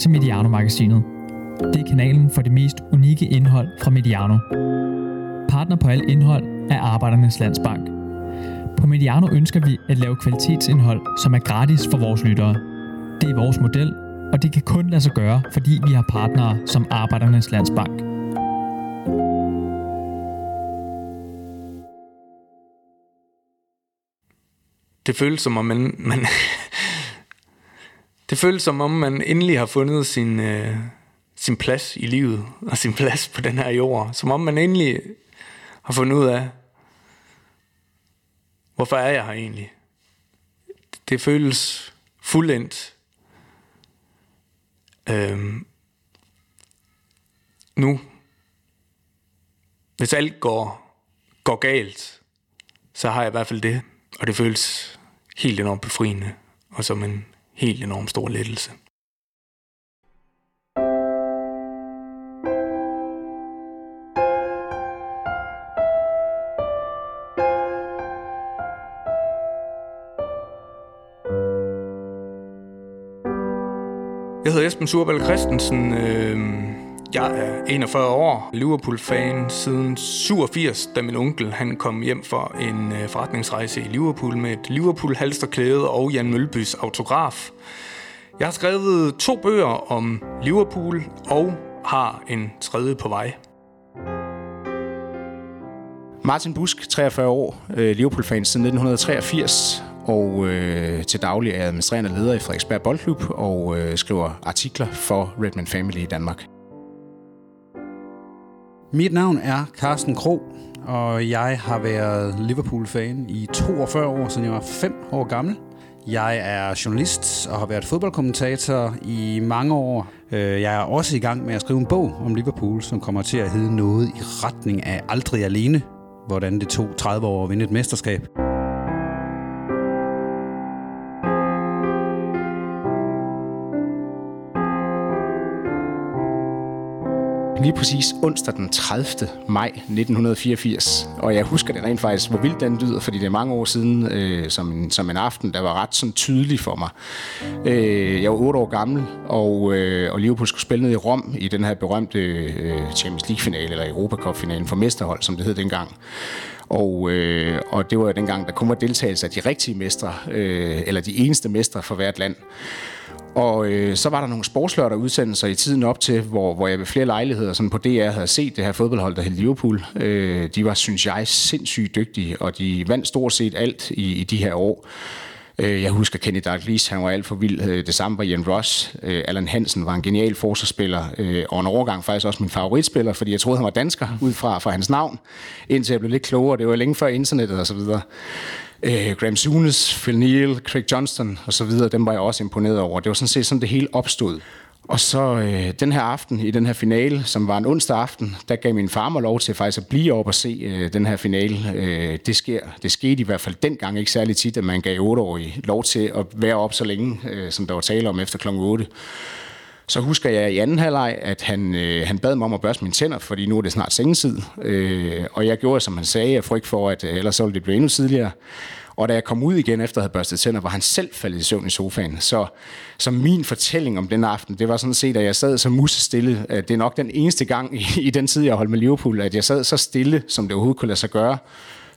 til Mediano-magasinet. Det er kanalen for det mest unikke indhold fra Mediano. Partner på alt indhold er Arbejdernes Landsbank. På Mediano ønsker vi at lave kvalitetsindhold, som er gratis for vores lyttere. Det er vores model, og det kan kun lade sig gøre, fordi vi har partnere som Arbejdernes Landsbank. Det føles som om man, man det føles som om man endelig har fundet sin, øh, sin plads i livet og sin plads på den her jord. Som om man endelig har fundet ud af, hvorfor er jeg her egentlig? Det føles fuldendt. Øhm, nu, hvis alt går, går galt, så har jeg i hvert fald det. Og det føles helt enormt befriende, og som en helt enormt stor lettelse. Jeg hedder Esben Surbal Christensen. Øh, jeg er 41 år, Liverpool-fan siden 87, da min onkel han kom hjem for en øh, forretningsrejse i Liverpool med et Liverpool-halsterklæde og Jan Mølbys autograf. Jeg har skrevet to bøger om Liverpool og har en tredje på vej. Martin Busk, 43 år, øh, Liverpool-fan siden 1983, og øh, til daglig er administrerende leder i Frederiksberg Boldklub og øh, skriver artikler for Redman Family i Danmark. Mit navn er Carsten Kro, og jeg har været Liverpool-fan i 42 år, siden jeg var 5 år gammel. Jeg er journalist og har været fodboldkommentator i mange år. Øh, jeg er også i gang med at skrive en bog om Liverpool, som kommer til at hedde noget i retning af Aldrig Alene, hvordan det tog 30 år at vinde et mesterskab. Lige præcis onsdag den 30. maj 1984. Og jeg husker det rent faktisk, hvor vildt den lyder, fordi det er mange år siden, øh, som, en, som en aften, der var ret sådan tydelig for mig. Øh, jeg var 8 år gammel, og, øh, og Liverpool skulle spille ned i Rom i den her berømte øh, Champions League-finale, eller Europa Cup-finalen for mesterhold, som det hed dengang. Og, øh, og det var jo dengang, der kun var deltagelse af de rigtige mestre, øh, eller de eneste mestre for hvert land. Og øh, så var der nogle sportslørder udsendelser i tiden op til, hvor, hvor jeg ved flere lejligheder sådan på DR havde set det her fodboldhold, der hed Liverpool. Øh, de var, synes jeg, sindssygt dygtige, og de vandt stort set alt i, i de her år. Øh, jeg husker Kenny Dalglish, han var alt for vild. Øh, det samme var Jan Ross. Øh, Allan Hansen var en genial forsvarsspiller, øh, og en overgang faktisk også min favoritspiller, fordi jeg troede, han var dansker ud fra, fra hans navn, indtil jeg blev lidt klogere. Det var længe før internettet og så videre. Øh, Graham Souness, Phil Neal, Craig Johnston og så videre, dem var jeg også imponeret over. Det var sådan set sådan, det hele opstod. Og så øh, den her aften, i den her finale, som var en onsdag aften, der gav min far mig lov til faktisk at blive op og se øh, den her finale. Øh, det, sker, det skete i hvert fald dengang ikke særlig tit, at man gav 8-årige lov til at være op så længe, øh, som der var tale om efter kl. 8. Så husker jeg i anden halvleg, at han, øh, han bad mig om at børste mine tænder, fordi nu er det snart sengetid. Øh, og jeg gjorde, som han sagde, jeg frygt for, at øh, ellers så ville det blive endnu tidligere. Og da jeg kom ud igen efter at have børstet tænder, var han selv faldet i søvn i sofaen. Så, så min fortælling om den aften, det var sådan set, at jeg sad så musestille. Det er nok den eneste gang i, i den tid, jeg holdt med Liverpool, at jeg sad så stille, som det overhovedet kunne lade sig gøre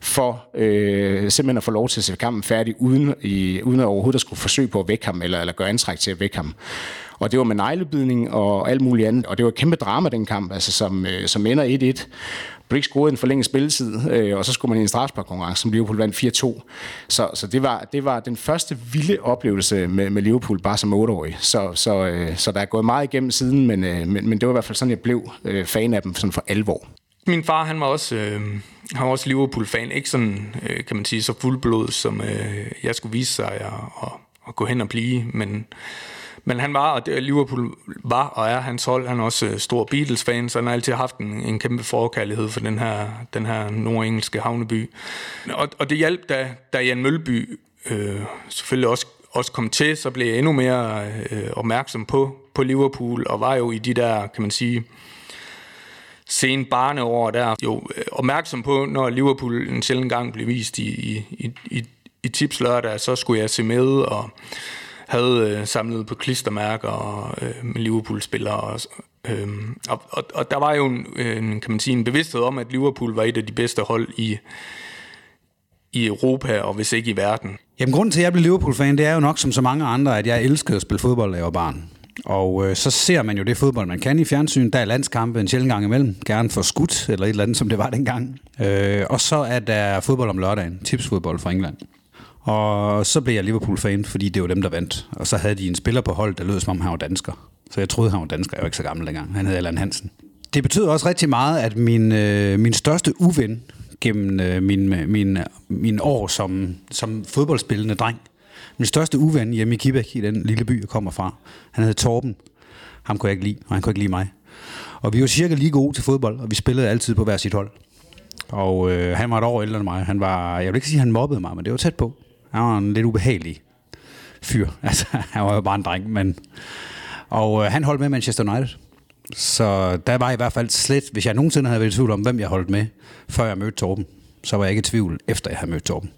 for øh, simpelthen at få lov til at se kampen færdig, uden, i, uden at overhovedet at skulle forsøge på at vække ham, eller, eller gøre antræk til at vække ham. Og det var med neglebidning og alt muligt andet, og det var et kæmpe drama, den kamp, altså, som, øh, som ender 1-1. Briggs scorede en forlænget spilletid, øh, og så skulle man i en strafsparkkonkurrence, som Liverpool vandt 4-2. Så, så det, var, det var den første vilde oplevelse med, med Liverpool, bare som 8-årig. Så, så, øh, så der er gået meget igennem siden, men, øh, men, men det var i hvert fald sådan, jeg blev øh, fan af dem sådan for alvor. Min far, han var også, øh, han var også Liverpool-fan. Ikke sådan, øh, kan man sige, så fuldblod, som øh, jeg skulle vise sig at, at, at gå hen og blive, men men han var, og det, Liverpool var og er hans hold. Han er også øh, stor Beatles-fan, så han har altid haft en, en kæmpe forkærlighed for den her, den her nordengelske havneby. Og, og det hjalp, da, da Jan Mølby øh, selvfølgelig også, også kom til, så blev jeg endnu mere øh, opmærksom på, på Liverpool, og var jo i de der, kan man sige, sen barneår der, jo øh, opmærksom på, når Liverpool en sjældent gang blev vist i, i, i, i, i tips lørdag, så skulle jeg se med, og havde øh, samlet på klistermærker og, øh, Liverpool-spillere. Og, øh, og, og, og der var jo en, øh, en, kan man sige, en bevidsthed om, at Liverpool var et af de bedste hold i, i Europa, og hvis ikke i verden. Jamen, grunden til, at jeg blev Liverpool-fan, det er jo nok som så mange andre, at jeg elskede at spille fodbold, da jeg var barn. Og øh, så ser man jo det fodbold, man kan i fjernsyn. Der er landskampe en sjældent gang imellem. Gerne for skudt, eller et eller andet, som det var dengang. Øh, og så er der fodbold om lørdagen. Tipsfodbold fra England. Og så blev jeg Liverpool-fan, fordi det var dem, der vandt. Og så havde de en spiller på hold, der lød som om han var dansker. Så jeg troede, han var dansker. Jeg var ikke så gammel dengang. Han hed Allan Hansen. Det betød også rigtig meget, at min, øh, min største uven gennem øh, min, øh, min, øh, min år som, som fodboldspillende dreng, min største uven hjemme i Kibæk, i den lille by, jeg kommer fra, han hed Torben. Ham kunne jeg ikke lide, og han kunne ikke lide mig. Og vi var cirka lige gode til fodbold, og vi spillede altid på hver sit hold. Og øh, han var et år ældre end mig. Han var, jeg vil ikke sige, at han mobbede mig, men det var tæt på. Han var en lidt ubehagelig fyr. Altså, han var jo bare en dreng, men... Og øh, han holdt med Manchester United. Så der var i hvert fald slet, hvis jeg nogensinde havde været i tvivl om, hvem jeg holdt med, før jeg mødte Torben, så var jeg ikke i tvivl, efter jeg havde mødt Torben.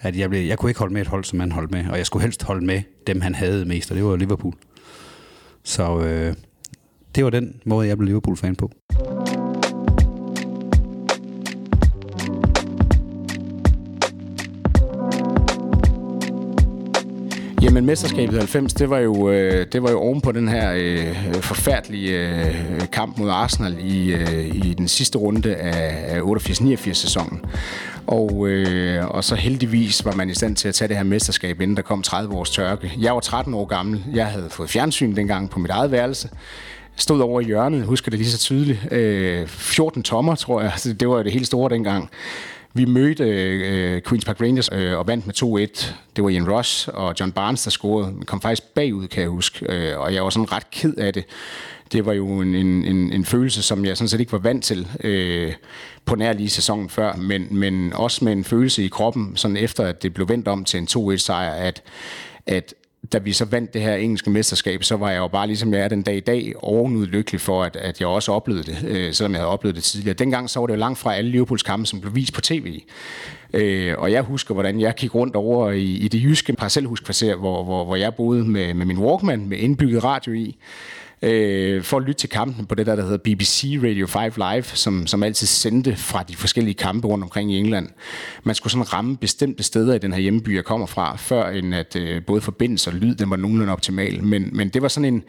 At jeg, blev, jeg kunne ikke holde med et hold, som han holdt med, og jeg skulle helst holde med dem, han havde mest, og det var Liverpool. Så øh, det var den måde, jeg blev Liverpool-fan på. Jamen, mesterskabet i 90, det var jo, øh, det var jo oven på den her øh, forfærdelige øh, kamp mod Arsenal i, øh, i den sidste runde af, af 88-89 sæsonen. Og, øh, og så heldigvis var man i stand til at tage det her mesterskab, inden der kom 30 års tørke. Jeg var 13 år gammel. Jeg havde fået fjernsyn dengang på mit eget værelse stod over i hjørnet, husker det lige så tydeligt. Øh, 14 tommer, tror jeg. Det var det helt store dengang. Vi mødte øh, Queen's Park Rangers øh, og vandt med 2-1. Det var Ian Ross og John Barnes, der scorede. Vi kom faktisk bagud, kan jeg huske. Øh, og jeg var sådan ret ked af det. Det var jo en, en, en følelse, som jeg sådan set ikke var vant til øh, på nær lige sæsonen før, men, men også med en følelse i kroppen, sådan efter at det blev vendt om til en 2-1-sejr, at, at da vi så vandt det her engelske mesterskab, så var jeg jo bare ligesom jeg er den dag i dag ovenud lykkelig for, at, at jeg også oplevede det, øh, selvom jeg havde oplevet det tidligere. Dengang så var det jo langt fra alle Liverpools kampe, som blev vist på tv. Øh, og jeg husker, hvordan jeg gik rundt over i, i det jyske parcelhuskvarter, hvor, hvor, hvor jeg boede med, med min Walkman, med indbygget radio i øh, for at lytte til kampen på det der, der hedder BBC Radio 5 Live, som, som altid sendte fra de forskellige kampe rundt omkring i England. Man skulle sådan ramme bestemte steder i den her hjemby, jeg kommer fra, før end at øh, både forbindelse og lyd, den var nogenlunde optimal. Men, men det var sådan en,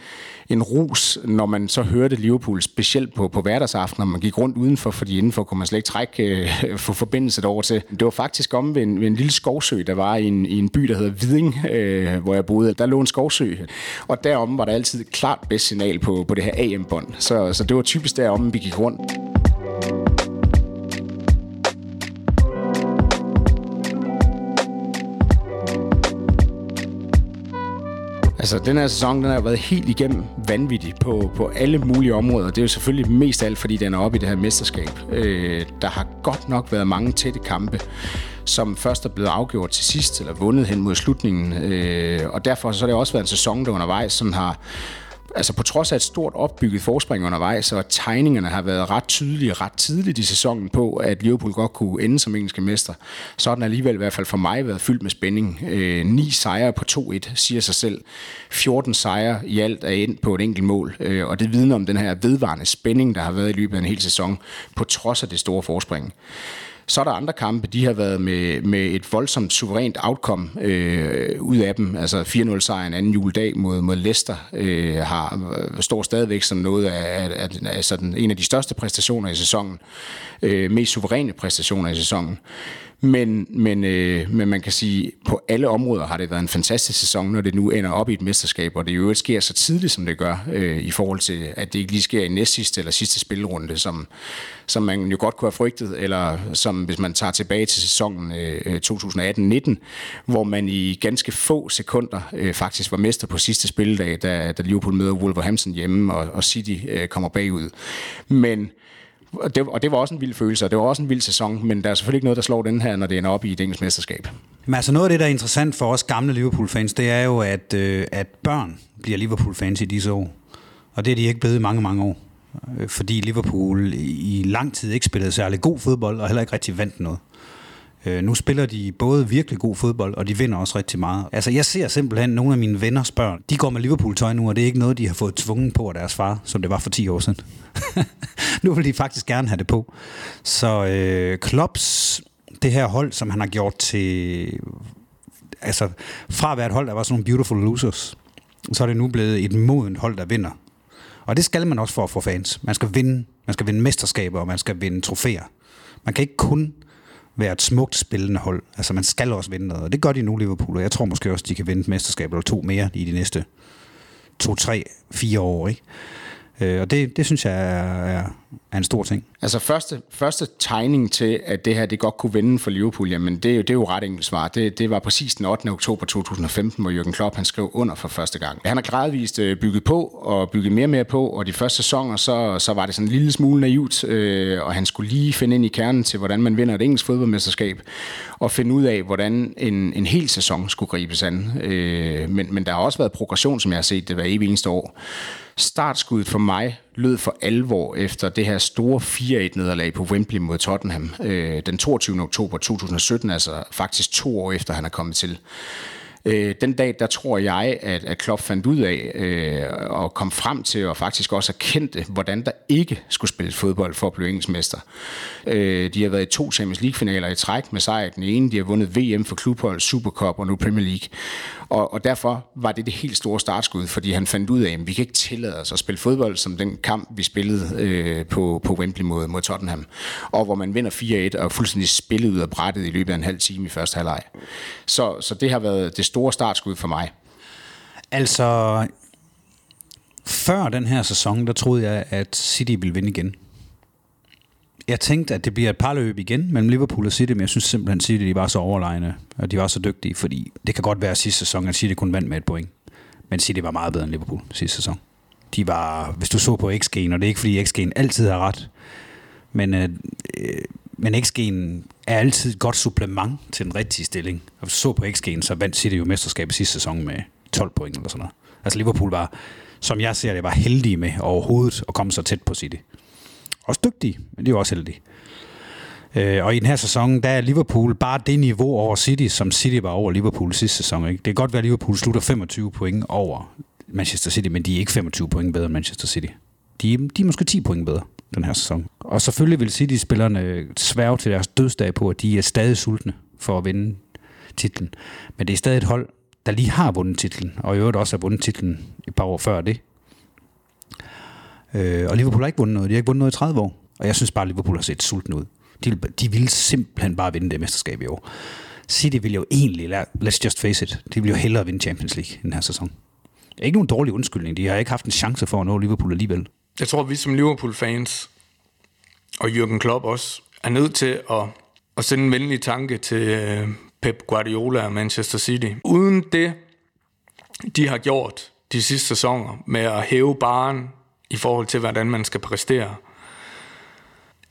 en rus, når man så hørte Liverpool, specielt på, på hverdagsaften, når man gik rundt udenfor, fordi indenfor kunne man slet ikke trække øh, få forbindelse over til. Det var faktisk om ved en, ved en lille skovsø, der var i en, i en by, der hedder Viding, øh, hvor jeg boede. Der lå en skovsø, og derom var der altid klart bedst signal på, på det her AM-bånd. Så, så det var typisk derom, vi gik rundt. Altså, den her sæson, den har været helt igennem vanvittig på, på alle mulige områder. Det er jo selvfølgelig mest alt, fordi den er oppe i det her mesterskab. Øh, der har godt nok været mange tætte kampe, som først er blevet afgjort til sidst, eller vundet hen mod slutningen. Øh, og derfor så har det også været en sæson, der undervejs sådan har altså på trods af et stort opbygget forspring undervejs, så tegningerne har været ret tydelige ret tidligt i sæsonen på, at Liverpool godt kunne ende som engelske mester. Så har den alligevel i hvert fald for mig været fyldt med spænding. Øh, ni sejre på 2-1, siger sig selv. 14 sejre i alt er ind på et enkelt mål, øh, og det vidner om den her vedvarende spænding, der har været i løbet af en hel sæson, på trods af det store forspring. Så er der andre kampe, de har været med, med et voldsomt suverænt outcome øh, ud af dem. Altså 4-0-sejren anden juledag mod, mod Leicester øh, har, øh, står stadigvæk som noget af, af, af, af sådan en af de største præstationer i sæsonen. Øh, mest suveræne præstationer i sæsonen. Men, men, øh, men man kan sige, på alle områder har det været en fantastisk sæson, når det nu ender op i et mesterskab, og det jo ikke sker så tidligt, som det gør, øh, i forhold til, at det ikke lige sker i næstsidste eller sidste spilrunde, som, som man jo godt kunne have frygtet, eller som hvis man tager tilbage til sæsonen øh, øh 2018-19, hvor man i ganske få sekunder øh, faktisk var mester på sidste spilledag, da, da Liverpool møder Wolverhampton hjemme, og, og City øh, kommer bagud. Men og det, og det var også en vild følelse, og det var også en vild sæson, men der er selvfølgelig ikke noget, der slår den her, når det ender op i et engelsk mesterskab. Men altså noget af det, der er interessant for os gamle Liverpool-fans, det er jo, at, øh, at børn bliver Liverpool-fans i disse år. Og det er de ikke blevet i mange, mange år. Øh, fordi Liverpool i lang tid ikke spillede særlig god fodbold, og heller ikke rigtig vandt noget. Øh, nu spiller de både virkelig god fodbold, og de vinder også rigtig meget. Altså, jeg ser simpelthen nogle af mine venners børn, de går med Liverpool-tøj nu, og det er ikke noget, de har fået tvunget på af deres far, som det var for 10 år siden. nu vil de faktisk gerne have det på. Så øh, Klopps, det her hold, som han har gjort til... Altså, fra at være et hold, der var sådan nogle beautiful losers, så er det nu blevet et modent hold, der vinder. Og det skal man også for at få fans. Man skal vinde, man skal vinde mesterskaber, og man skal vinde trofæer. Man kan ikke kun være et smukt spillende hold. Altså man skal også vinde noget, og det gør de nu Liverpool, og jeg tror måske også, de kan vinde et mesterskab eller to mere i de næste to, tre, fire år. Ikke? Øh, og det, det synes jeg er, er, er en stor ting. Altså første, første tegning til, at det her det godt kunne vinde for Liverpool, jamen det, er det er jo ret enkelt svar. Det, det var præcis den 8. oktober 2015, hvor Jürgen Klopp han skrev under for første gang. Han har gradvist øh, bygget på og bygget mere og mere på, og de første sæsoner, så, så var det sådan en lille smule naivt, øh, og han skulle lige finde ind i kernen til, hvordan man vinder et engelsk fodboldmesterskab, og finde ud af, hvordan en, en hel sæson skulle gribes an. Øh, men, men der har også været progression, som jeg har set det hver evig eneste år. Startskuddet for mig lød for alvor efter det her store 4-1-nederlag på Wembley mod Tottenham øh, den 22. oktober 2017, altså faktisk to år efter han er kommet til. Øh, den dag, der tror jeg, at, at Klopp fandt ud af øh, og kom frem til og faktisk også erkendte, hvordan der ikke skulle spilles fodbold for at blive engelsk mester. Øh, de har været i to Champions League-finaler i træk med sejr den ene. De har vundet VM for klubhold, Supercup og nu Premier League. Og, og derfor var det det helt store startskud, fordi han fandt ud af, at vi kan ikke tillade os at spille fodbold som den kamp, vi spillede øh, på, på Wembley mod, mod Tottenham. Og hvor man vinder 4-1 og fuldstændig spillet ud af brættet i løbet af en halv time i første halvleg. Så, så det har været det store startskud for mig. Altså, før den her sæson, der troede jeg, at City ville vinde igen. Jeg tænkte, at det bliver et parløb igen mellem Liverpool og City, men jeg synes simpelthen, at City de var så overlegne, og de var så dygtige, fordi det kan godt være at sidste sæson, at City kun vandt med et point. Men City var meget bedre end Liverpool sidste sæson. De var, hvis du så på XG'en, og det er ikke fordi XG'en altid har ret, men, øh, øh men XG'en er altid et godt supplement til den rigtige stilling. Og hvis du så på XG'en, så vandt City jo mesterskabet sidste sæson med 12 point eller sådan noget. Altså Liverpool var, som jeg ser det, var heldige med overhovedet at komme så tæt på City. Også dygtige, men de er også heldige. Øh, og i den her sæson, der er Liverpool bare det niveau over City, som City var over Liverpool sidste sæson. Ikke? Det kan godt være, at Liverpool slutter 25 point over Manchester City, men de er ikke 25 point bedre end Manchester City. De er, de er måske 10 point bedre den her sæson. Og selvfølgelig vil City-spillerne sværge til deres dødsdag på, at de er stadig sultne for at vinde titlen. Men det er stadig et hold, der lige har vundet titlen, og i øvrigt også har vundet titlen et par år før det. Øh, og Liverpool har ikke vundet noget. De har ikke vundet noget i 30 år. Og jeg synes bare, at Liverpool har set sulten ud. De, de ville simpelthen bare vinde det mesterskab i år. City vil jo egentlig, let's just face it, de vil jo hellere vinde Champions League i den her sæson. Det er ikke nogen dårlig undskyldning. De har ikke haft en chance for at nå Liverpool alligevel. Jeg tror, at vi som Liverpool-fans, og Jürgen Klopp også, er nødt til at, at sende en venlig tanke til øh, Pep Guardiola og Manchester City. Uden det, de har gjort de sidste sæsoner med at hæve baren i forhold til, hvordan man skal præstere.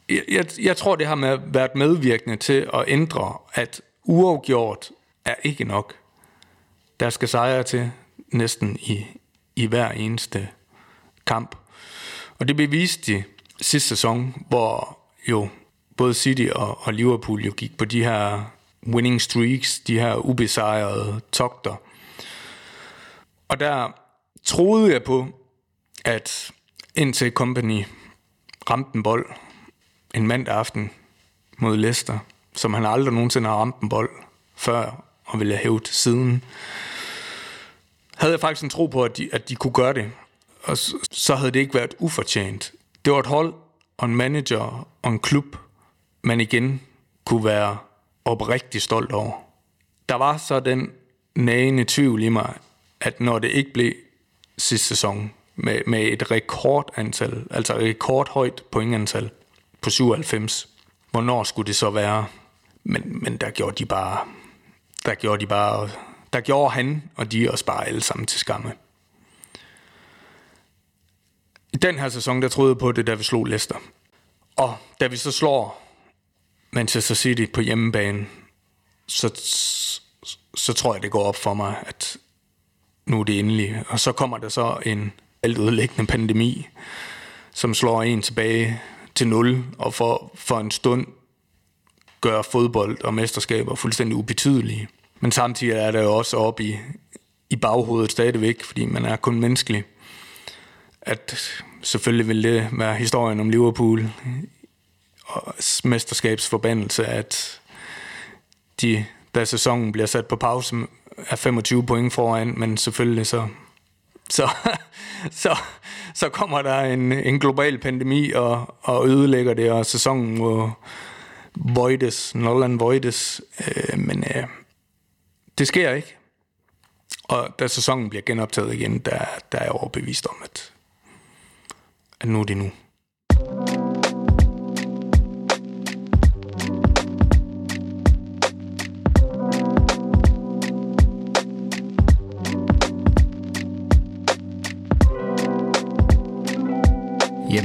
Jeg, jeg, jeg tror, det har med, været medvirkende til at ændre, at uafgjort er ikke nok. Der skal sejre til næsten i, i hver eneste kamp. Og det beviste de sidste sæson, hvor jo både City og, og Liverpool jo gik på de her winning streaks, de her ubesejrede togter. Og der troede jeg på, at indtil Company ramte en bold en mandag aften mod Leicester, som han aldrig nogensinde har ramt en bold før og ville have hævet siden, havde jeg faktisk en tro på, at de, at de kunne gøre det. Og så, så havde det ikke været ufortjent. Det var et hold og en manager og en klub, man igen kunne være oprigtig stolt over. Der var så den nagende tvivl i mig, at når det ikke blev sidste sæson, med, med et rekordantal, altså et rekordhøjt pointantal på 97. Hvornår skulle det så være? Men, men der gjorde de bare, der gjorde de bare, der gjorde han og de os bare alle sammen til skamme. I den her sæson, der troede jeg på det, da vi slog Leicester. Og da vi så slår Manchester City på hjemmebane, så, så tror jeg, det går op for mig, at nu er det endelig. Og så kommer der så en alt ødelæggende pandemi, som slår en tilbage til nul, og for, for en stund gør fodbold og mesterskaber fuldstændig ubetydelige. Men samtidig er det jo også op i, i baghovedet stadigvæk, fordi man er kun menneskelig, at selvfølgelig vil det være historien om Liverpool og mesterskabsforbandelse, at de, da sæsonen bliver sat på pause, er 25 point foran, men selvfølgelig så, så, så, så kommer der en, en global pandemi og, og ødelægger det, og sæsonen må voides, Nolan voides, øh, men øh, det sker ikke. Og da sæsonen bliver genoptaget igen, der, der er jeg overbevist om, at, at nu er det nu.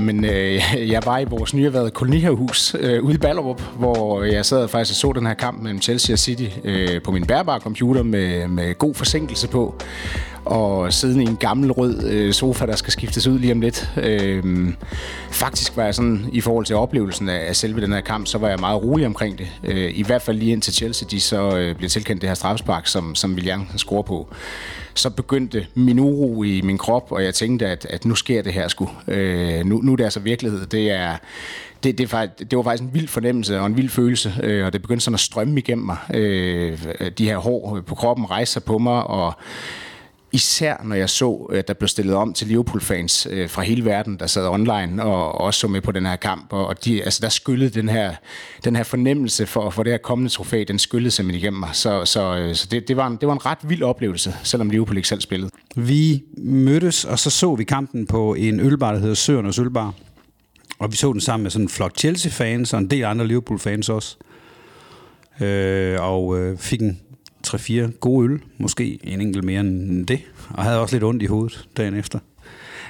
Jamen, øh, jeg var i vores nyerhvervede kolonihavhus øh, ude i Ballerup, hvor jeg sad faktisk og så den her kamp mellem Chelsea og City øh, på min bærbare computer med, med god forsinkelse på. Og sidde i en gammel rød øh, sofa, der skal skiftes ud lige om lidt. Øh, faktisk var jeg sådan, i forhold til oplevelsen af, af selve den her kamp, så var jeg meget rolig omkring det. Øh, I hvert fald lige indtil Chelsea, de så øh, bliver tilkendt det her strafspark, som, som William scorer på så begyndte min uro i min krop, og jeg tænkte, at, at nu sker det her sgu. Øh, nu, nu er det altså virkelighed. Det er, det, det, det var faktisk en vild fornemmelse og en vild følelse, øh, og det begyndte sådan at strømme igennem mig. Øh, de her hår på kroppen rejser på mig, og Især når jeg så, at der blev stillet om til Liverpool-fans øh, fra hele verden, der sad online og også så med på den her kamp. Og de, altså, der skyllede den her, den her fornemmelse for, for det her kommende trofæ, den skyllede simpelthen igennem mig. Så, så, øh, så det, det, var en, det var en ret vild oplevelse, selvom Liverpool ikke selv spillede. Vi mødtes, og så så vi kampen på en ølbar, der hedder Søernes Ølbar. Og vi så den sammen med sådan en flok Chelsea-fans og en del andre Liverpool-fans også. Øh, og øh, fik en 3-4 gode øl, måske en enkelt mere end det, og havde også lidt ondt i hovedet dagen efter.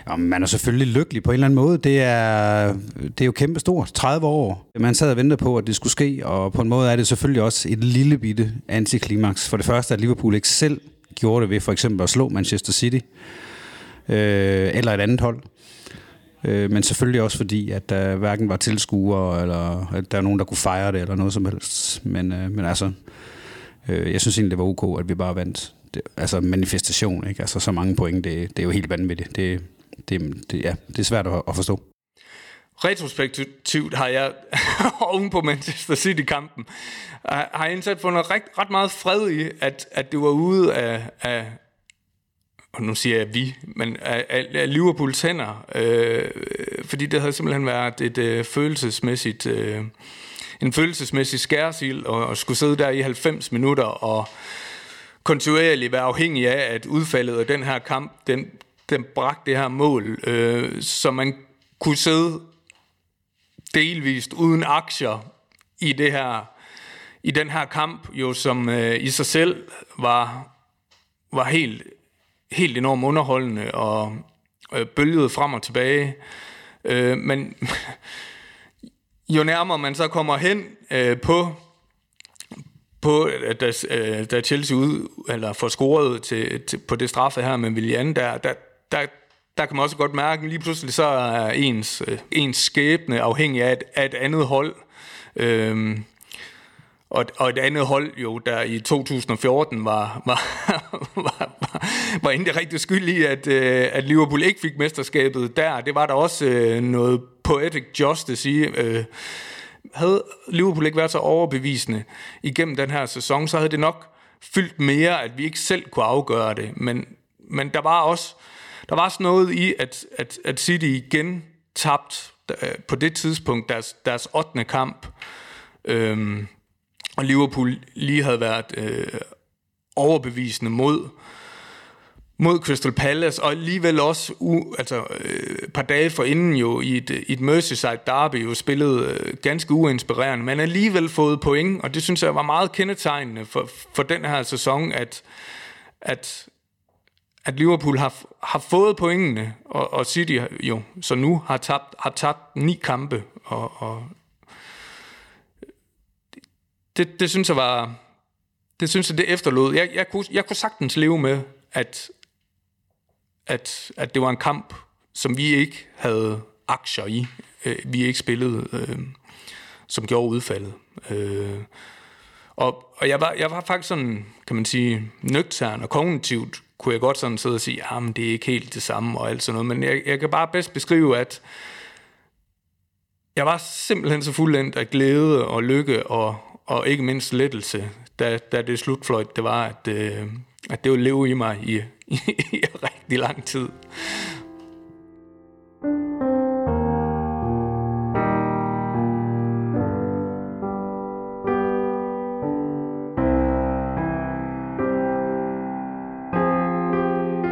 Ja, man er selvfølgelig lykkelig på en eller anden måde. Det er, det er jo kæmpe stort. 30 år. Man sad og ventede på, at det skulle ske, og på en måde er det selvfølgelig også et lille bitte antiklimaks. For det første, at Liverpool ikke selv gjorde det ved for eksempel at slå Manchester City, øh, eller et andet hold. Øh, men selvfølgelig også fordi, at der hverken var tilskuere, eller at der var nogen, der kunne fejre det, eller noget som helst. Men, øh, men altså, Øh, jeg synes egentlig, det var ok, at vi bare vandt. Det, altså manifestation, ikke? Altså så mange point, det, det er jo helt vanvittigt. Det, det, det, ja, det er svært at, at forstå. Retrospektivt har jeg oven på Manchester City-kampen, har jeg indsat fundet ret, ret meget fred i, at, at det var ude af, af og nu siger jeg vi, men af, af Liverpools hænder, øh, fordi det havde simpelthen været et øh, følelsesmæssigt øh, en følelsesmæssig skærsild og, og skulle sidde der i 90 minutter og kontinuerligt være afhængig af, at udfaldet af den her kamp, den, den bragte det her mål, øh, så man kunne sidde delvist uden aktier i det her i den her kamp, jo som øh, i sig selv var, var helt, helt enormt underholdende og øh, bølgede frem og tilbage. Øh, men jo nærmere man så kommer hen øh, på, på øh, da, øh, da Chelsea ud, eller får scoret til, til, på det straffe her med Willian, der, der, der, der kan man også godt mærke, at lige pludselig så er ens, øh, ens skæbne afhængig af et, af et andet hold. Øhm, og, og et andet hold jo, der i 2014 var, var, var, var, var ikke rigtig skyld i, at, øh, at Liverpool ikke fik mesterskabet der. Det var der også øh, noget poetic justice i. Øh, havde Liverpool ikke været så overbevisende igennem den her sæson, så havde det nok fyldt mere, at vi ikke selv kunne afgøre det. Men, men der var også der var sådan noget i, at, at, at City igen tabt øh, på det tidspunkt deres, deres 8. kamp. Øhm, og Liverpool lige havde været øh, overbevisende mod mod Crystal Palace, og alligevel også u, altså, øh, et par dage for inden jo i et, i et Merseyside derby jo spillet øh, ganske uinspirerende, men alligevel fået point, og det synes jeg var meget kendetegnende for, for den her sæson, at, at, at Liverpool har, har fået pointene, og, og City jo så nu har tabt, har tabt ni kampe, og, og det, det synes jeg var, det synes jeg, det efterlod. Jeg, jeg, kunne, jeg kunne sagtens leve med, at, at, at det var en kamp, som vi ikke havde aktier i. Øh, vi ikke spillede. Øh, som gjorde udfaldet. Øh, og, og jeg, var, jeg var faktisk sådan, kan man sige, nøgtern og kognitivt kunne jeg godt sådan sidde og sige, ja, men det er ikke helt det samme og alt sådan noget. Men jeg, jeg kan bare bedst beskrive, at jeg var simpelthen så fuldendt af glæde og lykke og, og ikke mindst lettelse, da, da det slutfløjt, det var, at, øh, at det vil leve i mig i, i, i rigtig lang tid.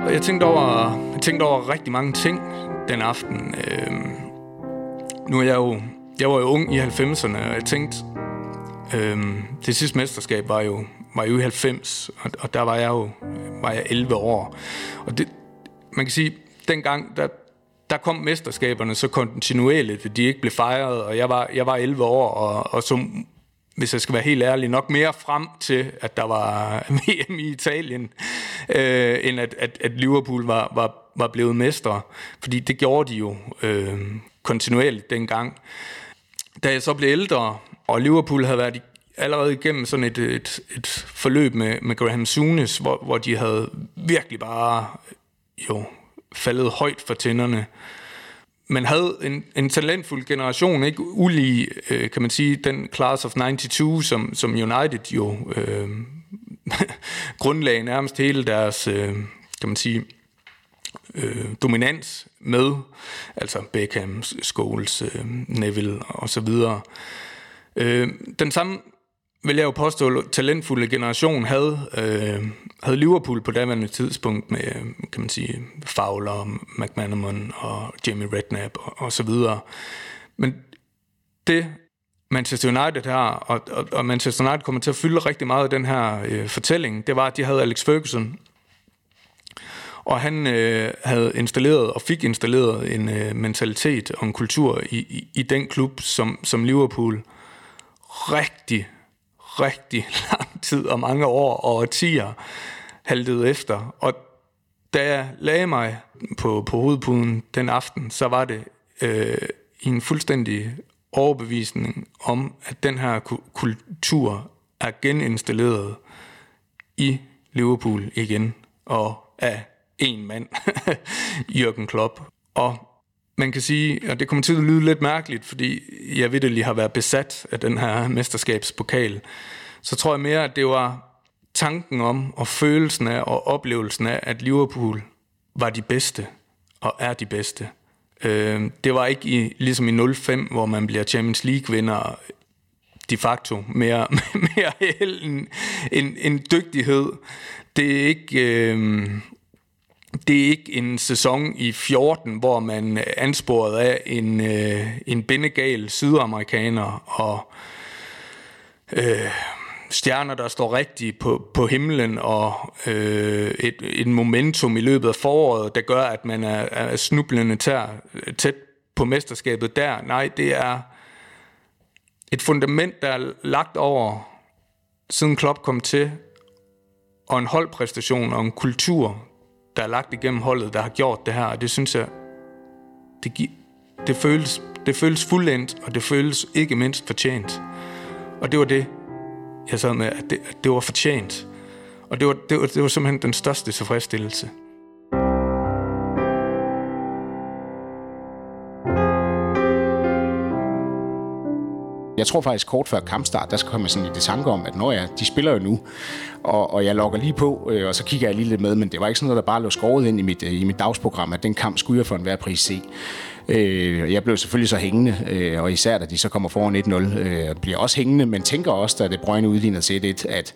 Og jeg tænkte over, jeg tænkte over rigtig mange ting den aften. Øh, nu er jeg jo, jeg var jo ung i 90'erne, og jeg tænkte, øh, det sidste mesterskab var jo, var jo i 90, og, og der var jeg jo var jeg 11 år. Og det, man kan sige, dengang, der, der kom mesterskaberne så kontinuerligt, at de ikke blev fejret, og jeg var, jeg var 11 år, og, og som hvis jeg skal være helt ærlig, nok mere frem til, at der var VM i Italien, øh, end at, at, at Liverpool var, var, var blevet mestre. Fordi det gjorde de jo øh, kontinuerligt dengang. Da jeg så blev ældre, og Liverpool havde været allerede igennem sådan et, et, et forløb med, med Graham Sunes, hvor, hvor de havde virkelig bare jo faldet højt for tænderne, man havde en, en talentfuld generation, ikke? Ulig, øh, kan man sige, den class of 92, som, som United jo øh, grundlagde nærmest hele deres, øh, kan man sige, øh, dominans med, altså Beckham, Scholes, øh, Neville og så videre. Øh, den samme vil jeg jo påstå, talentfulde generation havde, øh, havde Liverpool på daværende tidspunkt med, kan man sige, Fowler, McManaman og Jamie Redknapp og, og så videre. Men det Manchester United har, og, og, og Manchester United kommer til at fylde rigtig meget af den her øh, fortælling, det var, at de havde Alex Ferguson, og han øh, havde installeret og fik installeret en øh, mentalitet og en kultur i, i, i den klub, som, som Liverpool rigtig rigtig lang tid og mange år og årtier haltede efter. Og da jeg lagde mig på, på hovedpuden den aften, så var det øh, en fuldstændig overbevisning om, at den her kultur er geninstalleret i Liverpool igen, og af en mand, Jürgen Klopp. Og man kan sige, og det kommer til at lyde lidt mærkeligt, fordi jeg ved, lige har været besat af den her mesterskabspokal, så tror jeg mere, at det var tanken om, og følelsen af, og oplevelsen af, at Liverpool var de bedste, og er de bedste. Øh, det var ikke i, ligesom i 05, hvor man bliver Champions League-vinder de facto mere, mere held end, end, end dygtighed. Det er ikke... Øh, det er ikke en sæson i 14, hvor man ansporet af en, øh, en bindegal sydamerikaner og øh, stjerner, der står rigtigt på, på himlen, og øh, et, et momentum i løbet af foråret, der gør, at man er, er snublende tær, tæt på mesterskabet der. Nej, det er et fundament, der er lagt over, siden Klopp kom til, og en holdpræstation og en kultur, der er lagt igennem holdet, der har gjort det her, og det synes jeg, det, gi- det, føles, det føles fuldendt, og det føles ikke mindst fortjent. Og det var det, jeg sad med, at det, at det var fortjent. Og det var, det, var, det var simpelthen den største tilfredsstillelse. Jeg tror faktisk kort før kampstart, der skal komme sådan i det tanke om, at når jeg, de spiller jo nu, og, og jeg logger lige på, øh, og så kigger jeg lige lidt med, men det var ikke sådan noget, der bare lå skåret ind i mit, øh, i mit dagsprogram, at den kamp skulle jeg for enhver pris se. Øh, jeg blev selvfølgelig så hængende, øh, og især da de så kommer foran 1-0, øh, bliver også hængende, men tænker også, da det Brøgne udligner til 1 at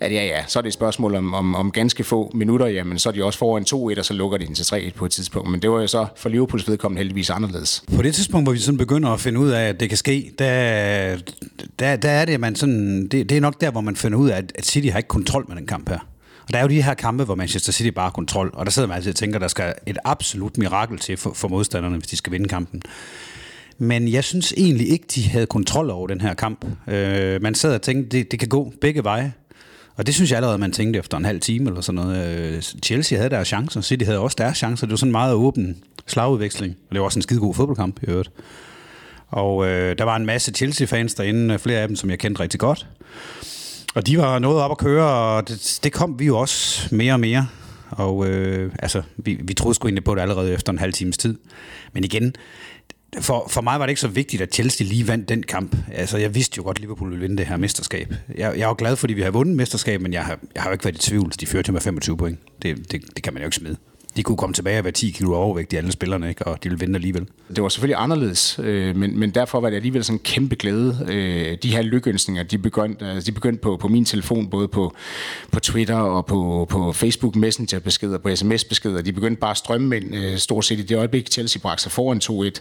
at ja, ja, så er det et spørgsmål om, om, om ganske få minutter, jamen så er de også foran 2-1, og så lukker de den til 3-1 på et tidspunkt. Men det var jo så for Liverpools vedkommende heldigvis anderledes. På det tidspunkt, hvor vi sådan begynder at finde ud af, at det kan ske, der, der, der er det, man sådan, det, det er nok der, hvor man finder ud af, at City har ikke kontrol med den kamp her. Og der er jo de her kampe, hvor Manchester City bare har kontrol, og der sidder man altid og tænker, at der skal et absolut mirakel til for, for modstanderne, hvis de skal vinde kampen. Men jeg synes egentlig ikke, de havde kontrol over den her kamp. Øh, man sad og tænkte, det, det kan gå begge veje. Og det synes jeg allerede, man tænkte efter en halv time eller sådan noget. Øh, Chelsea havde deres chancer, City havde også deres chancer. Det var sådan en meget åben slagudveksling. Og det var også en skide god fodboldkamp i øvrigt. Og øh, der var en masse Chelsea-fans derinde, øh, flere af dem, som jeg kendte rigtig godt. Og de var noget op at køre, og det, det kom vi jo også mere og mere. Og øh, altså, vi, vi troede sgu egentlig på det allerede efter en halv times tid. Men igen, for, for mig var det ikke så vigtigt, at Chelsea lige vandt den kamp. Altså, jeg vidste jo godt, at Liverpool ville vinde det her mesterskab. Jeg, jeg var glad, fordi vi har vundet mesterskab, men jeg har, jeg har jo ikke været i tvivl. De førte med 25 point. Det, det, det kan man jo ikke smide de kunne komme tilbage og være 10 kilo overvægt i alle spillerne, ikke? og de ville vinde alligevel. Det var selvfølgelig anderledes, øh, men, men derfor var det alligevel sådan en kæmpe glæde. Øh, de her lykkeønsninger, de begyndte, altså, de begyndte på, på min telefon, både på, på Twitter og på, på Facebook Messenger-beskeder, på sms-beskeder. De begyndte bare at strømme ind øh, stort set i det øjeblik, Chelsea bragte sig foran 2-1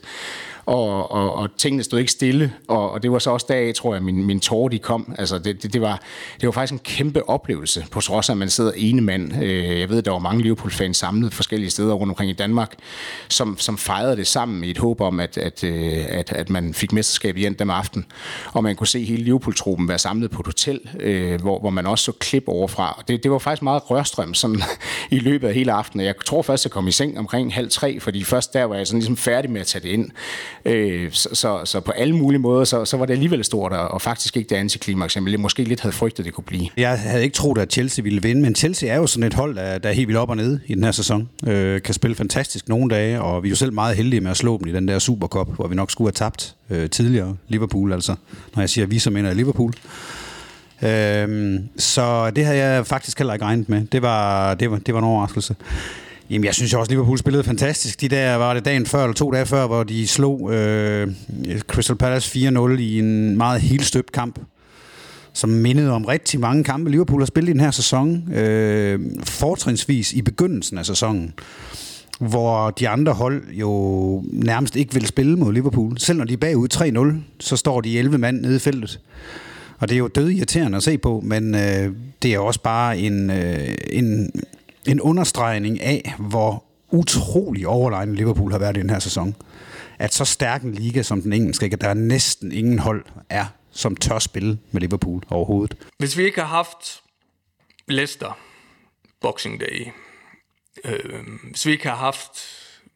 og, og, og tingene stod ikke stille, og, og det var så også dag, tror jeg, min, min tårer de kom. Altså, det, det, det, var, det var faktisk en kæmpe oplevelse, på trods af, at man sidder ene mand. Øh, jeg ved, der var mange Liverpool-fans samlet forskellige steder rundt omkring i Danmark, som, som fejrede det sammen i et håb om, at, at, øh, at, at man fik mesterskab igen den aften. Og man kunne se hele Liverpool-truppen være samlet på et hotel, øh, hvor, hvor man også så klip overfra. Og Det, det var faktisk meget rørstrøm sådan, i løbet af hele aftenen. Jeg tror først, jeg kom i seng omkring halv tre, fordi først der var jeg sådan ligesom færdig med at tage det ind. Øh, så, så, så på alle mulige måder, så, så var det alligevel stort, og, faktisk ikke det antiklimaks, jeg måske lidt havde frygtet, det kunne blive. Jeg havde ikke troet, at Chelsea ville vinde, men Chelsea er jo sådan et hold, der, der er helt vildt op og nede i den her sæson. Øh, kan spille fantastisk nogle dage, og vi er jo selv meget heldige med at slå dem i den der Supercup, hvor vi nok skulle have tabt øh, tidligere. Liverpool altså. Når jeg siger vi, så mener jeg Liverpool. Øhm, så det havde jeg faktisk heller ikke regnet med. Det var, det var, det var en overraskelse. Jamen, jeg synes også, Liverpool spillede fantastisk. De der var det dagen før, eller to dage før, hvor de slog øh, Crystal Palace 4-0 i en meget helt støbt kamp, som mindede om rigtig mange kampe, Liverpool har spillet i den her sæson. Øh, fortrinsvis i begyndelsen af sæsonen hvor de andre hold jo nærmest ikke vil spille mod Liverpool. Selv når de er bagud 3-0, så står de 11 mand nede i feltet. Og det er jo død irriterende at se på, men øh, det er også bare en, øh, en en understregning af, hvor utrolig overlegen Liverpool har været i den her sæson. At så stærk en liga som den engelske, at der er næsten ingen hold er, som tør spille med Liverpool overhovedet. Hvis vi ikke har haft Leicester Boxing Day, øh, hvis vi ikke har haft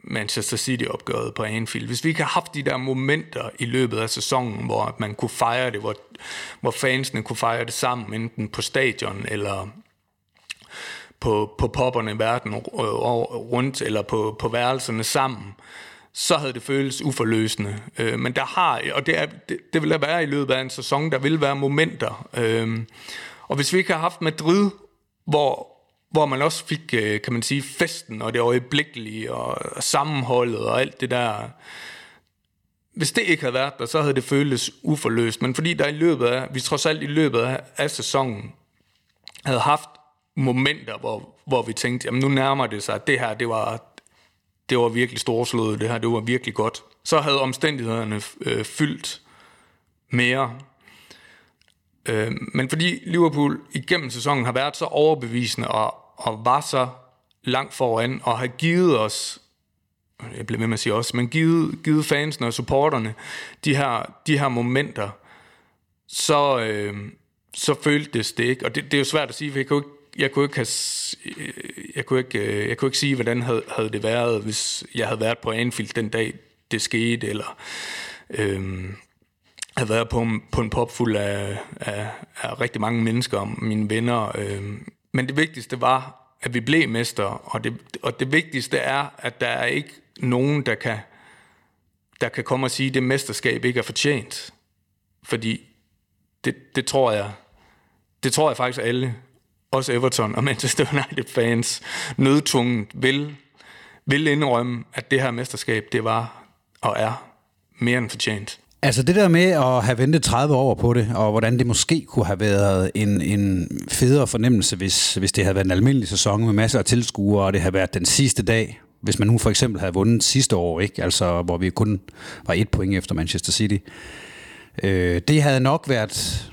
Manchester City-opgøret på Anfield, hvis vi ikke har haft de der momenter i løbet af sæsonen, hvor man kunne fejre det, hvor, hvor fansene kunne fejre det sammen, enten på stadion eller på, på popperne i verden rundt, eller på, på værelserne sammen, så havde det føltes uforløsende. Øh, men der har, og det, er, det, det vil der være i løbet af en sæson, der vil være momenter. Øh, og hvis vi ikke har haft Madrid, hvor, hvor man også fik, øh, kan man sige, festen og det øjeblikkelige og sammenholdet og alt det der, hvis det ikke havde været der, så havde det føltes uforløst. Men fordi der i løbet af, vi trods alt i løbet af, af sæsonen havde haft momenter, hvor, hvor vi tænkte, jamen nu nærmer det sig, at det her, det var, det var virkelig storslået, det her, det var virkelig godt. Så havde omstændighederne øh, fyldt mere. Øh, men fordi Liverpool igennem sæsonen har været så overbevisende og, og var så langt foran og har givet os jeg bliver med at sige også, men givet, givet fansene og supporterne de her, de her momenter, så, øh, så føltes det ikke. Og det, det er jo svært at sige, for jeg kan jo ikke jeg kunne ikke have, øh, jeg kunne ikke, øh, jeg kunne ikke sige, hvordan havde, havde det været, hvis jeg havde været på Anfield den dag, det skete, eller øhm, havde været på, på en pop fuld af, af, af rigtig mange mennesker, mine venner. Øhm, men det vigtigste var, at vi blev mester, og det, og det vigtigste er, at der er ikke nogen, der kan, der kan komme og sige, at det mesterskab ikke er fortjent. Fordi det, det tror jeg, det tror jeg faktisk alle også Everton og Manchester United-fans nødtvunget vil, vil indrømme, at det her mesterskab, det var og er mere end fortjent. Altså det der med at have ventet 30 år på det, og hvordan det måske kunne have været en, en federe fornemmelse, hvis, hvis det havde været en almindelig sæson med masser af tilskuere, og det havde været den sidste dag, hvis man nu for eksempel havde vundet sidste år, ikke? Altså, hvor vi kun var et point efter Manchester City. Øh, det havde nok været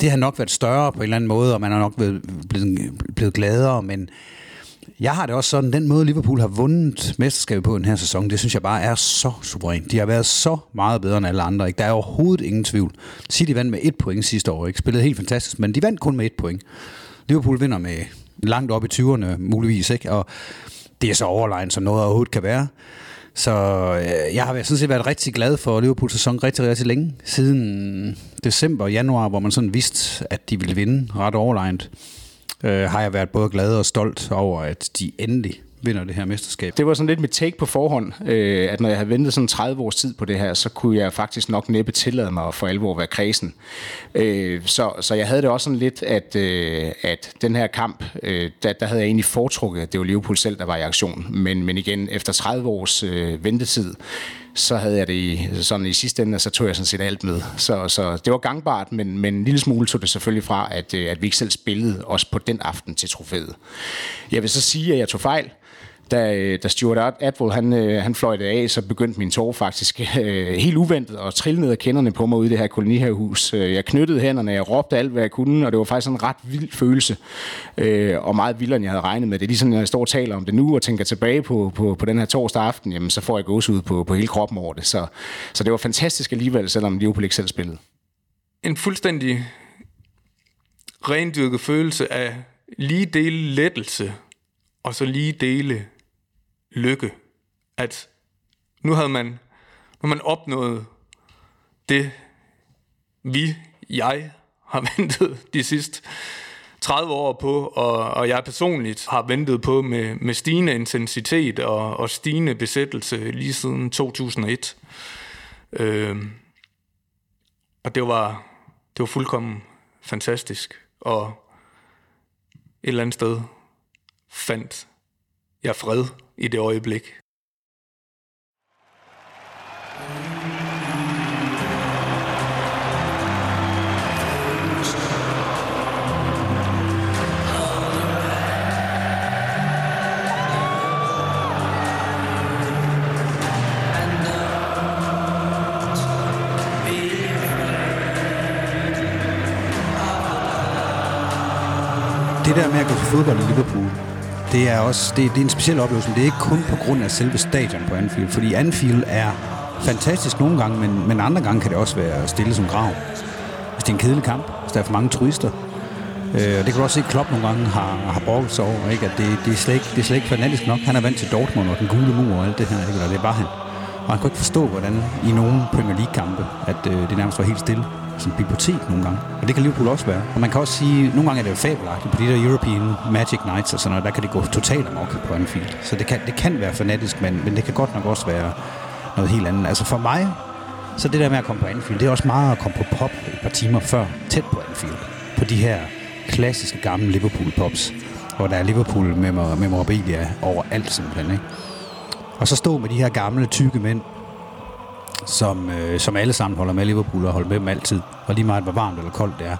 det har nok været større på en eller anden måde, og man har nok blevet, blevet, blevet gladere, men jeg har det også sådan, den måde Liverpool har vundet mesterskabet på den her sæson, det synes jeg bare er så suverænt. De har været så meget bedre end alle andre. Ikke? Der er overhovedet ingen tvivl. City vandt med et point sidste år. Ikke? Spillede helt fantastisk, men de vandt kun med et point. Liverpool vinder med langt op i 20'erne muligvis, ikke? og det er så overlegnet, som noget overhovedet kan være. Så øh, jeg har sådan set været rigtig glad for Liverpools sæson rigtig, rigtig længe. Siden december og januar, hvor man sådan vidste, at de ville vinde ret overlegnet, øh, har jeg været både glad og stolt over, at de endelig vinder det her mesterskab. Det var sådan lidt mit take på forhånd, øh, at når jeg havde ventet sådan 30 års tid på det her, så kunne jeg faktisk nok næppe tillade mig at for alvor være kredsen. Øh, så, så jeg havde det også sådan lidt, at, øh, at den her kamp, øh, der, der havde jeg egentlig foretrukket, at det var Liverpool selv, der var i aktion. Men, men igen, efter 30 års øh, ventetid, så havde jeg det i, sådan i sidste ende, så tog jeg sådan set alt med. Så, så det var gangbart, men, men en lille smule tog det selvfølgelig fra, at, øh, at vi ikke selv spillede os på den aften til trofæet. Jeg vil så sige, at jeg tog fejl da, øh, da Stuart Atwell han, øh, han fløjte af, så begyndte min tår faktisk øh, helt uventet at trille ned af kenderne på mig ude i det her kolonihavehus. Øh, jeg knyttede hænderne, jeg råbte alt, hvad jeg kunne, og det var faktisk en ret vild følelse, øh, og meget vildere, end jeg havde regnet med. Det er ligesom, når jeg står og taler om det nu, og tænker tilbage på, på, på den her torsdag aften, jamen, så får jeg gås ud på, på hele kroppen over det. Så, så det var fantastisk alligevel, selvom Liverpool ikke selv spillede. En fuldstændig rendyrket følelse af lige dele lettelse, og så lige dele lykke. At nu havde man, nu man opnået det, vi, jeg, har ventet de sidste 30 år på, og, og jeg personligt har ventet på med, med stigende intensitet og, og stigende besættelse lige siden 2001. Øh, og det var, det var fuldkommen fantastisk. Og et eller andet sted fandt jeg fred i det øjeblik. Det der med at gå til fodbold i Liverpool, det er også det, det er en speciel oplevelse, det er ikke kun på grund af selve stadion på Anfield, fordi Anfield er fantastisk nogle gange, men, men andre gange kan det også være stille som grav. Hvis det er en kedelig kamp, hvis der er for mange turister. Øh, og det kan du også se, at Klopp nogle gange har, har brugt sig over, ikke? at det, det, er slet ikke, det er slet ikke fanatisk nok. Han er vant til Dortmund og den gule mur og alt det her, ikke? og det var han. Og han kunne ikke forstå, hvordan i nogle Premier League-kampe, at øh, det nærmest var helt stille som bibliotek nogle gange. Og det kan Liverpool også være. Og man kan også sige, at nogle gange er det jo fabelagtigt. På de der European Magic Nights og sådan noget, der kan det gå totalt amok på Anfield. Så det kan, det kan være fanatisk, men, men det kan godt nok også være noget helt andet. Altså for mig, så det der med at komme på Anfield, det er også meget at komme på pop et par timer før, tæt på Anfield. På de her klassiske gamle Liverpool-pops, hvor der er Liverpool-memorabilia overalt simpelthen. Ikke? Og så stå med de her gamle, tykke mænd, som, øh, som alle sammen holder med Liverpool og holder med dem altid. Og lige meget hvor varmt eller koldt det er,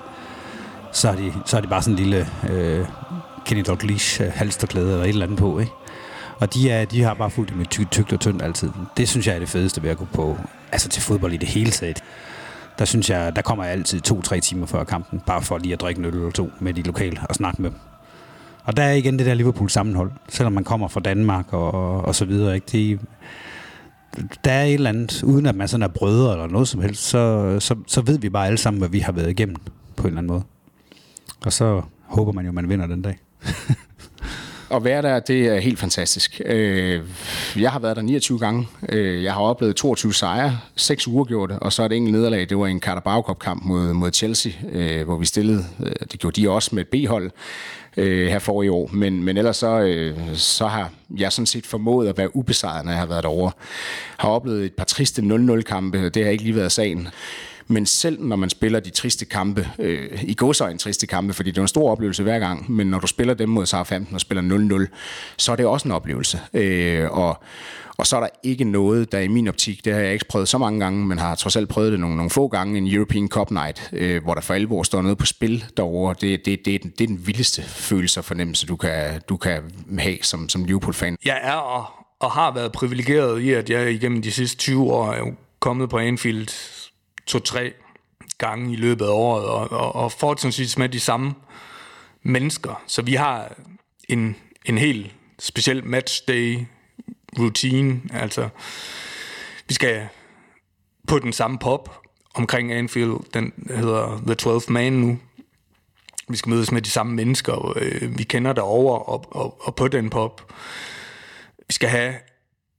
så er de, så er de bare sådan en lille øh, Kenny Dalglish øh, halsterklæde eller et eller andet på, ikke? Og de, er, de har bare fulgt med ty- tykt og tyndt altid. Det synes jeg er det fedeste ved at gå på, altså til fodbold i det hele taget. Der synes jeg, der kommer jeg altid to-tre timer før kampen, bare for lige at drikke en øl eller to med de lokale og snakke med dem. Og der er igen det der Liverpool sammenhold, selvom man kommer fra Danmark og, og, og så videre. Ikke? Det, der er et eller andet, uden at man sådan er brødre eller noget som helst, så, så, så ved vi bare alle sammen, hvad vi har været igennem på en eller anden måde. Og så håber man jo, at man vinder den dag. At være der, det er helt fantastisk. Øh, jeg har været der 29 gange. Øh, jeg har oplevet 22 sejre, 6 uger gjorde og så et enkelt nederlag. Det var en Carabao Cup kamp mod, mod Chelsea, øh, hvor vi stillede, øh, det gjorde de også med et B-hold Øh, her for i år. Men, men ellers så, øh, så har jeg sådan set formået at være ubesejret, når jeg har været derovre. Har oplevet et par triste 0-0-kampe. Det har ikke lige været sagen. Men selv når man spiller de triste kampe, øh, i går så en triste kampe, fordi det er en stor oplevelse hver gang, men når du spiller dem mod Southampton og spiller 0-0, så er det også en oplevelse. Øh, og, og så er der ikke noget, der i min optik, det har jeg ikke prøvet så mange gange, men har trods alt prøvet det nogle, nogle få gange, en European Cup Night, øh, hvor der for alvor står noget på spil derovre. Det, det, det, det er den vildeste følelse og fornemmelse, du kan, du kan have som, som Liverpool-fan. Jeg er og, og har været privilegeret i, at jeg igennem de sidste 20 år er kommet på Anfield to-tre gange i løbet af året, og, og, og fortsat med de samme mennesker. Så vi har en, en helt speciel matchday routine. Altså, vi skal på den samme pop omkring Anfield. Den hedder The 12th Man nu. Vi skal mødes med de samme mennesker. Øh, vi kender derovre og, og, og på den pop. Vi skal have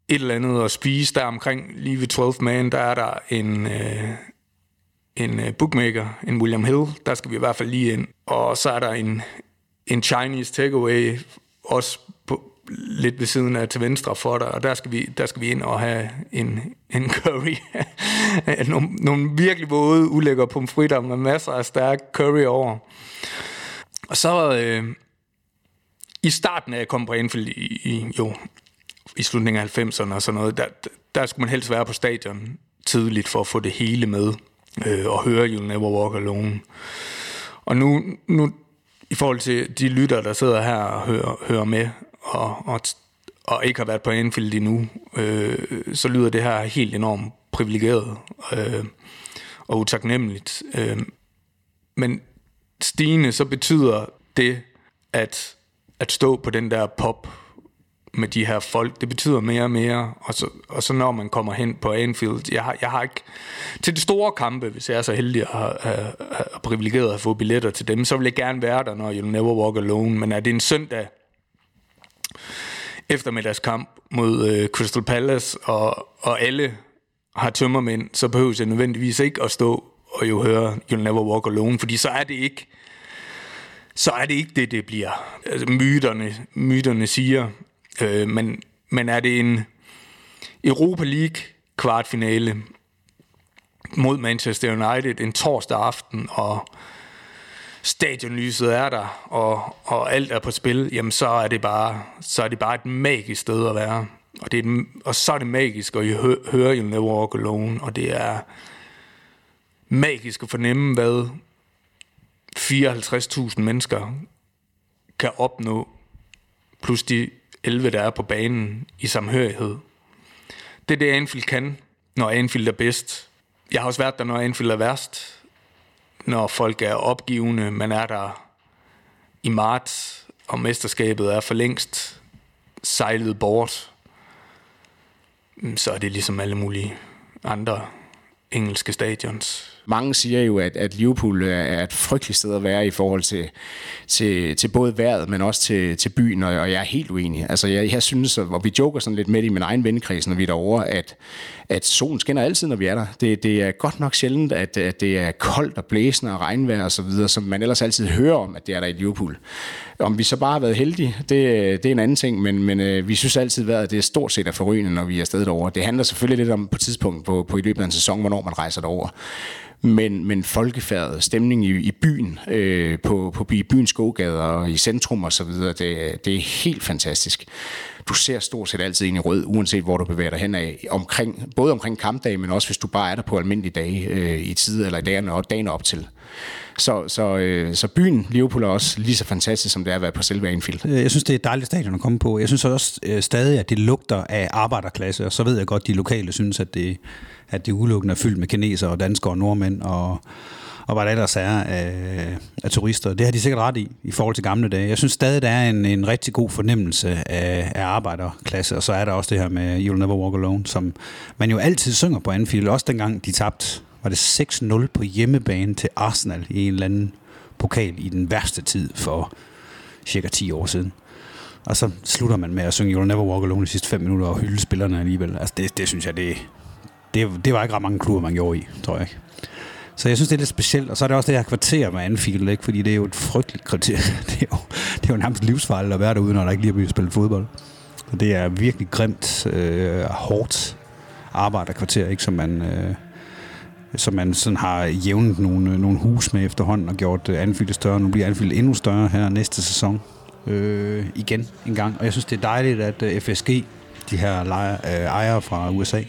et eller andet at spise der omkring lige ved 12 man, der er der en, øh, en øh, bookmaker, en William Hill, der skal vi i hvert fald lige ind. Og så er der en, en Chinese takeaway, også på, lidt ved siden af til venstre for dig, og der skal vi, der skal vi ind og have en, en curry. nogle, nogle virkelig våde, ulækre pomfritter med masser af stærk curry over. Og så øh, i starten af jeg kom på Anfield i, i, jo, i slutningen af 90'erne og sådan noget, der, der skulle man helst være på stadion tidligt for at få det hele med øh, og høre You'll Never Walk Alone. Og nu, nu i forhold til de lytter, der sidder her og hører, hører med, og, og, og ikke har været på Anfield endnu, øh, så lyder det her helt enormt privilegeret øh, og utaknemmeligt. Øh, men stigende, så betyder det, at, at stå på den der pop med de her folk, det betyder mere og mere, og så, og så når man kommer hen på Anfield, jeg har, jeg har ikke, til de store kampe, hvis jeg er så heldig at have privilegeret at få billetter til dem, så vil jeg gerne være der, når You'll Never Walk Alone, men er det en søndag eftermiddagskamp mod øh, Crystal Palace, og, og alle har tømmermænd, så behøver jeg nødvendigvis ikke at stå og jo høre You'll Never Walk Alone, fordi så er det ikke så er det ikke det, det bliver. Altså, myterne, myterne siger, Øh, men, men er det en Europa League kvartfinale mod Manchester United en torsdag aften, og stadionlyset er der, og, og alt er på spil, jamen så er det bare, så er det bare et magisk sted at være. Og, det er et, og så er det magisk og I høre You'll Never Walk Alone, og det er magisk at fornemme, hvad 54.000 mennesker kan opnå, plus de 11, der er på banen i samhørighed. Det er det, Anfield kan, når Anfield er bedst. Jeg har også været der, når Anfield er værst. Når folk er opgivende, man er der i marts, og mesterskabet er for længst sejlet bort, så er det ligesom alle mulige andre engelske stadions. Mange siger jo, at, at Liverpool er et frygteligt sted at være i forhold til, til, til både vejret, men også til, til byen, og, og jeg er helt uenig. Altså, jeg, jeg synes, og vi joker sådan lidt med i min egen vennekreds, når vi er derovre, at, at solen skinner altid, når vi er der. Det, det er godt nok sjældent, at, at det er koldt og blæsende og regnvejr og så videre, som man ellers altid hører om, at det er der i Liverpool. Om vi så bare har været heldige, det, det er en anden ting, men, men øh, vi synes altid, at det er stort set at forrygende, når vi er afsted derovre. Det handler selvfølgelig lidt om på tidspunkt på, på i løbet af en sæson, hvornår man rejser derover men, men folkefærdet, stemning i, i byen, øh, på, på byens gågader og i centrum og så videre, det, det er helt fantastisk. Du ser stort set altid en i rød, uanset hvor du bevæger dig henad. omkring, både omkring kampdage, men også hvis du bare er der på almindelige dage øh, i tid eller i dagene, og dagen op til. Så, så, øh, så byen Liverpool er også lige så fantastisk, som det er at være på selve Anfield. Øh, jeg synes, det er et dejligt stadion at komme på. Jeg synes også øh, stadig, at det lugter af arbejderklasse, og så ved jeg godt, at de lokale synes, at det, at det udelukkende er fyldt med kinesere og danskere og nordmænd og, og hvad der ellers er af, af turister. Det har de sikkert ret i, i forhold til gamle dage. Jeg synes stadig, der er en, en rigtig god fornemmelse af, af arbejderklasse, og så er der også det her med You'll Never Walk Alone, som man jo altid synger på Anfield, også dengang de tabte var det 6-0 på hjemmebane til Arsenal i en eller anden pokal i den værste tid for cirka 10 år siden. Og så slutter man med at synge You'll Never Walk Alone de sidste 5 minutter og hylde spillerne alligevel. Altså det, det synes jeg, det, det, det var ikke ret mange klubber, man gjorde i, tror jeg ikke. Så jeg synes, det er lidt specielt. Og så er det også det her kvarter med Anfield, ikke? fordi det er jo et frygteligt kvarter. Det er jo, det er jo nærmest livsfarligt at være derude, når der ikke lige er blevet spillet spille fodbold. Så det er virkelig grimt, øh, hårdt arbejderkvarter, ikke? som man... Øh, som man sådan har jævnet nogle, øh, nogle hus med efterhånden og gjort øh, Anfield større. Nu bliver Anfield endnu større her næste sæson øh, igen en gang. Og jeg synes, det er dejligt, at øh, FSG, de her lejer, øh, ejere fra USA,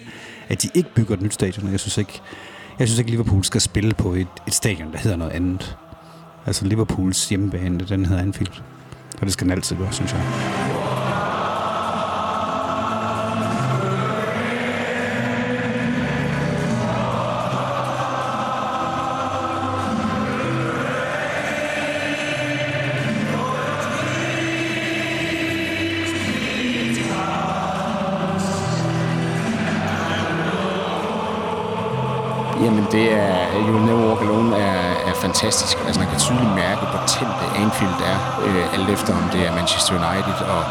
at de ikke bygger et nyt stadion. Jeg synes ikke, jeg synes ikke Liverpool skal spille på et, et stadion, der hedder noget andet. Altså Liverpools hjemmebane, den hedder Anfield. Og det skal den altid gøre, synes jeg. Fantastisk. Altså man kan tydeligt mærke, hvor tændt øh, Anfield er, øh, alt efter om det er Manchester United og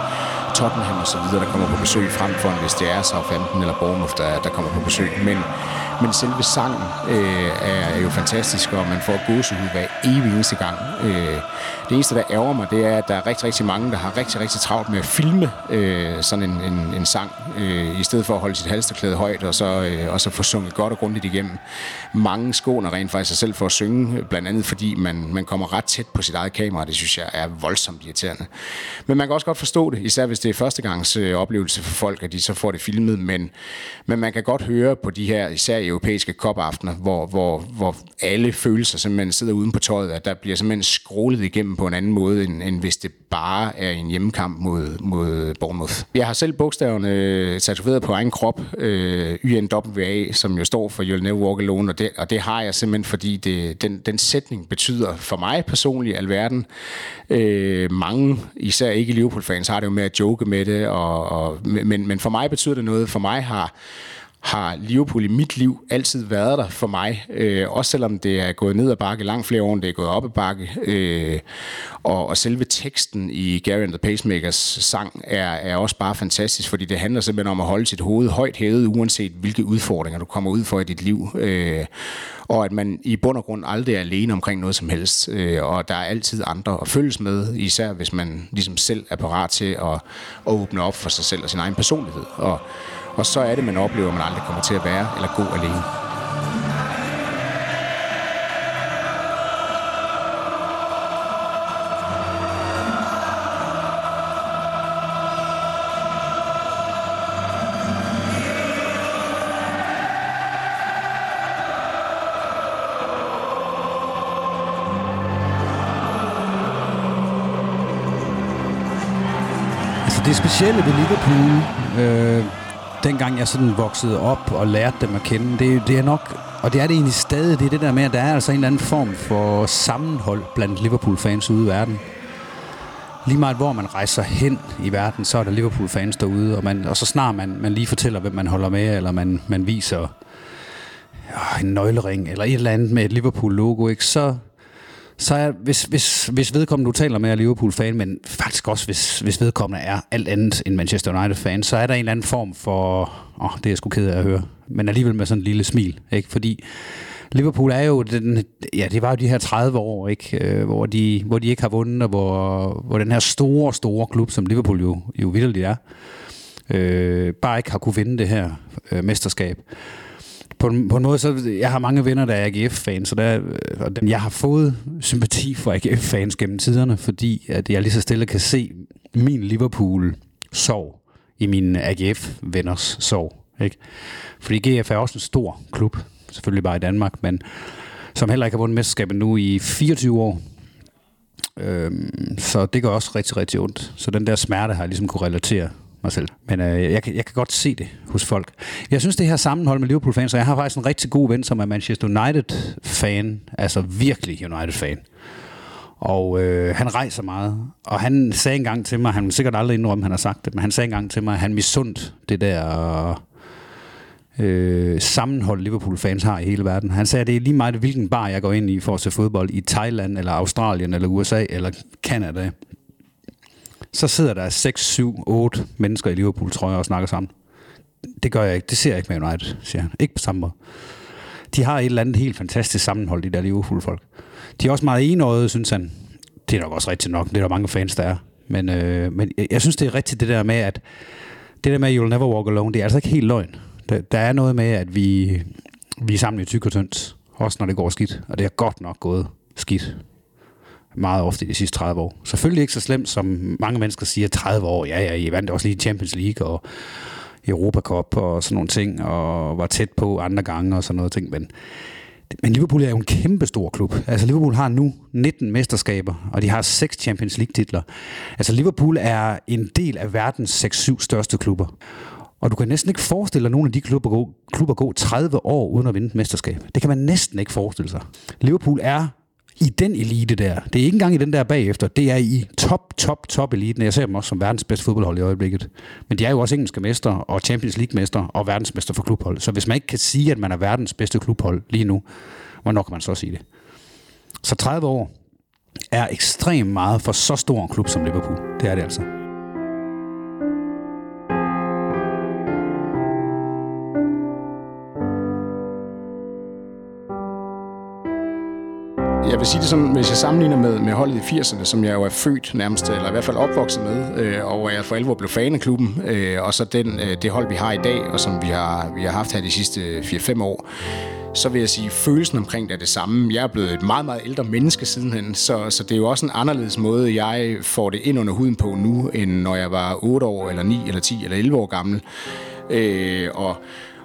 Tottenham og så videre, der kommer på besøg frem for, hvis det er Southampton eller Bournemouth, der, der kommer på besøg. Men, men selve sangen øh, er, jo fantastisk, og man får gåsehud hver evig eneste gang. Øh, det eneste, der ærger mig, det er, at der er rigtig, rigtig mange, der har rigtig, rigtig travlt med at filme øh, sådan en, en, en sang, øh, i stedet for at holde sit halsterklæde højt, og så, øh, og så få sunget godt og grundigt igennem. Mange skåner rent faktisk sig selv for at synge, blandt andet fordi man, man kommer ret tæt på sit eget kamera, det synes jeg er voldsomt irriterende. Men man kan også godt forstå det, især hvis det er førstegangs øh, oplevelse for folk, at de så får det filmet, men, men man kan godt høre på de her, især europæiske kopaftener, hvor, hvor, hvor alle følelser simpelthen sidder uden på tøjet, at der bliver simpelthen skrålet igennem på en anden måde, end, end hvis det bare er en hjemmekamp mod, mod Bournemouth. Jeg har selv bogstaverne øh, tatoveret på egen krop, øh, YNWA, som jo står for You'll Never Walk Alone, og det, og det har jeg simpelthen, fordi det, den, den sætning betyder for mig personligt alverden. Øh, mange, især ikke Liverpool-fans, har det jo med at joke med det, og, og, men, men for mig betyder det noget. For mig har har Liverpool i mit liv altid været der for mig. Øh, også selvom det er gået ned ad bakke langt flere år, end det er gået op ad bakke. Øh, og, og selve teksten i Gary and the Pacemakers sang er, er også bare fantastisk, fordi det handler simpelthen om at holde sit hoved højt hævet, uanset hvilke udfordringer du kommer ud for i dit liv. Øh, og at man i bund og grund aldrig er alene omkring noget som helst. Øh, og der er altid andre at følges med, især hvis man ligesom selv er parat til at, at åbne op for sig selv og sin egen personlighed. Og og så er det, man oplever, at man aldrig kommer til at være eller gå alene. Altså, det specielle ved Liverpool, øh, dengang jeg sådan voksede op og lærte dem at kende, det, det er nok, og det er det egentlig stadig, det er det der med, at der er altså en eller anden form for sammenhold blandt Liverpool-fans ude i verden. Lige meget hvor man rejser hen i verden, så er der Liverpool-fans derude, og, man, og så snart man, man lige fortæller, hvem man holder med, eller man, man viser øh, en nøglering, eller et eller andet med et Liverpool-logo, ikke, så, så er, hvis, hvis, hvis vedkommende, du taler med, er Liverpool-fan, men faktisk også, hvis, hvis vedkommende er alt andet end Manchester United-fan, så er der en eller anden form for, åh, det er jeg sgu ked af at høre, men alligevel med sådan en lille smil, ikke? Fordi Liverpool er jo, den, ja, det var jo de her 30 år, ikke? Øh, hvor, de, hvor de ikke har vundet, og hvor, hvor den her store, store klub, som Liverpool jo, jo vildt er, øh, bare ikke har kunne vinde det her øh, mesterskab på en, på en måde, så jeg har mange venner, der er AGF-fans, så der, øh, og dem, jeg har fået sympati for AGF-fans gennem tiderne, fordi at jeg lige så stille kan se min Liverpool-sorg i mine AGF-venners sorg. Ikke? Fordi GF er også en stor klub, selvfølgelig bare i Danmark, men som heller ikke har vundet mesterskabet nu i 24 år. Øhm, så det gør også rigtig, rigtig ondt. Så den der smerte har jeg ligesom kunne relatere mig selv. Men øh, jeg, jeg kan godt se det hos folk. Jeg synes, det her sammenhold med Liverpool-fans, og jeg har faktisk en rigtig god ven, som er Manchester United-fan, altså virkelig United-fan. Og øh, han rejser meget. Og han sagde engang til mig, han vil sikkert aldrig indrømme, han har sagt det, men han sagde engang til mig, at han misundt det der øh, sammenhold, Liverpool-fans har i hele verden. Han sagde, at det er lige meget, hvilken bar jeg går ind i for at se fodbold i Thailand, eller Australien, eller USA, eller Canada så sidder der 6, 7, 8 mennesker i Liverpool, tror jeg, og snakker sammen. Det gør jeg ikke. Det ser jeg ikke med United, siger han. Ikke på samme måde. De har et eller andet helt fantastisk sammenhold, de der Liverpool-folk. De er også meget enøjede, synes han. Det er nok også rigtigt nok. Det er der mange fans, der er. Men, øh, men jeg, jeg synes, det er rigtigt det der med, at det der med, you'll never walk alone, det er altså ikke helt løgn. Der, der er noget med, at vi, vi er sammen i tyk og tyndt, også når det går skidt. Og det er godt nok gået skidt meget ofte de sidste 30 år. Selvfølgelig ikke så slemt, som mange mennesker siger, 30 år, ja, ja, I vandt også lige Champions League og Europa Cup og sådan nogle ting, og var tæt på andre gange og sådan noget ting, men men Liverpool er jo en kæmpe stor klub. Altså Liverpool har nu 19 mesterskaber, og de har 6 Champions League titler. Altså Liverpool er en del af verdens 6-7 største klubber. Og du kan næsten ikke forestille dig, at nogle af de klubber gå, klubber gå 30 år uden at vinde et mesterskab. Det kan man næsten ikke forestille sig. Liverpool er i den elite der. Det er ikke engang i den der bagefter. Det er i top, top, top eliten. Jeg ser dem også som verdens bedste fodboldhold i øjeblikket. Men de er jo også engelske mester og Champions League-mester og verdensmester for klubhold. Så hvis man ikke kan sige, at man er verdens bedste klubhold lige nu, hvornår kan man så sige det? Så 30 år er ekstremt meget for så stor en klub som Liverpool. Det er det altså. Jeg vil sige det sådan, hvis jeg sammenligner med, med holdet i 80'erne, som jeg jo er født nærmest, eller i hvert fald opvokset med, øh, og hvor jeg for alvor blev fan af klubben, øh, og så den, øh, det hold, vi har i dag, og som vi har, vi har haft her de sidste 4-5 år, så vil jeg sige, at følelsen omkring det er det samme. Jeg er blevet et meget, meget ældre menneske sidenhen, så, så det er jo også en anderledes måde, jeg får det ind under huden på nu, end når jeg var 8 år, eller 9, eller 10, eller 11 år gammel. Øh, og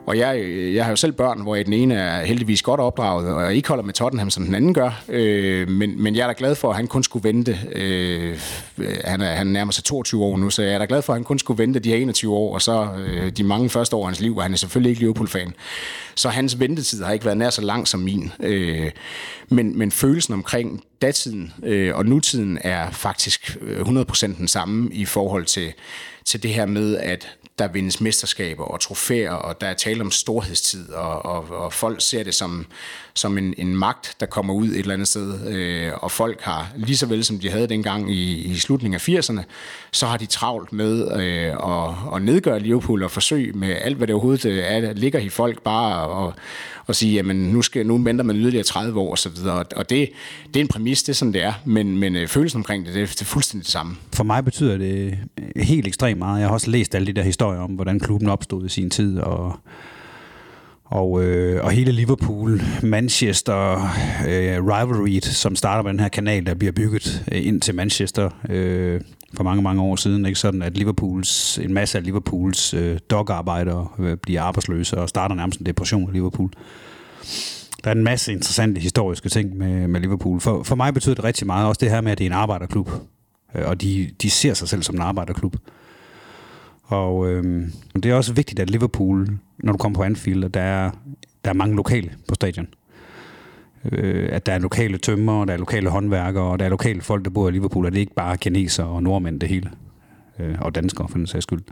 og jeg, øh, jeg har jo selv børn, hvor den ene er heldigvis godt opdraget, og jeg ikke holder med Tottenham, som den anden gør. Øh, men, men jeg er da glad for, at han kun skulle vente. Øh, han, er, han nærmer sig 22 år nu, så jeg er da glad for, at han kun skulle vente de her 21 år, og så øh, de mange første år af hans liv, og han er selvfølgelig ikke Liverpool-fan. Så hans ventetid har ikke været nær så lang som min. Øh, men, men følelsen omkring datiden øh, og nutiden er faktisk øh, 100% den samme i forhold til, til det her med, at der vindes mesterskaber og trofæer, og der er tale om storhedstid, og, og, og folk ser det som, som en, en magt, der kommer ud et eller andet sted. Øh, og folk har, lige så vel som de havde dengang i, i slutningen af 80'erne, så har de travlt med øh, at, at nedgøre Liverpool og forsøge med alt, hvad det overhovedet øh, er, er, ligger i folk bare og, og sige, jamen nu, skal, nu venter man yderligere 30 år osv. Og, og det, det er en præmis, det er sådan, det er. Men, men øh, følelsen omkring det, det, det er fuldstændig det samme. For mig betyder det helt ekstremt meget. Jeg har også læst alle de der historier om, hvordan klubben opstod i sin tid, og og, øh, og hele Liverpool, Manchester øh, rivalry, som starter med den her kanal, der bliver bygget øh, ind til Manchester øh, for mange, mange år siden. Ikke sådan, at Liverpools, en masse af Liverpools øh, dogarbejdere øh, bliver arbejdsløse og starter nærmest en depression i Liverpool. Der er en masse interessante historiske ting med, med Liverpool. For, for mig betyder det rigtig meget også det her med, at det er en arbejderklub. Øh, og de, de ser sig selv som en arbejderklub. Og øh, det er også vigtigt, at Liverpool, når du kommer på Anfield, at der er, der er mange lokale på stadion. Øh, at der er lokale tømmer, der er lokale håndværkere, og der er lokale folk, der bor i Liverpool, og det er ikke bare kinesere og nordmænd det hele. Øh, og danskere, for den sags skyld.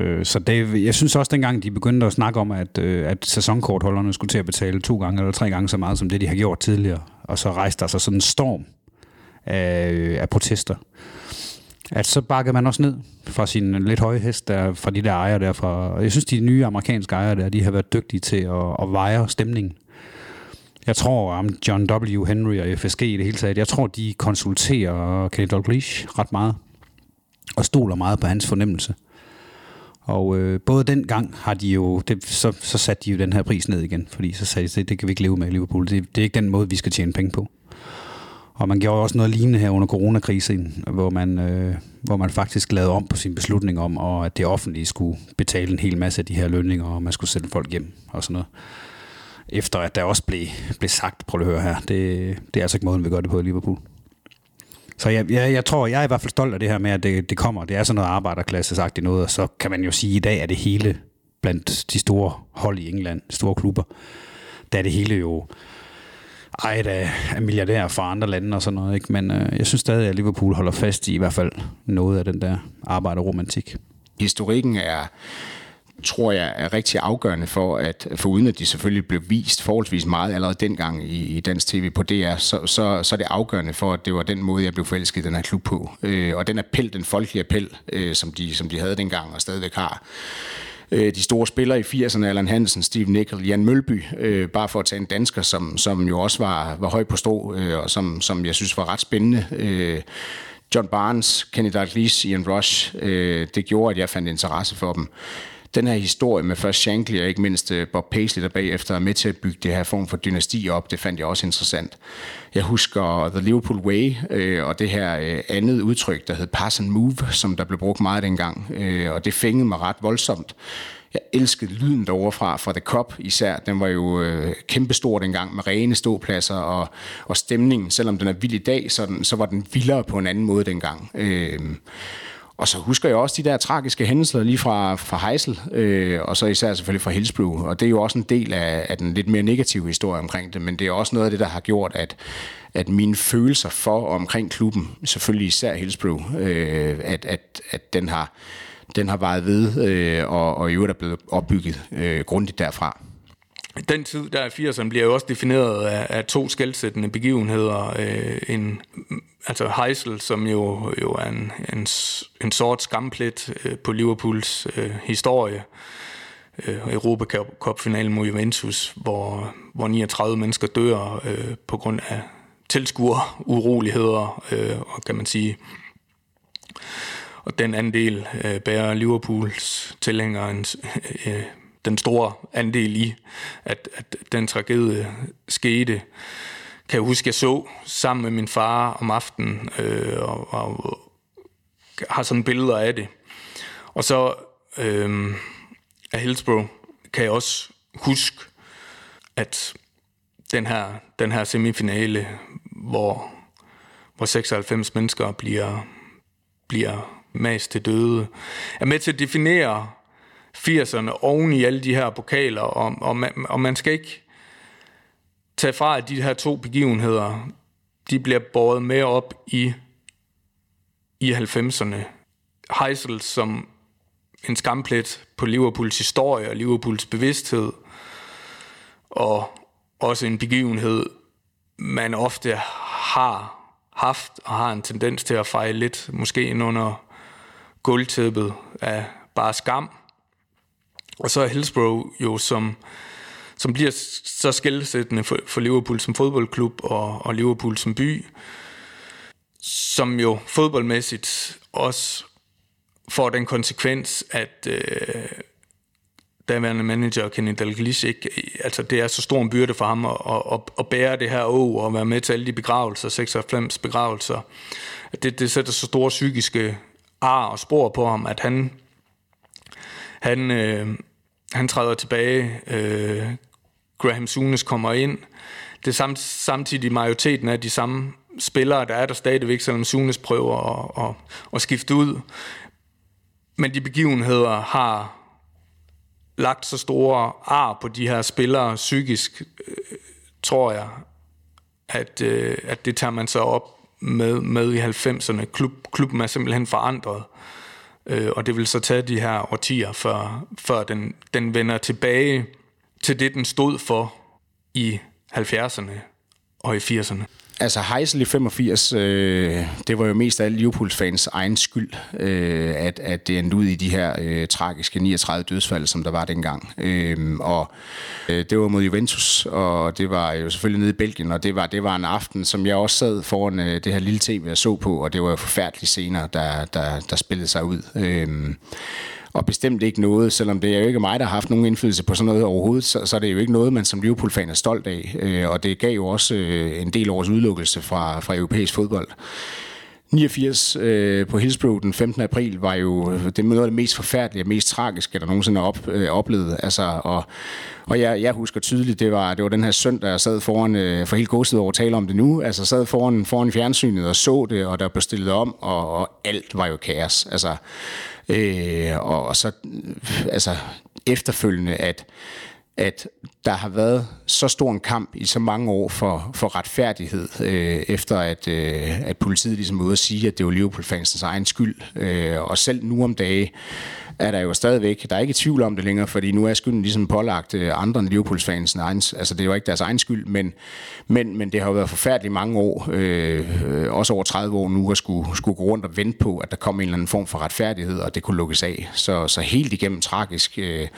Øh, så det, jeg synes også, dengang de begyndte at snakke om, at, øh, at sæsonkortholderne skulle til at betale to gange eller tre gange så meget, som det de har gjort tidligere, og så rejste der sig sådan en storm af, øh, af protester at så bakkede man også ned fra sin lidt høje hest, der, fra de der ejere der. Fra, jeg synes, de nye amerikanske ejere der, de har været dygtige til at, at veje stemningen. Jeg tror om John W. Henry og FSG i det hele taget, jeg tror, de konsulterer Kenny Dalglish ret meget, og stoler meget på hans fornemmelse. Og øh, både den gang har de jo, det, så, så satte de jo den her pris ned igen, fordi så sagde de, det, det kan vi ikke leve med i Liverpool. Det, det er ikke den måde, vi skal tjene penge på. Og man gjorde også noget lignende her under coronakrisen, hvor man, øh, hvor man faktisk lavede om på sin beslutning om, og at det offentlige skulle betale en hel masse af de her lønninger, og man skulle sende folk hjem og sådan noget. Efter at der også blev, blev sagt, prøv at høre her, det, det er altså ikke måden, vi gør det på i Liverpool. Så jeg, jeg, jeg tror, jeg er i hvert fald stolt af det her med, at det, det kommer. Det er sådan noget arbejderklasse sagt i noget, og så kan man jo sige, at i dag er det hele blandt de store hold i England, store klubber, der er det hele jo ejet af, af milliardærer fra andre lande og sådan noget. Ikke? Men øh, jeg synes stadig, at Liverpool holder fast i i hvert fald noget af den der arbejderromantik. Historikken er tror jeg er rigtig afgørende for, at for uden at de selvfølgelig blev vist forholdsvis meget allerede dengang i, i dansk tv på DR, så, så, så er det afgørende for, at det var den måde, jeg blev forelsket i den her klub på. Øh, og den appel, den folkelige appel, øh, som, de, som de havde dengang og stadigvæk har, øh, de store spillere i 80'erne, Allan Hansen, Steve Nickel, Jan Mølby, øh, bare for at tage en dansker, som, som jo også var, var høj på strå, øh, og som, som jeg synes var ret spændende. Øh, John Barnes, Kenny Dalglish, Ian Rush, øh, det gjorde, at jeg fandt interesse for dem den her historie med først Shankly og ikke mindst øh, Bob Paisley, der bagefter er med til at bygge det her form for dynasti op, det fandt jeg også interessant. Jeg husker The Liverpool Way øh, og det her øh, andet udtryk, der hed Pass and Move, som der blev brugt meget dengang, øh, og det fængede mig ret voldsomt. Jeg elskede lyden derovre fra, fra The Cup især. Den var jo øh, kæmpestor dengang med rene ståpladser og, og stemningen, selvom den er vild i dag, så, den, så var den vildere på en anden måde dengang. Øh, og så husker jeg også de der tragiske hændelser lige fra, fra Heisel, øh, og så især selvfølgelig fra Hillsborough. Og det er jo også en del af, af den lidt mere negative historie omkring det, men det er også noget af det, der har gjort, at, at mine følelser for og omkring klubben, selvfølgelig især Hillsborough, øh, at, at, at den har den har vejet ved, øh, og, og i øvrigt er blevet opbygget øh, grundigt derfra. Den tid, der er 80'erne, bliver jo også defineret af, af to skældsættende begivenheder. Øh, en, altså Heisel, som jo, jo er en, en, en sort skamplet øh, på Liverpools øh, historie. øh, Europacup-finalen mod Juventus, hvor, hvor 39 mennesker dør øh, på grund af tilskuer uroligheder, øh, og kan man sige, og den anden del øh, bærer Liverpools tilhængere øh, den store andel i, at, at den tragedie skete. Kan jeg huske, jeg så sammen med min far om aftenen, øh, og, og har sådan billeder af det. Og så øh, af Hillsborough kan jeg også huske, at den her, den her semifinale, hvor, hvor 96 mennesker bliver, bliver mast til døde, er med til at definere 80'erne oven i alle de her pokaler, og, og, man, og man skal ikke tage fra, at de her to begivenheder, de bliver båret med op i, i 90'erne. Heisel som en skamplet på Liverpools historie og Liverpools bevidsthed, og også en begivenhed, man ofte har haft og har en tendens til at fejle lidt, måske ind under gulvtæppet af bare skam. Og så er Hillsborough jo som, som bliver så skældsættende for, for Liverpool som fodboldklub og, og Liverpool som by, som jo fodboldmæssigt også får den konsekvens, at øh, daværende manager Kenny Dalglish ikke, altså det er så stor en byrde for ham at, at, at bære det her å og være med til alle de begravelser, 96 begravelser. Det, det sætter så store psykiske ar og spor på ham, at han, han, øh, han træder tilbage. Øh, Graham Sunes kommer ind. Det er samt, samtidig majoriteten af de samme spillere, der er der stadigvæk, selvom Sunes prøver at, at, at skifte ud. Men de begivenheder har lagt så store ar på de her spillere psykisk, øh, tror jeg, at, øh, at det tager man så op med, med i 90'erne. Klub, klubben er simpelthen forandret, øh, og det vil så tage de her årtier, før, før den, den vender tilbage til det, den stod for i 70'erne og i 80'erne. Altså Heisel i 85, øh, det var jo mest af Liverpools fans egen skyld, øh, at, at det endte ud i de her øh, tragiske 39 dødsfald, som der var dengang. Øh, og øh, det var mod Juventus, og det var jo selvfølgelig nede i Belgien, og det var, det var en aften, som jeg også sad foran øh, det her lille tv, jeg så på, og det var jo forfærdelige scener, der, der, der spillede sig ud. Øh, og bestemt ikke noget, selvom det er jo ikke mig, der har haft nogen indflydelse på sådan noget overhovedet, så, så er det jo ikke noget, man som Liverpool-fan er stolt af. Øh, og det gav jo også øh, en del års udelukkelse fra, fra europæisk fodbold. 89 øh, på Hillsborough den 15. april var jo øh, det noget af det mest forfærdelige og mest tragiske, der nogensinde har op, øh, oplevet. Altså, og og jeg, jeg husker tydeligt, det var, det var den her søndag, jeg sad foran, øh, for helt godset over at tale om det nu, altså sad foran, foran fjernsynet og så det, og der blev stillet om, og, og alt var jo kaos. Altså, øh, og, og så øh, altså, efterfølgende, at at der har været så stor en kamp i så mange år for, for retfærdighed, øh, efter at, øh, at politiet ligesom var ude at sige, at det var Liverpool-fansens egen skyld. Øh, og selv nu om dage er der jo stadigvæk, der er ikke tvivl om det længere, fordi nu er skylden ligesom pålagt øh, andre end fansens egen, Altså det er ikke deres egen skyld, men, men, men det har jo været forfærdeligt mange år, øh, også over 30 år nu, at skulle, skulle gå rundt og vente på, at der kom en eller anden form for retfærdighed, og det kunne lukkes af. Så, så helt igennem tragisk. Øh,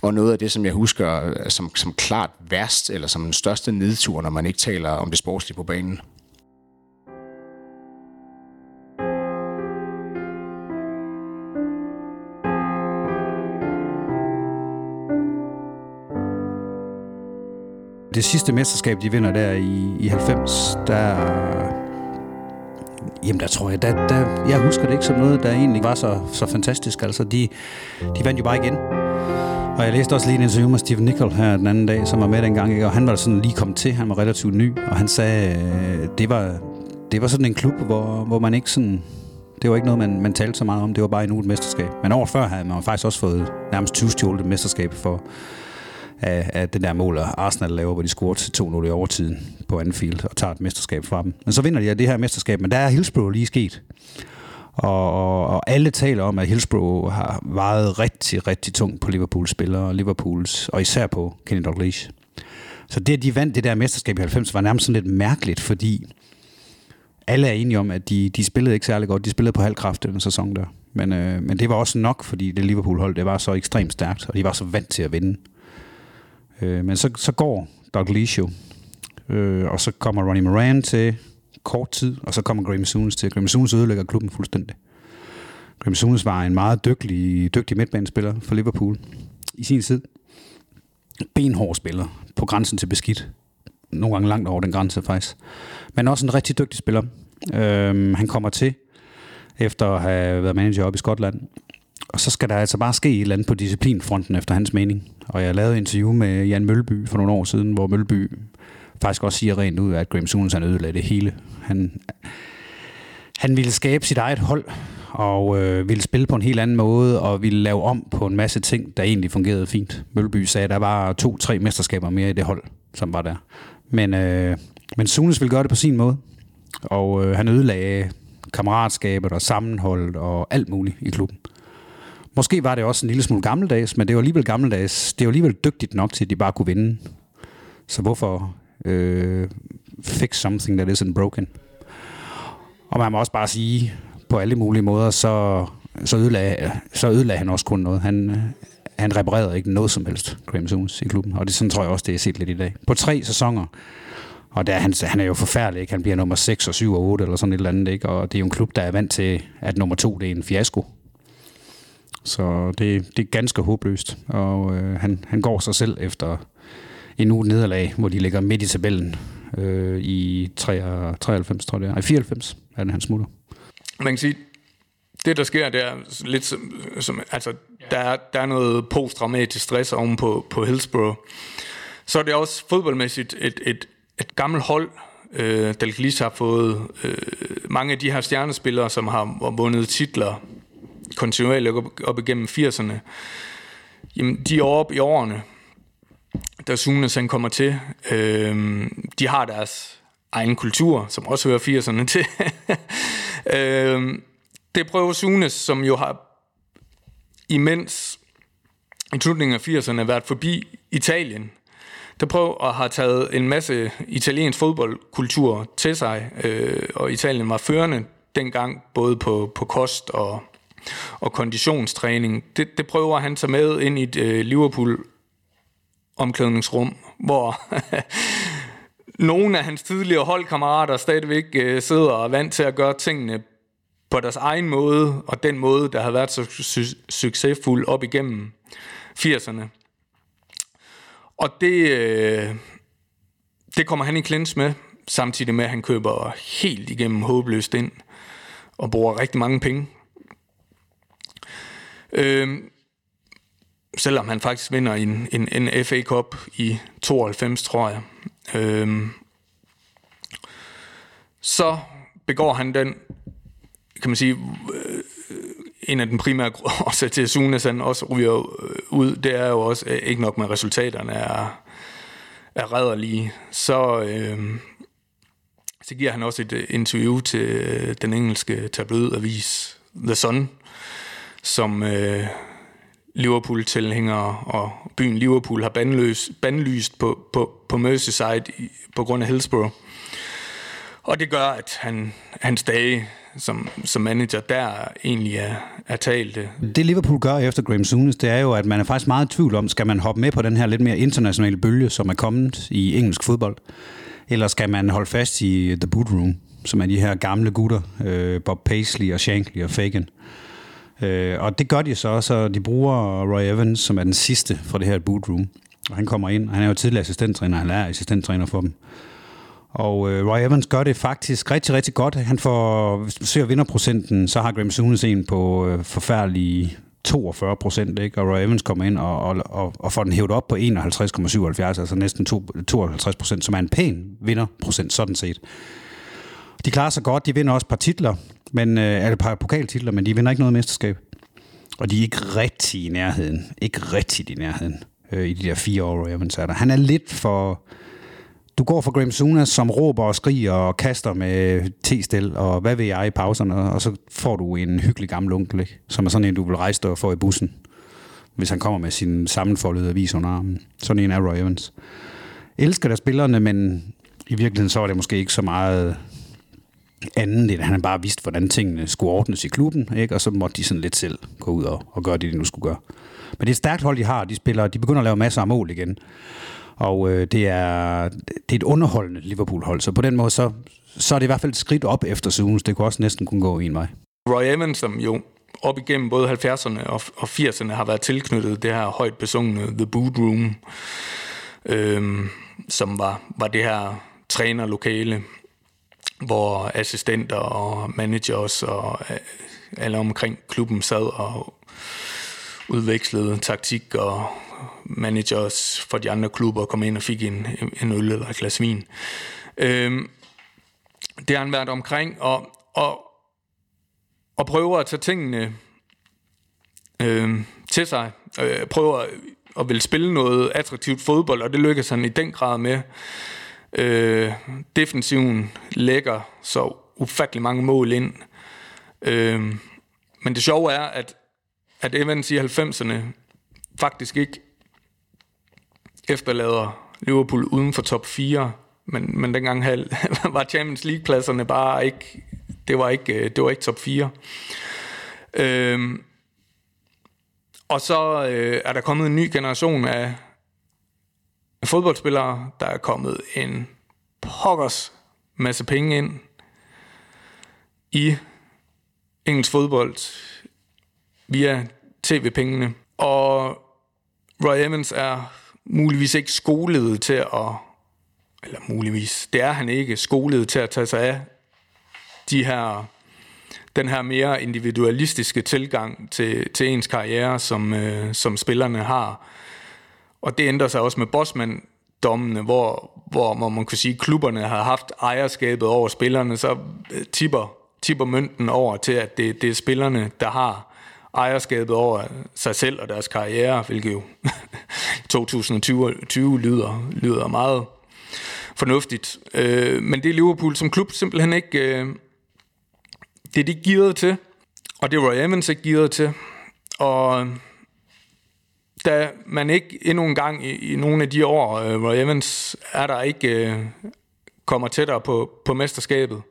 og noget af det, som jeg husker øh, som, som, som klart værst, eller som den største nedtur, når man ikke taler om det sportslige på banen. det sidste mesterskab, de vinder der i, i 90, der... Jamen, der tror jeg, der, der, jeg husker det ikke som noget, der egentlig var så, så fantastisk. Altså, de, de vandt jo bare igen. Og jeg læste også lige en interview med Steven Nichol her den anden dag, som var med dengang, ikke? og han var sådan lige kommet til, han var relativt ny, og han sagde, øh, det var, det var sådan en klub, hvor, hvor man ikke sådan, det var ikke noget, man, man talte så meget om, det var bare endnu et mesterskab. Men over før havde man faktisk også fået nærmest 20 stjålet mesterskab for, af, af den der mål, Arsenal laver, hvor de scorer til 2-0 i overtiden på Anfield og tager et mesterskab fra dem. Men så vinder de det her mesterskab, men der er Hillsborough lige sket. Og, og, og alle taler om, at Hillsborough har vejet rigtig, rigtig tungt på Liverpools spillere, Liverpools, og især på Kenny Dalglish. Så det, at de vandt det der mesterskab i 90, var nærmest sådan lidt mærkeligt, fordi alle er enige om, at de, de spillede ikke særlig godt. De spillede på halv kraft den sæson der. Men, øh, men det var også nok, fordi det Liverpool-hold, det var så ekstremt stærkt, og de var så vant til at vinde. Øh, men så, så går Doug jo, øh, og så kommer Ronnie Moran til kort tid, og så kommer Graham Souness til. Graham Souness ødelægger klubben fuldstændig. Graham Souness var en meget dygtig, dygtig midtbanespiller for Liverpool i sin tid. Benhård spiller, på grænsen til beskidt. Nogle gange langt over den grænse faktisk. Men også en rigtig dygtig spiller. Øhm, han kommer til efter at have været manager op i Skotland. Og så skal der altså bare ske et eller andet på disciplinfronten efter hans mening. Og jeg lavede et interview med Jan Mølby for nogle år siden, hvor Mølby faktisk også siger rent ud, at Graham Souness han ødelagde det hele. Han, han ville skabe sit eget hold, og øh, ville spille på en helt anden måde, og ville lave om på en masse ting, der egentlig fungerede fint. Mølby sagde, at der var to-tre mesterskaber mere i det hold, som var der. Men, øh, men Sunes ville gøre det på sin måde, og øh, han ødelagde kammeratskabet og sammenholdet og alt muligt i klubben. Måske var det også en lille smule gammeldags, men det var alligevel gammeldags. Det var alligevel dygtigt nok til, at de bare kunne vinde. Så hvorfor øh, fix something that isn't broken? Og man må også bare sige, på alle mulige måder, så, så, ødelagde, så ødelagde han også kun noget. Han, øh, han reparerede ikke noget som helst, Graham Souness, i klubben. Og det sådan tror jeg også, det er set lidt i dag. På tre sæsoner, og der, han, han er jo forfærdelig, ikke? Han bliver nummer 6 og 7 og 8 eller sådan et eller andet, ikke? Og det er jo en klub, der er vant til, at nummer 2 det er en fiasko. Så det, det er ganske håbløst. Og øh, han, han går sig selv efter en uge nederlag, hvor de ligger midt i tabellen øh, i 93, tror jeg det er. 94 er den, han smutter. Man kan sige, det der sker, det er lidt som, som altså, der, er, der er noget posttraumatisk stress oven på, på Hillsborough. Så er det også fodboldmæssigt et, et, et gammelt hold. Øh, lige har fået øh, mange af de her stjernespillere, som har vundet titler kontinuerligt op, op igennem 80'erne. Jamen, de er oppe i årene, da Sunes han kommer til. Øh, de har deres egen kultur, som også hører 80'erne til. øh, det prøver Sunes, som jo har imens i slutningen af 80'erne været forbi Italien, der prøver at have taget en masse italiensk fodboldkultur til sig, øh, og Italien var førende dengang, både på, på kost og, og konditionstræning. Det, det prøver han så med ind i et øh, Liverpool omklædningsrum, hvor nogle af hans tidligere holdkammerater stadigvæk øh, sidder og er vant til at gøre tingene på deres egen måde, og den måde, der har været så su- succesfuld op igennem 80'erne. Og det, øh, det kommer han i klins med, samtidig med, at han køber helt igennem håbløst ind, og bruger rigtig mange penge. Øh, selvom han faktisk vinder en, en, en FA Cup i 92, tror jeg. Øhm, så begår han den, kan man sige, øh, en af den primære årsager til, at Sunes også ryger øh, ud, det er jo også øh, ikke nok med resultaterne er, er redderlige. Så, øh, så giver han også et øh, interview til øh, den engelske tabloidavis The Sun, som øh, Liverpool-tilhængere og byen Liverpool har bandløs, bandlyst på, på, på Merseyside på grund af Hillsborough. Og det gør, at han, hans dage som, som manager der egentlig er, er talt. Det Liverpool gør efter Graham Souness, det er jo, at man er faktisk meget i tvivl om, skal man hoppe med på den her lidt mere internationale bølge, som er kommet i engelsk fodbold, eller skal man holde fast i The Boot Room, som er de her gamle gutter, øh, Bob Paisley og Shankly og Fagan. Øh, og det gør de så, så de bruger Roy Evans, som er den sidste fra det her Boot Room. Og han kommer ind, han er jo tidligere assistenttræner, han er assistenttræner for dem. Og øh, Roy Evans gør det faktisk rigtig, rigtig godt. Han får, hvis du ser vinderprocenten, så har Graham Sunes en på øh, forfærdelige 42 procent, ikke? og Roy Evans kommer ind og, og, og, og får den hævet op på 51,77, altså næsten 52 procent, som er en pæn vinderprocent sådan set. De klarer sig godt, de vinder også et par titler, men, øh, er det par pokaltitler, men de vinder ikke noget mesterskab. Og de er ikke rigtig i nærheden, ikke rigtig i nærheden øh, i de der fire år, Roy Evans er der. Han er lidt for du går for Graham Souness, som råber og skriger og kaster med t-stil og hvad ved jeg i pauserne, og så får du en hyggelig gammel onkel, ikke? som er sådan en, du vil rejse dig og få i bussen, hvis han kommer med sin sammenfoldede avis under armen. Sådan en er Roy Evans. Elsker der spillerne, men i virkeligheden så er det måske ikke så meget anden end han bare vidste, hvordan tingene skulle ordnes i klubben, ikke? og så måtte de sådan lidt selv gå ud og, og gøre det, de nu skulle gøre. Men det er et stærkt hold, de har. De, spiller, de begynder at lave masser af mål igen. Og øh, det, er, det er et underholdende Liverpool-hold, så på den måde, så, så er det i hvert fald et skridt op efter Sunes. Det kunne også næsten kunne gå en vej. Roy Evans, som jo op igennem både 70'erne og, og 80'erne har været tilknyttet det her højt besungne The Boot Room, øh, som var, var det her trænerlokale, hvor assistenter og managers og øh, alle omkring klubben sad og udvekslede taktik, og managers for de andre klubber kom ind og fik en, en øl eller et glas vin. Øhm, det har han været omkring, og, og, og prøver at tage tingene øhm, til sig. Øh, prøver at, at vil spille noget attraktivt fodbold, og det lykkes han i den grad med. Øh, defensiven lægger så ufattelig mange mål ind. Øh, men det sjove er, at, at Evans i 90'erne faktisk ikke efterlader Liverpool uden for top 4, men, men dengang var Champions League-pladserne bare ikke, det var ikke, øh, det var ikke top 4. Øh, og så øh, er der kommet en ny generation af fodboldspillere, der er kommet en pokkers masse penge ind i engelsk fodbold via tv-pengene. Og Roy Evans er muligvis ikke skolet til at, eller muligvis, det er han ikke skolet til at tage sig af de her, den her mere individualistiske tilgang til, til ens karriere, som, øh, som spillerne har. Og det ændrer sig også med Bosman dommene, hvor, hvor, man, man kan sige, at klubberne har haft ejerskabet over spillerne, så øh, tipper, tipper mønten over til, at det, det er spillerne, der har ejerskabet over sig selv og deres karriere, hvilket jo 2020 lyder, lyder meget fornuftigt. Øh, men det er Liverpool som klub simpelthen ikke, øh, det er de givet til, og det er Roy Evans ikke givet til. Og da man ikke endnu en gang i, i nogle af de år, øh, hvor Evans er der ikke øh, kommer tættere på, på mesterskabet,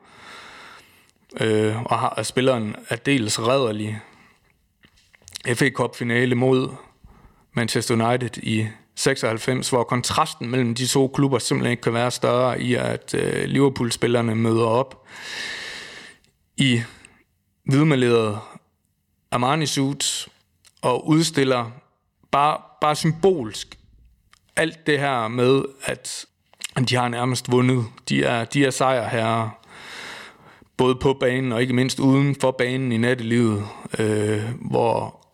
øh, og har, spilleren er dels redderlig. FA Cup finale mod Manchester United i 96, hvor kontrasten mellem de to klubber simpelthen ikke kan være større i, at øh, Liverpool-spillerne møder op i hvidmalerede Armani suits og udstiller bare, bare symbolsk alt det her med, at de har nærmest vundet. De er, de er sejrherrer, både på banen og ikke mindst uden for banen i nattelivet, øh, hvor,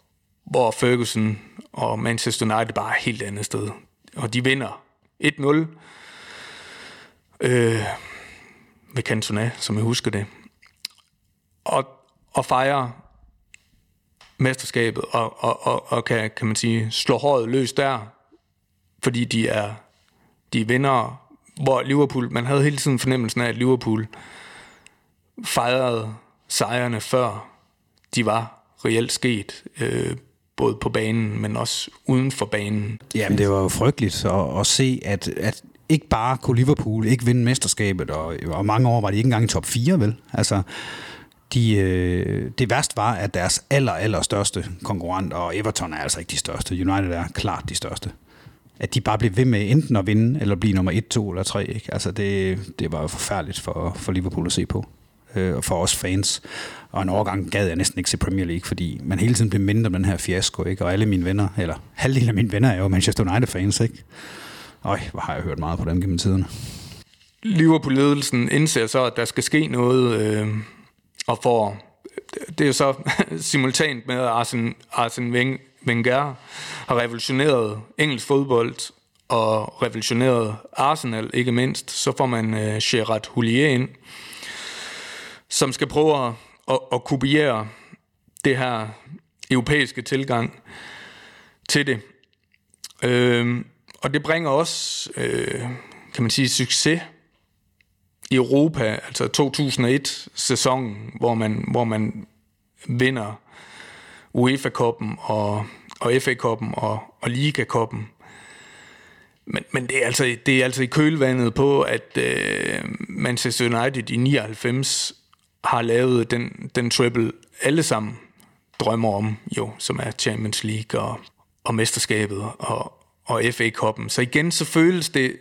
hvor Ferguson og Manchester United bare er helt andet sted. Og de vinder 1-0 øh, ved Cantona, som jeg husker det. Og, og fejrer mesterskabet og, og, og, og kan, kan man sige, slå håret løs der, fordi de er, de er vinder, hvor Liverpool, man havde hele tiden fornemmelsen af, at Liverpool fejrede sejrene før de var reelt sket, øh, både på banen, men også uden for banen. Jamen, det var jo frygteligt at, at se, at, at ikke bare kunne Liverpool ikke vinde mesterskabet, og, og mange år var de ikke engang i top 4, vel? Altså, de, øh, det værste var, at deres aller, aller største konkurrent, og Everton er altså ikke de største, United er klart de største, at de bare blev ved med enten at vinde, eller blive nummer 1, 2 eller 3. Ikke? Altså det, det var jo forfærdeligt for, for Liverpool at se på, øh, og for os fans. Og en overgang gad jeg næsten ikke se Premier League, fordi man hele tiden blev mindre om den her fiasko, ikke? og alle mine venner, eller halvdelen af mine venner er jo Manchester United-fans, ikke? Øj, hvor har jeg hørt meget på dem gennem tiden. Liverpool-ledelsen indser så, at der skal ske noget... Øh og får, det er jo så simultant med, at Arsene, Arsene Wenger har revolutioneret engelsk fodbold og revolutioneret Arsenal ikke mindst, så får man øh, Gerard Houllier ind, som skal prøve at, at, at kopiere det her europæiske tilgang til det. Øh, og det bringer også, øh, kan man sige, succes Europa, altså 2001-sæsonen, hvor man, hvor man vinder UEFA-koppen og, og FA-koppen og, og Liga-koppen. Men, men det, er altså, det er altså i kølvandet på, at øh, Manchester United i 99 har lavet den, den triple, alle sammen drømmer om, jo, som er Champions League og, og mesterskabet og, og FA-koppen. Så igen, så føles det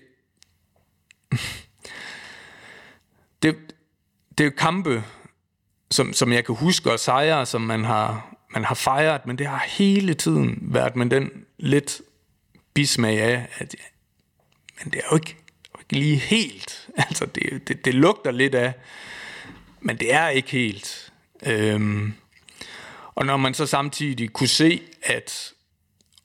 det, det er jo kampe, som, som jeg kan huske og sejre, som man har, man har fejret, men det har hele tiden været med den lidt bismag af, at men det er jo ikke, ikke lige helt. Altså, det, det, det lugter lidt af, men det er ikke helt. Øhm, og når man så samtidig kunne se, at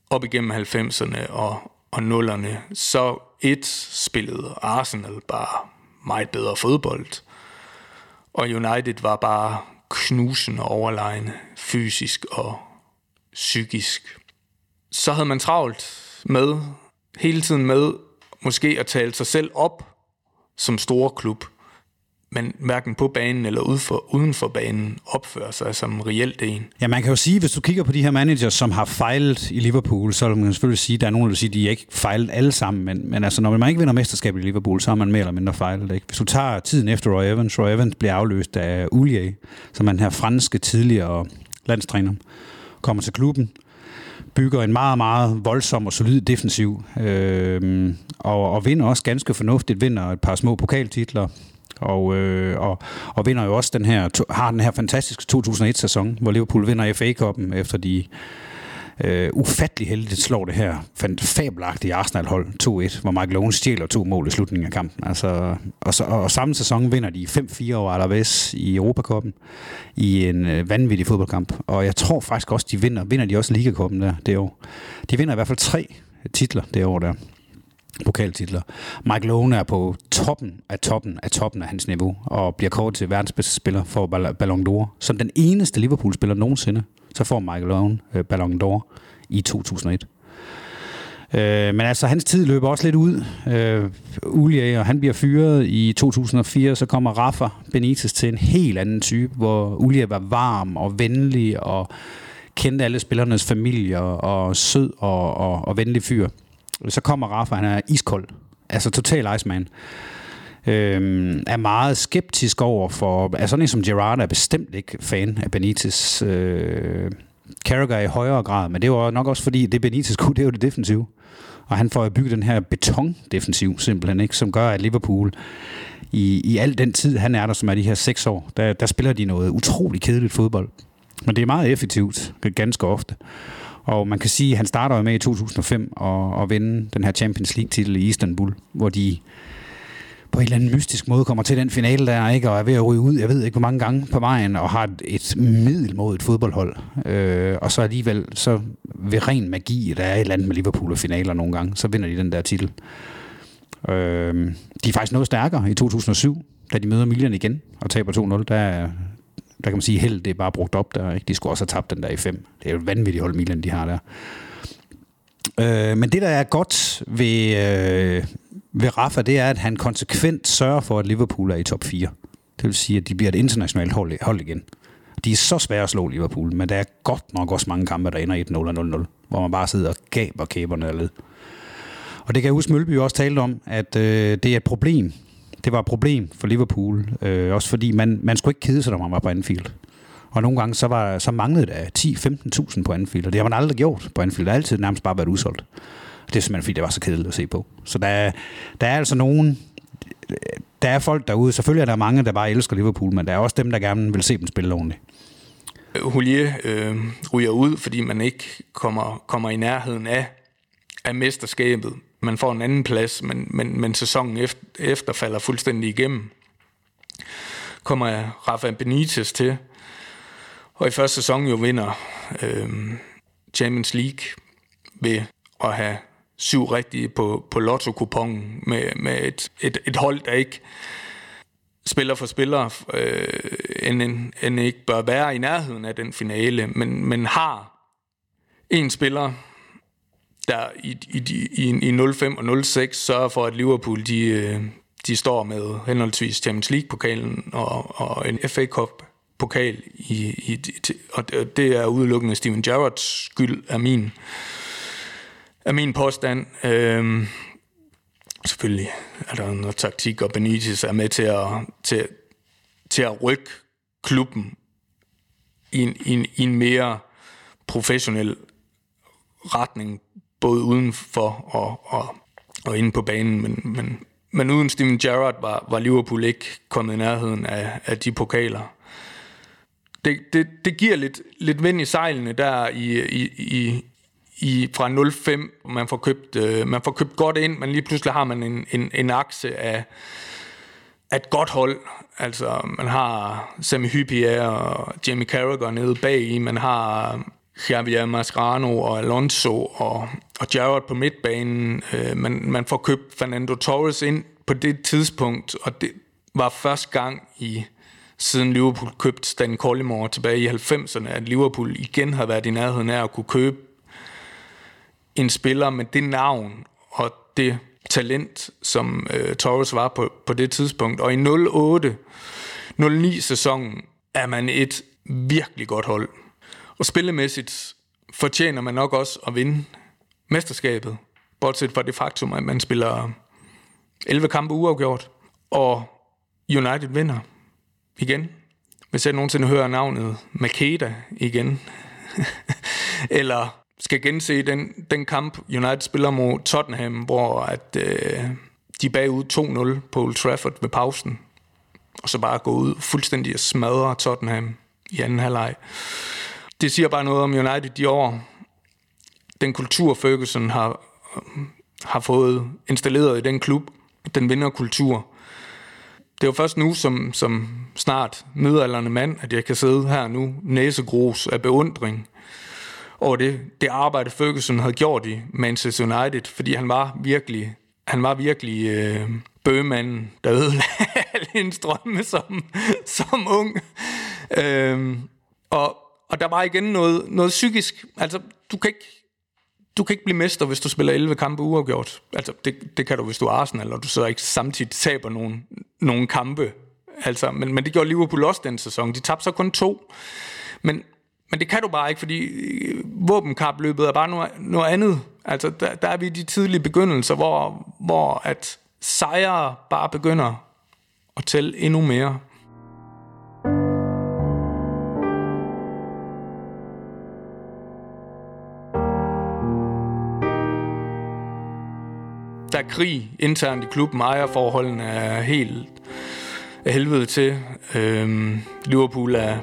op igennem 90'erne og, og 0'erne, så et spillede Arsenal bare meget bedre fodbold. Og United var bare knusende overlegne, fysisk og psykisk. Så havde man travlt med, hele tiden med, måske at tale sig selv op som store klub men hverken på banen eller ude for, uden for banen opfører sig som reelt en. Ja, man kan jo sige, hvis du kigger på de her managers, som har fejlet i Liverpool, så vil man selvfølgelig sige, at der er nogen, der siger, at de ikke fejlet alle sammen, men, men altså, når man ikke vinder mesterskabet i Liverpool, så har man mere eller mindre fejlet. Ikke? Hvis du tager tiden efter Roy Evans, Roy Evans bliver afløst af Ullier, som er den her franske tidligere landstræner, kommer til klubben, bygger en meget, meget voldsom og solid defensiv, øh, og, og vinder også ganske fornuftigt, vinder et par små pokaltitler, og, øh, og, og vinder jo også den her, to, har den her fantastiske 2001-sæson, hvor Liverpool vinder FA-koppen efter de øh, ufattelig heldigt slår det her fabelagtige Arsenal-hold 2-1, hvor Michael Owen stjæler to mål i slutningen af kampen. Altså, og, så, og samme sæson vinder de 5-4 over Alaves i Europakoppen i en øh, vanvittig fodboldkamp. Og jeg tror faktisk også, de vinder, vinder de også Ligakoppen der det år. De vinder i hvert fald tre titler det år der pokaltitler. Mike Owen er på toppen af toppen af toppen af hans niveau, og bliver kåret til verdens bedste spiller for Ballon d'Or. Som den eneste Liverpool-spiller nogensinde, så får Michael Owen øh, Ballon d'Or i 2001. Øh, men altså, hans tid løber også lidt ud. Øh, Ulia, og han bliver fyret i 2004, så kommer Rafa Benitez til en helt anden type, hvor Ulia var varm og venlig og kendte alle spillernes familier og sød og, og, og venlig fyr. Så kommer Rafa, han er iskold. Altså total Iceman. Øhm, er meget skeptisk over for... Altså sådan en som Gerard er bestemt ikke fan af Benitez. Øh, Carragher i højere grad, men det var nok også fordi, det Benitez kunne, det er jo det defensive. Og han får bygget den her betondefensiv simpelthen, ikke, som gør, at Liverpool i, i al den tid, han er der, som er de her seks år, der, der spiller de noget utrolig kedeligt fodbold. Men det er meget effektivt, ganske ofte. Og man kan sige, at han starter med i 2005 og, og vinde den her Champions League-titel i Istanbul, hvor de på en eller anden mystisk måde kommer til den finale der, ikke, og er ved at ryge ud, jeg ved ikke hvor mange gange på vejen, og har et, et middelmodigt fodboldhold. Øh, og så alligevel, så ved ren magi, der er et eller andet med Liverpool og finaler nogle gange, så vinder de den der titel. Øh, de er faktisk noget stærkere i 2007, da de møder Milan igen og taber 2-0. Der, der kan man sige, held det er bare brugt op der. Ikke? De skulle også have tabt den der i 5. Det er jo et vanvittigt hold, Milan de har der. Øh, men det, der er godt ved, øh, ved Rafa, det er, at han konsekvent sørger for, at Liverpool er i top 4. Det vil sige, at de bliver et internationalt hold, hold igen. De er så svære at slå Liverpool, men der er godt nok også mange kampe, der ender i 1-0 0-0, hvor man bare sidder og gaber kæberne af led. Og det kan jeg huske, Mølby også talte om, at øh, det er et problem, det var et problem for Liverpool, øh, også fordi man, man skulle ikke kede sig, når man var på Anfield. Og nogle gange, så, var, så manglede der 10-15.000 på Anfield, og det har man aldrig gjort på Anfield. Det har altid nærmest bare været udsolgt. Det er simpelthen, fordi det var så kedeligt at se på. Så der, der er altså nogen... Der er folk derude, selvfølgelig er der mange, der bare elsker Liverpool, men der er også dem, der gerne vil se dem spille ordentligt. Hulier øh, ryger ud, fordi man ikke kommer, kommer i nærheden af, af mesterskabet man får en anden plads, men, men, men sæsonen efter, efter falder fuldstændig igennem. Kommer Rafa Benitez til, og i første sæson jo vinder øh, Champions League ved at have syv rigtige på, på lotto-kupongen med, med et, et, et hold, der ikke spiller for spiller øh, end, end ikke bør være i nærheden af den finale, men, men har en spiller, der i, i, i, i 05 og 06 sørger for, at Liverpool de, øh, de står med henholdsvis Champions League-pokalen og, og en FA Cup-pokal. I, i, og det er udelukkende Steven Gerrards skyld af min, af min påstand. Øhm, selvfølgelig er der noget taktik, og Benitez er med til at, til, til at rykke klubben i en, i en, i en mere professionel retning, både udenfor og, og, og inde på banen, men, men, men uden Steven Gerrard var, var Liverpool ikke kommet i nærheden af, af de pokaler. Det, det, det giver lidt, lidt vind i sejlene der i, i, i, i fra 05, man får købt, øh, man får købt godt ind, men lige pludselig har man en, en, en akse af, af et godt hold. Altså, man har Sammy Hyppie og Jamie Carragher nede bag i, man har Javier Mascherano og Alonso og, og Gerrard på midtbanen. Øh, man, man får købt Fernando Torres ind på det tidspunkt, og det var første gang i siden Liverpool købte Stan Collymore tilbage i 90'erne, at Liverpool igen har været i nærheden af at kunne købe en spiller med det navn og det talent, som øh, Torres var på, på det tidspunkt. Og i 08-09 sæsonen er man et virkelig godt hold. Og spillemæssigt fortjener man nok også at vinde mesterskabet, bortset fra det faktum, at man spiller 11 kampe uafgjort, og United vinder igen. Hvis jeg nogensinde hører navnet Makeda igen, eller skal gense den, den kamp, United spiller mod Tottenham, hvor at, øh, de er bagud 2-0 på Old Trafford ved pausen, og så bare gå ud fuldstændig og smadre Tottenham i anden halvleg. Det siger bare noget om United de år. Den kultur, Ferguson har, har fået installeret i den klub, den vinderkultur. Det er jo først nu, som, som snart midalderne mand, at jeg kan sidde her nu næsegrus af beundring over det, det arbejde, Ferguson havde gjort i Manchester United, fordi han var virkelig, han var virkelig øh, bøgemanden, der ødelagde alle hendes drømme som, som ung. Øh, og, og der var igen noget, noget psykisk. Altså, du kan ikke, du kan ikke blive mester, hvis du spiller 11 kampe uafgjort. Altså, det, det kan du, hvis du er Arsenal, og du så ikke samtidig taber nogen, nogen kampe. Altså, men, men det gjorde Liverpool også den sæson. De tabte så kun to. Men, men det kan du bare ikke, fordi øh, våbenkapløbet er bare noget, noget andet. Altså, der, der er vi i de tidlige begyndelser, hvor, hvor at sejre bare begynder at tælle endnu mere. Krig internt i klubben. Ejerforholdene er helt af helvede til. Øhm, Liverpool er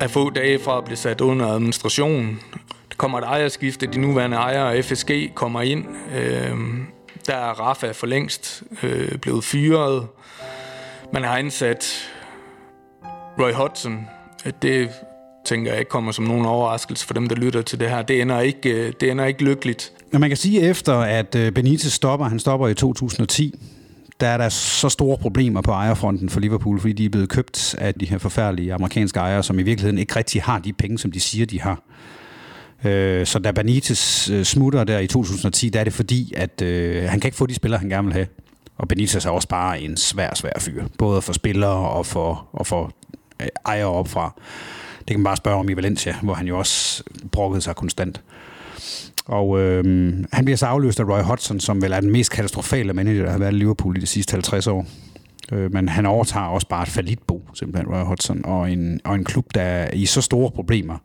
er få dage fra at blive sat under administration. Der kommer et ejerskifte, de nuværende ejere af FSG kommer ind. Øhm, der er Rafa for længst øh, blevet fyret. Man har ansat Roy Hodgson. Det tænker jeg ikke kommer som nogen overraskelse for dem, der lytter til det her. Det ender ikke, øh, det ender ikke lykkeligt. Men man kan sige efter, at øh, Benitez stopper, han stopper i 2010, der er der så store problemer på ejerfronten for Liverpool, fordi de er blevet købt af de her forfærdelige amerikanske ejere, som i virkeligheden ikke rigtig har de penge, som de siger, de har. Øh, så da Benitez øh, smutter der i 2010, der er det fordi, at øh, han kan ikke få de spillere, han gerne vil have. Og Benitez er også bare en svær, svær fyr. Både for spillere og for, og for øh, ejere opfra. Det kan man bare spørge om i Valencia, hvor han jo også brokkede sig konstant. Og øh, han bliver så afløst af Roy Hodgson, som vel er den mest katastrofale manager, der har været i Liverpool i de sidste 50 år. Øh, men han overtager også bare et falitbo, simpelthen Roy Hodgson, og en, og en klub, der er i så store problemer,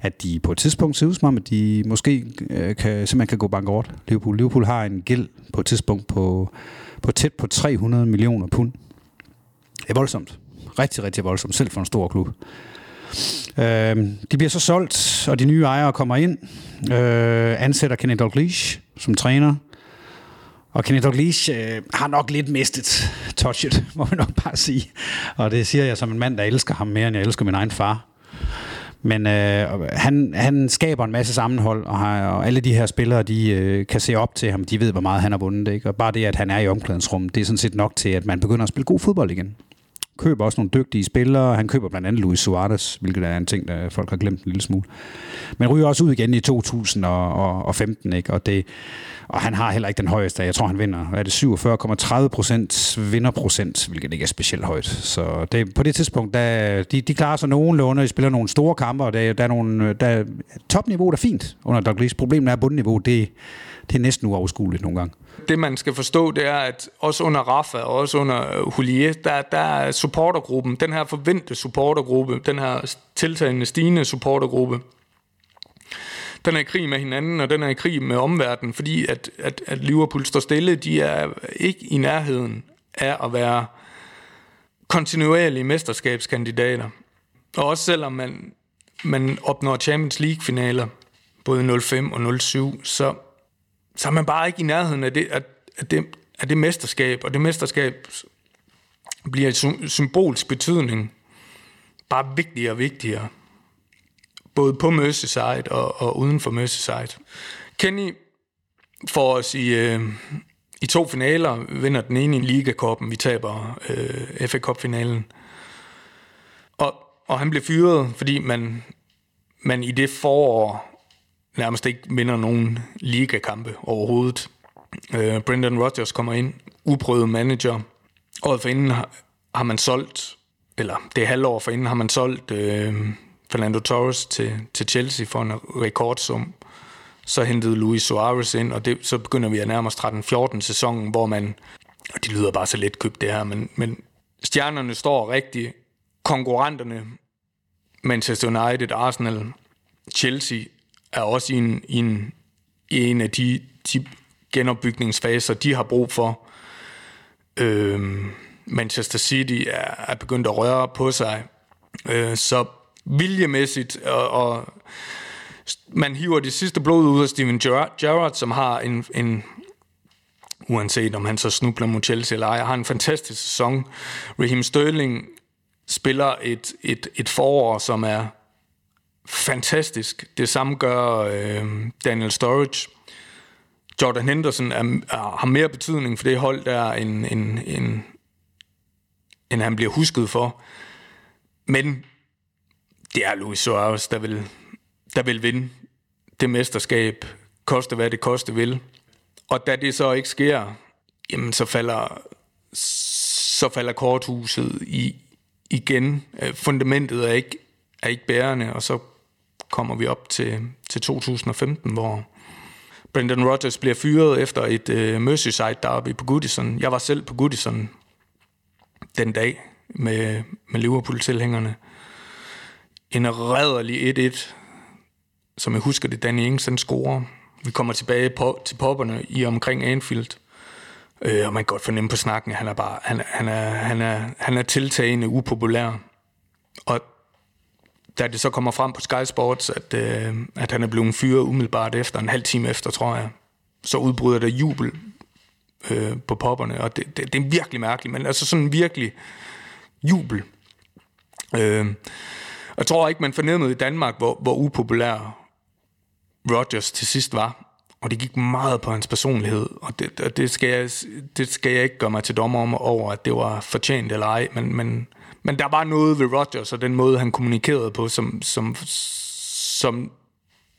at de på et tidspunkt ser ud som om, at de måske øh, kan, simpelthen kan gå bankerot. Liverpool. Liverpool har en gæld på et tidspunkt på, på tæt på 300 millioner pund. Det er voldsomt. Rigtig, rigtig voldsomt, selv for en stor klub. Øh, de bliver så solgt, og de nye ejere kommer ind, øh, ansætter Kenny Dalglish som træner. Og Kenny Dalglish øh, har nok lidt mistet touchet, må man nok bare sige. Og det siger jeg som en mand, der elsker ham mere, end jeg elsker min egen far. Men øh, han, han skaber en masse sammenhold, og, har, og alle de her spillere, de øh, kan se op til ham. De ved, hvor meget han har vundet. Ikke? Og bare det, at han er i omklædningsrummet, det er sådan set nok til, at man begynder at spille god fodbold igen køber også nogle dygtige spillere. Han køber blandt andet Luis Suarez, hvilket er en ting, der folk har glemt en lille smule. Men ryger også ud igen i 2015, ikke? Og, det, og han har heller ikke den højeste. Jeg tror, han vinder er det 47,30 procent vinderprocent, hvilket ikke er specielt højt. Så det, på det tidspunkt, der, de, de klarer sig nogenlunde. De spiller nogle store kampe, og der, der er nogle, der, topniveauet er fint under Douglas. Problemet er, at bundniveau, det, det er næsten uoverskueligt nogle gange. Det man skal forstå, det er, at også under Rafa og også under øh, Hulier, der, der er supportergruppen, den her forventede supportergruppe, den her tiltagende stigende supportergruppe, den er i krig med hinanden, og den er i krig med omverdenen, fordi at, at, at Liverpool står stille. De er ikke i nærheden af at være kontinuerlige mesterskabskandidater. Og også selvom man, man opnår Champions League-finaler, både 05 og 07, så, så er man bare ikke i nærheden af det, af, af det, af det mesterskab, og det mesterskab bliver i symbolsk betydning bare vigtigere og vigtigere både på Merseyside og, og uden for Merseyside. Kenny får os i, øh, i to finaler, vinder den ene i Ligakoppen, vi taber øh, FA Cup-finalen. Og, og han blev fyret, fordi man, man i det forår nærmest ikke vinder nogen ligakampe overhovedet. Øh, Brendan Rodgers kommer ind, uprøvet manager. Året for inden har, har man solgt, eller det halvår for inden har man solgt øh, Fernando Torres til, til Chelsea for en rekordsum. Så hentede Luis Suarez ind, og det, så begynder vi at nærme os 13-14 sæsonen, hvor man, og de lyder bare så let købt det her, men, men stjernerne står rigtigt. konkurrenterne, Manchester United, Arsenal, Chelsea, er også i en, i en, i en af de, de genopbygningsfaser, de har brug for. Øhm, Manchester City er, er begyndt at røre på sig. Øh, så viljemæssigt, og, og man hiver det sidste blod ud af Steven Gerrard, som har en, en uanset om han så snubler mod Chelsea eller ej, har en fantastisk sæson. Raheem Sterling spiller et, et, et forår, som er fantastisk. Det samme gør øh, Daniel Sturridge. Jordan Henderson er, er, har mere betydning for det hold der, end, end, end, end han bliver husket for. Men det er Luis Suarez, der vil, der vil vinde det mesterskab, koste hvad det koste vil. Og da det så ikke sker, jamen så falder, så falder korthuset i, igen. Øh, fundamentet er ikke, er ikke bærende, og så kommer vi op til, til 2015, hvor Brendan Rodgers bliver fyret efter et øh, Merseyside derby på Goodison. Jeg var selv på Goodison den dag med, med Liverpool-tilhængerne en redderlig 1-1, som jeg husker det, Danny Ings, han scorer. Vi kommer tilbage på, til popperne i omkring Anfield. Øh, og man kan godt fornemme på snakken, at han er, bare, han, han, er, han, er, han er tiltagende upopulær. Og da det så kommer frem på Sky Sports, at, øh, at han er blevet fyret umiddelbart efter, en halv time efter, tror jeg, så udbryder der jubel øh, på popperne, og det, det, det er virkelig mærkeligt, men altså sådan virkelig jubel. Øh, jeg tror ikke, man fornemmede i Danmark, hvor, hvor upopulær Rogers til sidst var. Og det gik meget på hans personlighed, og det, og det, skal, jeg, det skal jeg ikke gøre mig til dommer om over, at det var fortjent eller ej, men, men, men der var noget ved Rogers og den måde, han kommunikerede på, som, som, som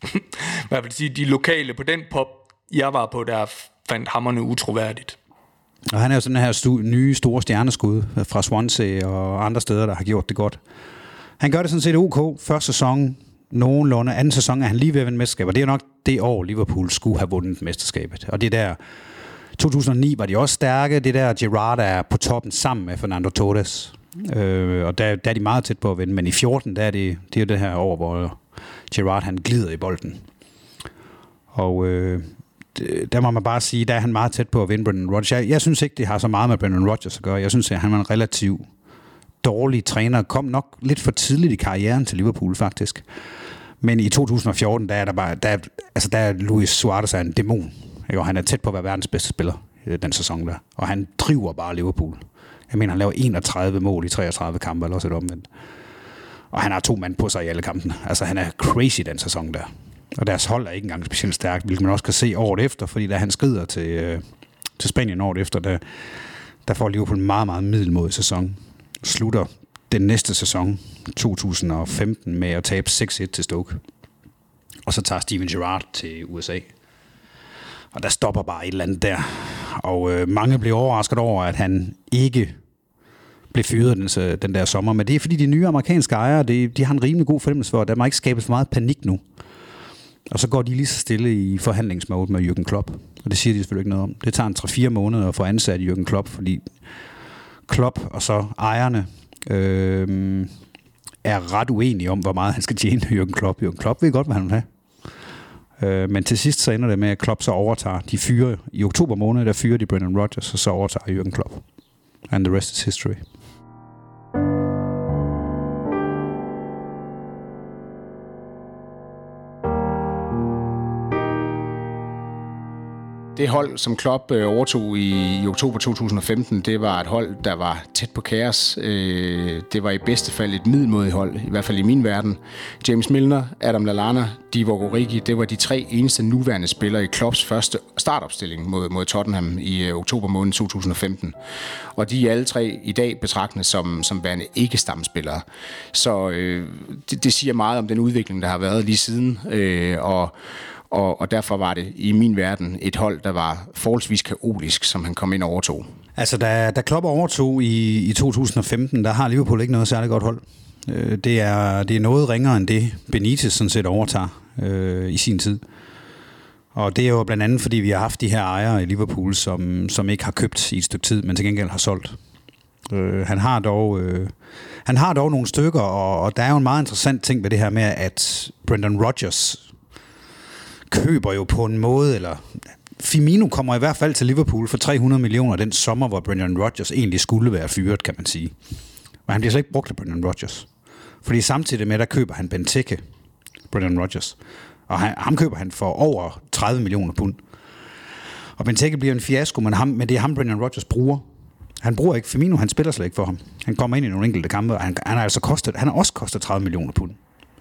hvad vil sige, de lokale på den pop, jeg var på, der fandt hammerne utroværdigt. Og han er jo sådan her stu- nye store stjerneskud fra Swansea og andre steder, der har gjort det godt. Han gør det sådan set ok. Første sæson nogenlunde. Anden sæson er han lige ved at vinde mesterskab, og det er nok det år, Liverpool skulle have vundet mesterskabet. Og det der 2009 var de også stærke. Det der Gerrard er på toppen sammen med Fernando Torres. Øh, og der, der er de meget tæt på at vinde. Men i 14, der er det, det er det her over, hvor Gerard han glider i bolden. Og øh, der må man bare sige, der er han meget tæt på at vinde Brendan Rodgers. Jeg, jeg synes ikke, det har så meget med Brendan Rodgers at gøre. Jeg synes, at han var en relativ dårlig træner. Kom nok lidt for tidligt i karrieren til Liverpool, faktisk. Men i 2014, der er der bare, der, altså der er Luis Suarez er en dæmon. Ikke? Og han er tæt på at være verdens bedste spiller øh, den sæson der. Og han driver bare Liverpool. Jeg mener, han laver 31 mål i 33 kampe, eller også et omvendt. Og han har to mand på sig i alle kampene. Altså, han er crazy den sæson der. Og deres hold er ikke engang specielt stærkt, hvilket man også kan se året efter, fordi da han skrider til, øh, til Spanien året efter, der, der får Liverpool en meget, meget middelmodig sæson slutter den næste sæson, 2015, med at tabe 6-1 til Stoke. Og så tager Steven Gerrard til USA. Og der stopper bare et eller andet der. Og øh, mange blev overrasket over, at han ikke blev fyret den, øh, den der sommer. Men det er fordi de nye amerikanske ejere, de, de har en rimelig god fornemmelse for, at der må ikke skabes for meget panik nu. Og så går de lige så stille i forhandlingsmode med Jürgen Klopp. Og det siger de selvfølgelig ikke noget om. Det tager en 3-4 måneder at få ansat Jürgen Klopp, fordi Klopp og så ejerne øh, er ret uenige om, hvor meget han skal tjene Jürgen Klopp. Jürgen Klopp ved godt, hvad han vil have. Øh, men til sidst så ender det med, at Klopp så overtager. De fyre, i oktober måned, der fyrer de Brendan Rodgers, og så overtager Jürgen Klopp. And the rest is history. Det hold, som Klopp øh, overtog i, i oktober 2015, det var et hold, der var tæt på kaos. Øh, det var i bedste fald et middelmodigt hold, i hvert fald i min verden. James Milner, Adam Lallana, Divock Origi, det var de tre eneste nuværende spillere i Klopps første startopstilling mod, mod Tottenham i øh, oktober måned 2015. Og de er alle tre i dag betragtende som, som værende ikke-stamspillere. Så øh, det, det siger meget om den udvikling, der har været lige siden. Øh, og og, og derfor var det i min verden et hold, der var forholdsvis kaotisk, som han kom ind og overtog. Altså, da, da Klopp overtog i, i 2015, der har Liverpool ikke noget særligt godt hold. Øh, det, er, det er noget ringere end det, Benitez sådan set overtager øh, i sin tid. Og det er jo blandt andet, fordi vi har haft de her ejere i Liverpool, som, som ikke har købt i et stykke tid, men til gengæld har solgt. Øh, han, har dog, øh, han har dog nogle stykker, og, og der er jo en meget interessant ting ved det her med, at Brendan Rodgers køber jo på en måde, eller Firmino kommer i hvert fald til Liverpool for 300 millioner den sommer, hvor Brendan Rodgers egentlig skulle være fyret, kan man sige. Men han bliver så ikke brugt af Brendan Rodgers. Fordi samtidig med, der køber han Benteke, Brendan Rodgers. Og han, ham køber han for over 30 millioner pund. Og Benteke bliver en fiasko, men, ham, men det er ham, Brendan Rodgers bruger. Han bruger ikke Firmino, han spiller slet ikke for ham. Han kommer ind i nogle enkelte kampe, og han, han, har, altså kostet, han har også kostet 30 millioner pund.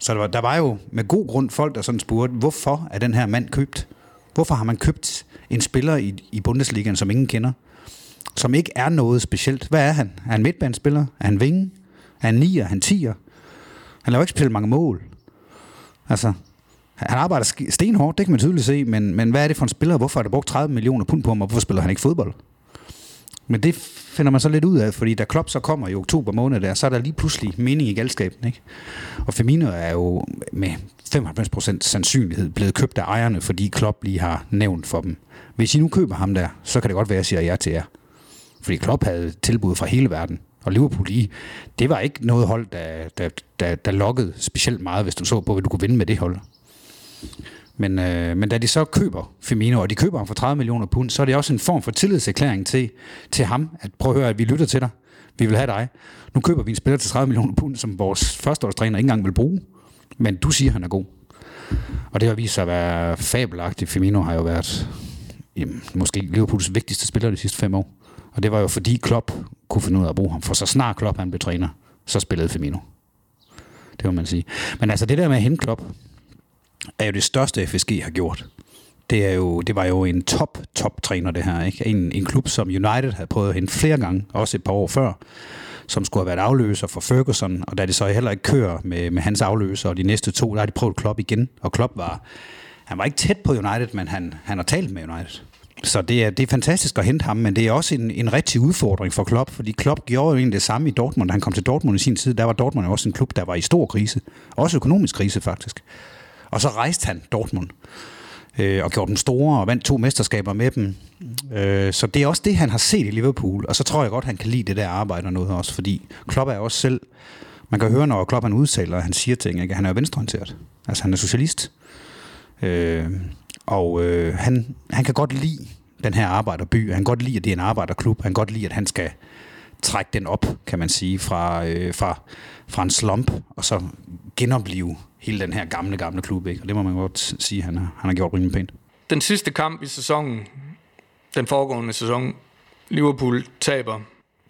Så der var, der var jo med god grund folk, der sådan spurgte, hvorfor er den her mand købt? Hvorfor har man købt en spiller i, i Bundesligaen, som ingen kender? Som ikke er noget specielt. Hvad er han? Er han midtbanespiller? Er han vinge? Er han nier? Er han tier? Han laver ikke specielt mange mål. Altså, han arbejder stenhårdt, det kan man tydeligt se, men, men hvad er det for en spiller? Hvorfor er der brugt 30 millioner pund på ham, og hvorfor spiller han ikke fodbold? Men det finder man så lidt ud af, fordi da Klopp så kommer i oktober måned der, så er der lige pludselig mening i galskaben. Ikke? Og Firmino er jo med 95% sandsynlighed blevet købt af ejerne, fordi Klopp lige har nævnt for dem. Hvis I nu køber ham der, så kan det godt være, at jeg siger ja til jer. Fordi Klopp havde tilbud fra hele verden. Og Liverpool lige, det var ikke noget hold, der, der, der, der lokkede specielt meget, hvis du så på, hvad du kunne vinde med det hold. Men, øh, men da de så køber Firmino, og de køber ham for 30 millioner pund, så er det også en form for tillidserklæring til, til ham, at prøv at høre, at vi lytter til dig. Vi vil have dig. Nu køber vi en spiller til 30 millioner pund, som vores førsteårstræner ikke engang vil bruge. Men du siger, at han er god. Og det har vist sig at være fabelagtigt. Firmino har jo været jamen, måske Liverpools vigtigste spiller de sidste fem år. Og det var jo fordi Klopp kunne finde ud af at bruge ham. For så snart Klopp han blev træner, så spillede Firmino. Det må man sige. Men altså det der med at hente Klopp, er jo det største, FSG har gjort. Det, er jo, det var jo en top, top træner, det her. Ikke? En, en klub, som United havde prøvet at hente flere gange, også et par år før, som skulle have været afløser for Ferguson, og da det så heller ikke kører med, med hans afløser, og de næste to, der har de prøvet Klopp igen, og Klopp var, han var ikke tæt på United, men han, han har talt med United. Så det er, det er fantastisk at hente ham, men det er også en, en rigtig udfordring for Klopp, fordi Klopp gjorde jo egentlig det samme i Dortmund. Da han kom til Dortmund i sin tid, der var Dortmund også en klub, der var i stor krise. Også økonomisk krise, faktisk. Og så rejste han Dortmund øh, og gjorde dem store og vandt to mesterskaber med dem. Øh, så det er også det, han har set i Liverpool. Og så tror jeg godt, han kan lide det der arbejde og noget også, fordi Klopp er også selv... Man kan høre, når Klopp han udtaler, at han siger ting, ikke? han er venstreorienteret. Altså, han er socialist. Øh, og øh, han, han kan godt lide den her arbejderby. Han kan godt lide, at det er en arbejderklub. Han kan godt lide, at han skal trække den op, kan man sige, fra, øh, fra, fra en slump, og så genopleve hele den her gamle, gamle klub. Ikke? Og det må man godt sige, han har, han har gjort rimelig pænt. Den sidste kamp i sæsonen, den foregående sæson, Liverpool taber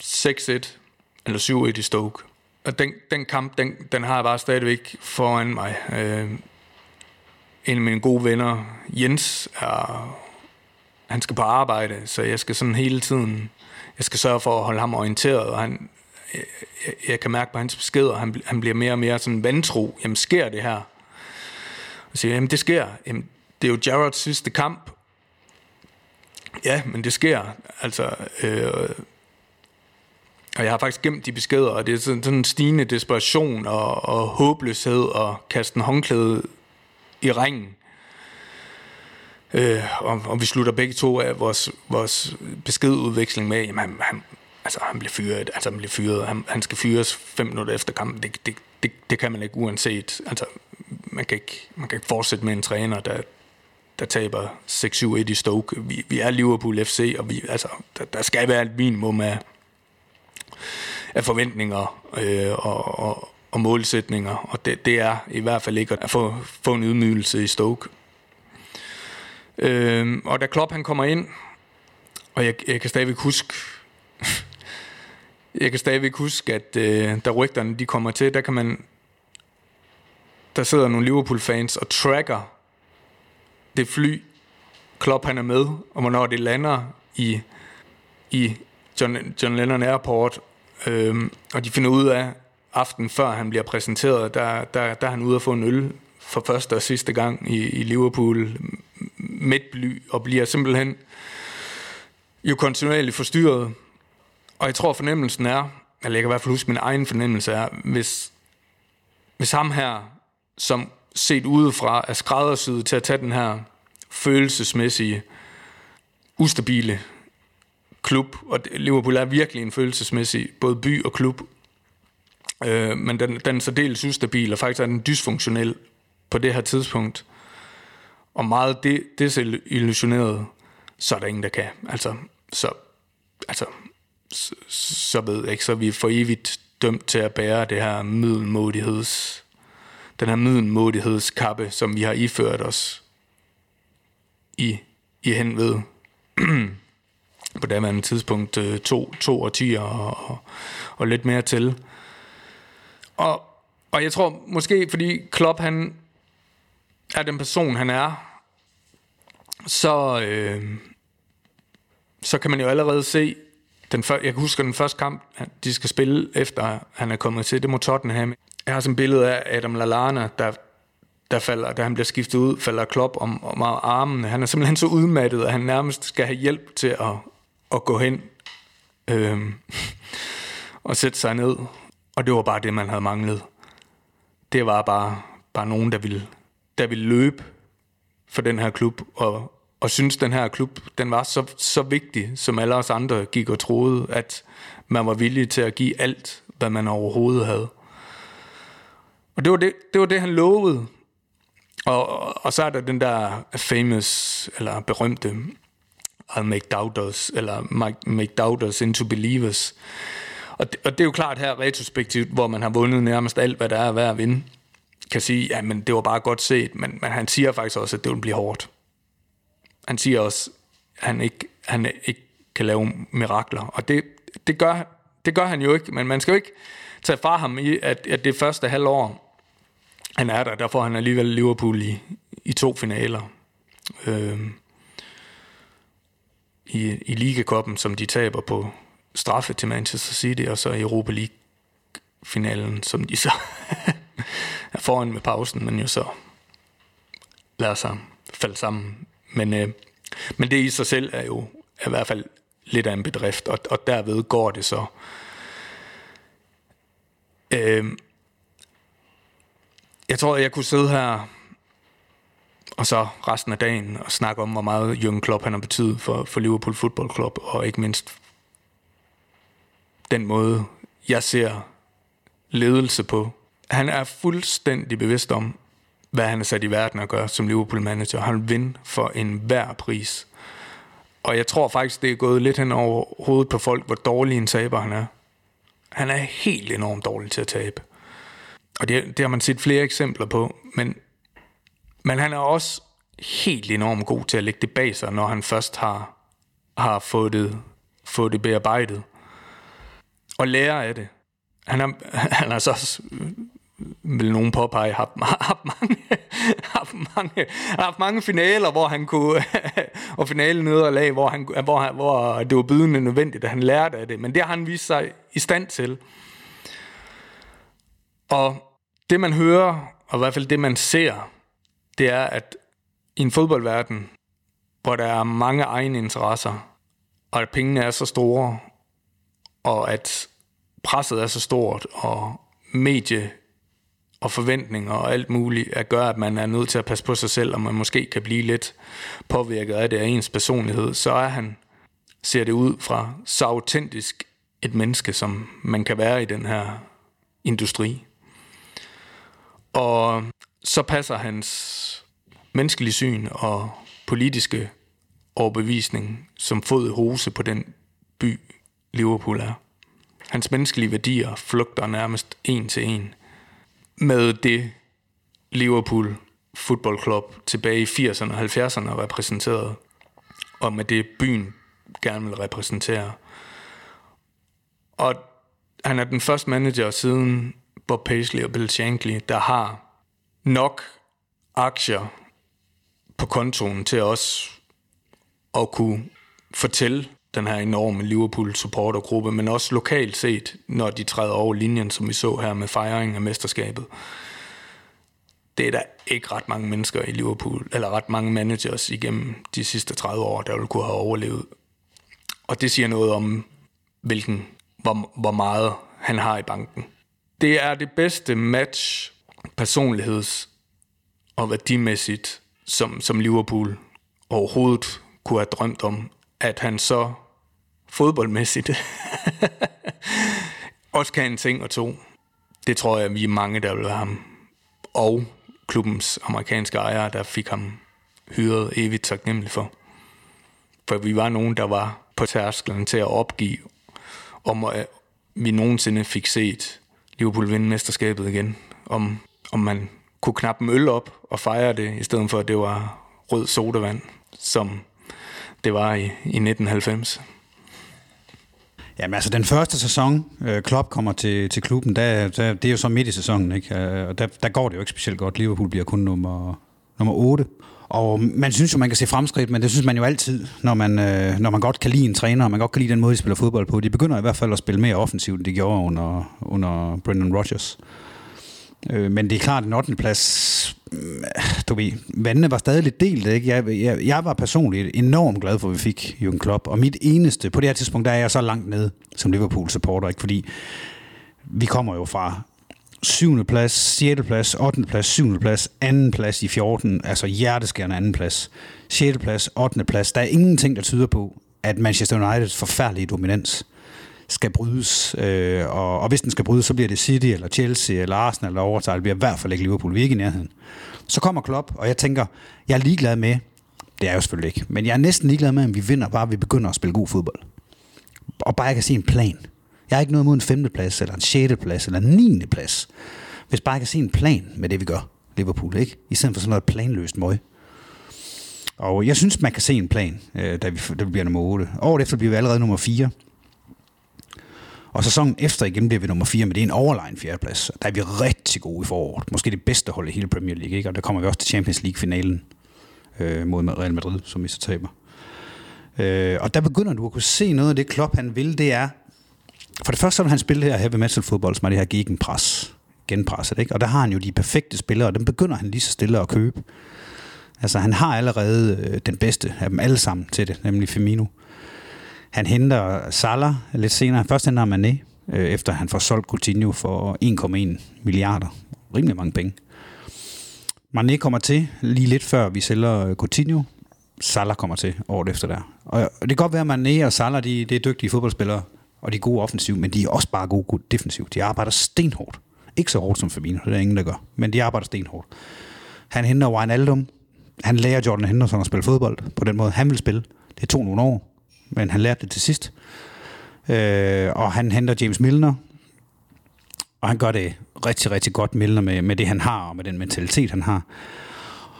6-1 eller 7-1 i Stoke. Og den, den kamp, den, den har jeg bare stadigvæk foran mig. Øh, en af mine gode venner, Jens, er, han skal på arbejde, så jeg skal sådan hele tiden, jeg skal sørge for at holde ham orienteret, og han, jeg, jeg kan mærke på hans beskeder, han, han bliver mere og mere sådan vantro. Jamen, sker det her? Og siger, jamen, det sker. Jamen, det er jo Jarrods sidste kamp. Ja, men det sker. Altså, øh, og jeg har faktisk gemt de beskeder, og det er sådan, sådan en stigende desperation og, og håbløshed og kaste en håndklæde i ringen. Øh, og, og vi slutter begge to af vores, vores beskedudveksling med, jamen han, han, altså, han bliver fyret, altså han bliver fyret, han, han skal fyres fem minutter efter kampen, det, det, det, det kan man ikke uanset, altså man kan ikke, man kan ikke fortsætte med en træner, der, der taber 6-7-1 i Stoke. Vi, vi er Liverpool FC, og vi, altså, der, der skal være et minimum af, af forventninger øh, og, og, og målsætninger, og det, det er i hvert fald ikke at få, få en ydmygelse i Stoke. Øh, og da Klopp han kommer ind, og jeg, jeg kan stadigvæk huske, jeg kan stadigvæk huske, at øh, da rygterne de kommer til, der kan man, der sidder nogle Liverpool-fans og tracker det fly, Klopp han er med, og hvornår det lander i, i John, John Lennon Airport, øhm, og de finder ud af, aften før han bliver præsenteret, der, der, der er han ude at få en øl for første og sidste gang i, i Liverpool midt bly, og bliver simpelthen jo kontinuerligt forstyrret. Og jeg tror fornemmelsen er, eller jeg kan i hvert fald huske min egen fornemmelse er, hvis, hvis ham her, som set udefra er skræddersyet til at tage den her følelsesmæssige, ustabile klub, og Liverpool er virkelig en følelsesmæssig både by og klub, øh, men den, den er særdeles ustabil, og faktisk er den dysfunktionel på det her tidspunkt, og meget de, desillusioneret, så er der ingen, der kan. Altså, så, altså, så, så ved jeg ikke, så er vi for evigt dømt til at bære det her middelmodigheds, den her middelmodighedskappe, som vi har iført os i, i hen ved på daværende tidspunkt øh, to, to årtier og, og, og lidt mere til. Og, og jeg tror måske, fordi Klopp han er den person, han er, så, øh, så kan man jo allerede se, den før, jeg husker den første kamp, de skal spille efter han er kommet til, det mod Tottenham. Jeg har sådan et billede af Adam Lallana, der, der falder, da han bliver skiftet ud, falder Klopp om, om armen. Han er simpelthen så udmattet, at han nærmest skal have hjælp til at, at gå hen øh, og sætte sig ned. Og det var bare det, man havde manglet. Det var bare, bare nogen, der ville, der ville løbe for den her klub, og, og synes, den her klub den var så, så vigtig, som alle os andre gik og troede, at man var villig til at give alt, hvad man overhovedet havde. Og det var det, det, var det han lovede. Og, og så er der den der famous, eller berømte, I'll make doubters, eller make doubters into believers. Og det, og det er jo klart her retrospektivt, hvor man har vundet nærmest alt, hvad der er værd at vinde, kan sige, at men det var bare godt set, men, men han siger faktisk også, at det vil blive hårdt. Han siger også, at han ikke, han ikke kan lave mirakler, og det, det, gør, det gør han jo ikke, men man skal jo ikke tage fra ham i, at, at det første halvår, han er der, der får han alligevel Liverpool i, i to finaler. Øh, i, i Ligakoppen, som de taber på straffe til Manchester City, og så i Europa League-finalen, som de så er foran med pausen, men jo så lader sig falde sammen. Men, øh, men det i sig selv er jo er i hvert fald lidt af en bedrift, og, og derved går det så. Øh, jeg tror, jeg kunne sidde her og så resten af dagen og snakke om, hvor meget Jürgen Klopp han har betydet for, for Liverpool Football Club, og ikke mindst den måde, jeg ser ledelse på. Han er fuldstændig bevidst om, hvad han er sat i verden at gøre som Liverpool-manager. Han vil for en hver pris. Og jeg tror faktisk, det er gået lidt hen over hovedet på folk, hvor dårlig en taber han er. Han er helt enormt dårlig til at tabe. Og det, det har man set flere eksempler på, men men han er også helt enormt god til at lægge det bag sig, når han først har, har fået, det, fået det bearbejdet. Og lære af det. Han er, han er så vil nogen påpege, har haft mange, haft mange, haft mange finaler, hvor han kunne, og finalen nederlag, hvor, han, hvor, han, hvor det var bydende nødvendigt, at han lærte af det. Men det har han vist sig i stand til. Og det man hører, og i hvert fald det man ser, det er, at i en fodboldverden, hvor der er mange egne interesser, og at pengene er så store, og at presset er så stort, og medie og forventninger og alt muligt, at gøre, at man er nødt til at passe på sig selv, og man måske kan blive lidt påvirket af det af ens personlighed, så er han, ser det ud fra, så autentisk et menneske, som man kan være i den her industri. Og så passer hans menneskelige syn og politiske overbevisning som fod i hose på den by, Liverpool er. Hans menneskelige værdier flugter nærmest en til en med det Liverpool Football Club tilbage i 80'erne og 70'erne repræsenteret, og med det byen gerne vil repræsentere. Og han er den første manager siden Bob Paisley og Bill Shankly, der har nok aktier på kontoen til os at kunne fortælle den her enorme Liverpool supportergruppe, men også lokalt set, når de træder over linjen, som vi så her med fejringen af mesterskabet. Det er der ikke ret mange mennesker i Liverpool, eller ret mange managers igennem de sidste 30 år, der ville kunne have overlevet. Og det siger noget om, hvilken, hvor, hvor meget han har i banken. Det er det bedste match personligheds- og værdimæssigt, som, som Liverpool overhovedet kunne have drømt om, at han så fodboldmæssigt også kan en ting og to. Det tror jeg, vi er mange, der vil have ham. Og klubbens amerikanske ejere, der fik ham hyret evigt taknemmelig for. For vi var nogen, der var på tærsklen til at opgive, om at vi nogensinde fik set Liverpool vinde mesterskabet igen. Om, om man kunne knappe en øl op og fejre det, i stedet for at det var rød sodavand, som det var i, i 1990. Jamen altså, den første sæson, øh, Klopp kommer til, til klubben, der, der, det er jo så midt i sæsonen, ikke? Øh, og der, der går det jo ikke specielt godt. Liverpool bliver kun nummer, nummer 8. Og man synes jo, man kan se fremskridt, men det synes man jo altid, når man, øh, når man godt kan lide en træner, og man godt kan lide den måde, de spiller fodbold på. De begynder i hvert fald at spille mere offensivt, end de gjorde under, under Brendan Rodgers. Øh, Øh, men det er klart, at en 8. plads, mm, du ved, vandene var stadig lidt delt. Ikke? Jeg, jeg, jeg var personligt enormt glad for, at vi fik Jürgen Klopp. Og mit eneste, på det her tidspunkt, der er jeg så langt nede som Liverpool-supporter, ikke? fordi vi kommer jo fra 7. plads, 6. plads, 8. plads, 7. plads, 2. plads i 14, altså hjerteskærende 2. plads, 6. plads, 8. plads. Der er ingenting, der tyder på, at Manchester Uniteds forfærdelige dominans skal brydes. Øh, og, og hvis den skal brydes, så bliver det City, eller Chelsea, eller Arsenal, eller overtaget. Det bliver i hvert fald ikke Liverpool. Vi er ikke i nærheden. Så kommer Klopp, og jeg tænker, jeg er ligeglad med, det er jeg jo selvfølgelig ikke, men jeg er næsten ligeglad med, om vi vinder, bare vi begynder at spille god fodbold. Og bare jeg kan se en plan. Jeg har ikke noget mod en femteplads, eller en sjetteplads, eller en niendeplads. Hvis bare jeg kan se en plan med det, vi gør, Liverpool, ikke? I stedet for sådan noget planløst møg. Og jeg synes, man kan se en plan, øh, da, vi, da vi bliver nummer 8. Året efter bliver vi allerede nummer 4. Og sæsonen efter igen bliver vi nummer 4, men det er en overlegen fjerdeplads. Der er vi rigtig gode i foråret. Måske det bedste hold i hele Premier League, ikke? Og der kommer vi også til Champions League-finalen øh, mod Real Madrid, som vi så taber. Øh, og der begynder du at kunne se noget af det, Klopp han vil, det er, for det første så vil han spille her heavy metal fodbold, som er det her gegenpres, genpresset, ikke? Og der har han jo de perfekte spillere, og dem begynder han lige så stille at købe. Altså han har allerede øh, den bedste af dem alle sammen til det, nemlig Firmino. Han henter Salah lidt senere. Først henter han Mané, øh, efter han får solgt Coutinho for 1,1 milliarder. Rimelig mange penge. Mané kommer til lige lidt før vi sælger øh, Coutinho. Salah kommer til året efter der. Og det kan godt være, at Mané og Salah de, de er dygtige fodboldspillere, og de er gode offensivt, men de er også bare gode, gode defensivt. De arbejder stenhårdt. Ikke så hårdt som Firmino, det er ingen, der gør. Men de arbejder stenhårdt. Han henter Wijnaldum. Han lærer Jordan Henderson at spille fodbold på den måde, han vil spille. Det tog nogle år men han lærte det til sidst. Øh, og han henter James Milner, og han gør det rigtig, rigtig godt, Milner, med, med det han har, og med den mentalitet, han har.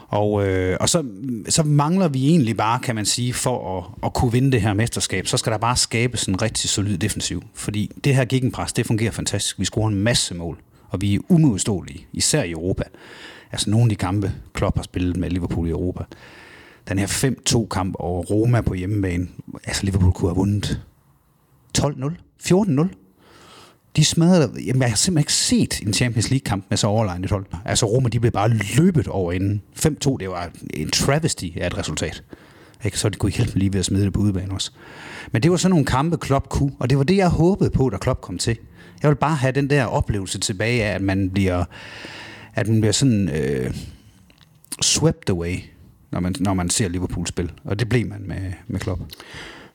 Og, øh, og så, så mangler vi egentlig bare, kan man sige, for at, at kunne vinde det her mesterskab, så skal der bare skabes en rigtig solid defensiv. Fordi det her gegenpres, det fungerer fantastisk. Vi scorer en masse mål, og vi er umodståelige, især i Europa. Altså nogle af de kampe, Klopp har spillet med Liverpool i Europa, den her 5-2 kamp over Roma på hjemmebane. Altså Liverpool kunne have vundet 12-0, 14-0. De smadrede, jamen jeg har simpelthen ikke set en Champions League kamp med så overlegnet hold. Altså Roma, de blev bare løbet over inden. 5-2, det var en travesty af et resultat. Ikke? Så de kunne hjælpe lige ved at smide det på udebane også. Men det var sådan nogle kampe, Klopp kunne, og det var det, jeg håbede på, da Klopp kom til. Jeg vil bare have den der oplevelse tilbage af, at man bliver at man bliver sådan øh, swept away, når man, når man ser Liverpool spil. Og det blev man med, med Klopp.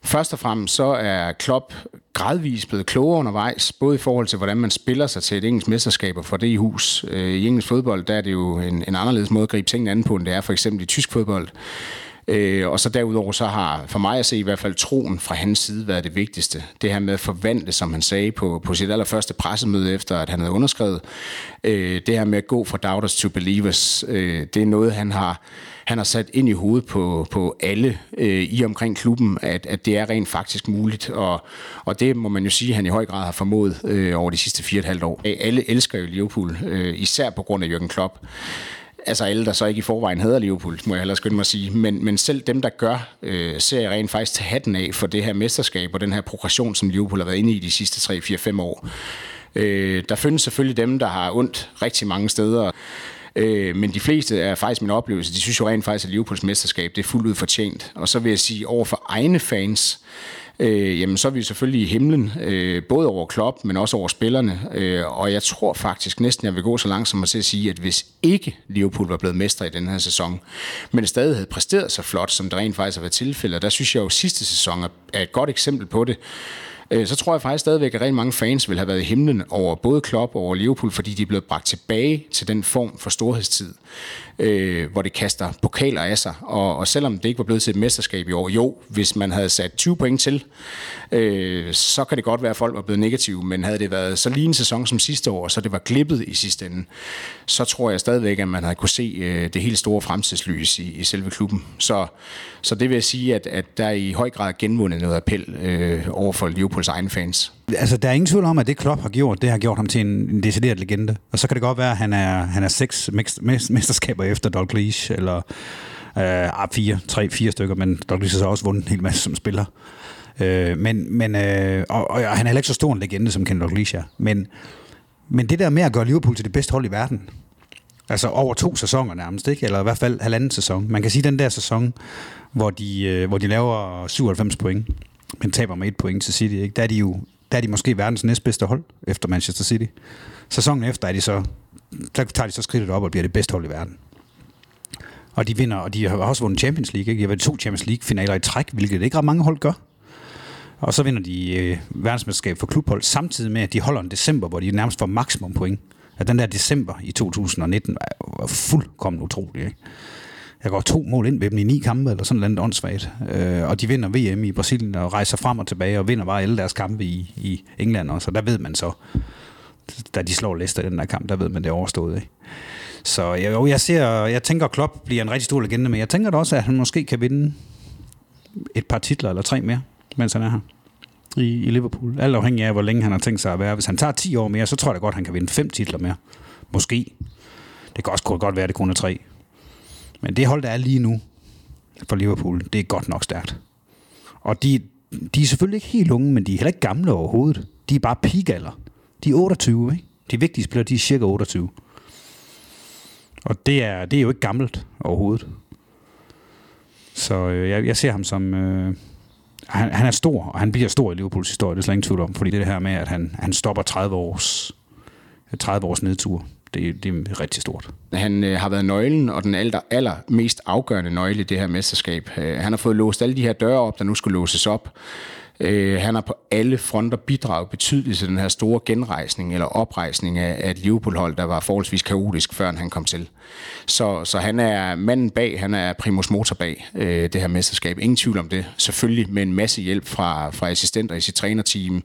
Først og fremmest så er Klopp gradvist blevet klogere undervejs, både i forhold til, hvordan man spiller sig til et engelsk mesterskab og for det i hus. Øh, I engelsk fodbold, der er det jo en, en anderledes måde at gribe tingene an på, end det er for eksempel i tysk fodbold. Øh, og så derudover så har for mig at se i hvert fald troen fra hans side været det vigtigste. Det her med at forvandle, som han sagde på, på sit allerførste pressemøde efter, at han havde underskrevet. Øh, det her med at gå fra doubters to believers, øh, det er noget, han har han har sat ind i hovedet på, på alle øh, i omkring klubben, at, at det er rent faktisk muligt. Og, og det må man jo sige, at han i høj grad har formået øh, over de sidste fire og et halvt år. Alle elsker jo Liverpool, øh, især på grund af Jürgen Klopp altså alle, der så ikke i forvejen hedder Liverpool, må jeg hellere skynde mig at sige, men, men selv dem, der gør, øh, ser jeg rent faktisk til hatten af for det her mesterskab og den her progression, som Liverpool har været inde i de sidste 3, 4, 5 år. Øh, der findes selvfølgelig dem, der har ondt rigtig mange steder, øh, men de fleste er faktisk min oplevelse, de synes jo rent faktisk, at Liverpools mesterskab det er fuldt ud fortjent. Og så vil jeg sige, over for egne fans, øh, Øh, jamen så er vi selvfølgelig i himlen, øh, både over Klopp, men også over spillerne. Øh, og jeg tror faktisk næsten, jeg vil gå så langt som at sige, at hvis ikke Liverpool var blevet mestre i den her sæson, men stadig havde præsteret så flot, som det rent faktisk har været tilfældet, der synes jeg jo, at sidste sæson er et godt eksempel på det, øh, så tror jeg faktisk stadigvæk, at rigtig mange fans vil have været i himlen over både Klopp og over Liverpool, fordi de er blevet bragt tilbage til den form for storhedstid, øh, hvor det kaster pokaler af sig. Og, og selvom det ikke var blevet til et mesterskab i år, jo, hvis man havde sat 20 point til, øh, så kan det godt være, at folk var blevet negative, men havde det været så lige en sæson som sidste år, så det var glippet i sidste ende, så tror jeg stadigvæk, at man havde kunne se øh, det helt store fremtidslys i, i selve klubben. Så, så det vil jeg sige, at, at der er i høj grad genvundet noget appel øh, over for Liverpools egne fans. Altså, der er ingen tvivl om, at det Klopp har gjort, det har gjort ham til en, en decideret legende. Og så kan det godt være, at han er, han er seks mesterskaber efter Dalglish, eller øh, ah, fire, tre, fire stykker, men Dalglish har så også vundet en hel masse som spiller. Øh, men, men, øh, og, og, han er heller ikke så stor en legende, som Ken Dalglish er. Men, men det der med at gøre Liverpool til det bedste hold i verden, altså over to sæsoner nærmest, ikke? eller i hvert fald halvanden sæson. Man kan sige, den der sæson, hvor de, øh, hvor de laver 97 point, men taber med et point til City, ikke? der er de jo der er de måske verdens næstbedste hold efter Manchester City. Sæsonen efter er de så, der tager de så skridtet op og bliver det bedste hold i verden. Og de vinder, og de har også vundet Champions League. Ikke? De har været to Champions League-finaler i træk, hvilket ikke ret mange hold gør. Og så vinder de øh, verdensmesterskab for klubhold, samtidig med, at de holder en december, hvor de nærmest får maksimum point. At den der december i 2019 var fuldkommen utrolig. Ikke? Jeg går to mål ind ved dem i ni kampe, eller sådan noget åndssvagt. Øh, og de vinder VM i Brasilien og rejser frem og tilbage, og vinder bare alle deres kampe i, i England også. Og der ved man så, da de slår Leicester i den der kamp, der ved man, det er overstået. Ikke? Så jeg, jo, jeg, ser, jeg tænker, at Klopp bliver en rigtig stor legende, men jeg tænker da også, at han måske kan vinde et par titler eller tre mere, mens han er her i, i Liverpool. Alt afhængig af, hvor længe han har tænkt sig at være. Hvis han tager 10 år mere, så tror jeg da godt, at han kan vinde fem titler mere. Måske. Det kan også godt være, at det kun er tre. Men det hold, der er lige nu for Liverpool, det er godt nok stærkt. Og de, de er selvfølgelig ikke helt unge, men de er heller ikke gamle overhovedet. De er bare pigalder. De er 28, ikke? De vigtige spillere, de er cirka 28. Og det er, det er jo ikke gammelt overhovedet. Så øh, jeg, jeg ser ham som... Øh, han, han er stor, og han bliver stor i Liverpools historie, det er slet ingen tvivl om. Fordi det her med, at han, han stopper 30 års, 30 års nedtur, det, det er rigtig stort. Han øh, har været nøglen, og den aller, aller mest afgørende nøgle i det her mesterskab. Øh, han har fået låst alle de her døre op, der nu skulle låses op. Øh, han har på alle fronter bidraget betydeligt til den her store genrejsning eller oprejsning af, af et Liverpool-hold, der var forholdsvis kaotisk, før han kom til. Så, så han er manden bag, han er primus motor bag øh, det her mesterskab. Ingen tvivl om det. Selvfølgelig med en masse hjælp fra, fra assistenter i sit trænerteam,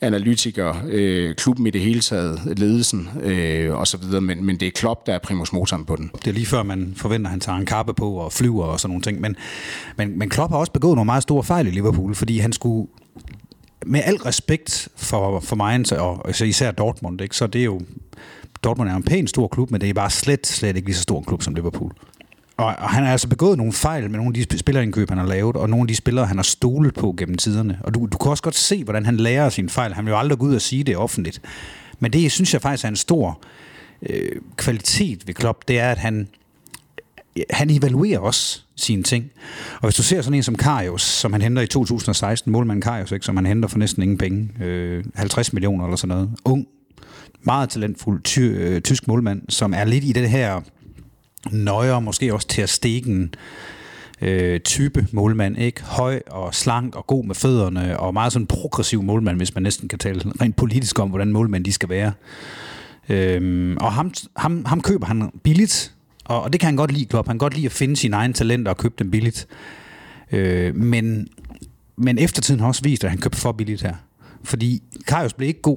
analytikere, øh, klubben i det hele taget, ledelsen øh, osv., men, men det er Klopp, der er primus motoren på den. Det er lige før, man forventer, at han tager en kappe på og flyver og sådan nogle ting, men, men, men Klopp har også begået nogle meget store fejl i Liverpool, fordi han skulle med al respekt for, for mig, og især Dortmund, ikke, så det er jo Dortmund er en pæn stor klub, men det er bare slet, slet ikke lige så stor en klub som Liverpool. Og, og han har altså begået nogle fejl med nogle af de spillerindkøb, han har lavet, og nogle af de spillere, han har stolet på gennem tiderne. Og du, du kan også godt se, hvordan han lærer sine fejl. Han vil jo aldrig gå ud og sige det offentligt. Men det, synes jeg faktisk er en stor øh, kvalitet ved Klopp, det er, at han, øh, han evaluerer også sine ting. Og hvis du ser sådan en som Karius, som han henter i 2016, målmanden Karius, ikke, som han henter for næsten ingen penge, øh, 50 millioner eller sådan noget, ung, meget talentfuld ty, øh, tysk målmand, som er lidt i det her nøjer, måske også til at stikken øh, type målmand. Ikke? Høj og slank og god med fødderne, og meget sådan progressiv målmand, hvis man næsten kan tale rent politisk om, hvordan målmand de skal være. Øhm, og ham, ham, ham køber han billigt, og, og det kan han godt lide, Klopp. Han kan godt lide at finde sine egne talenter og købe dem billigt. Øh, men, men eftertiden har også vist, at han købte for billigt her. Fordi Karius blev ikke god.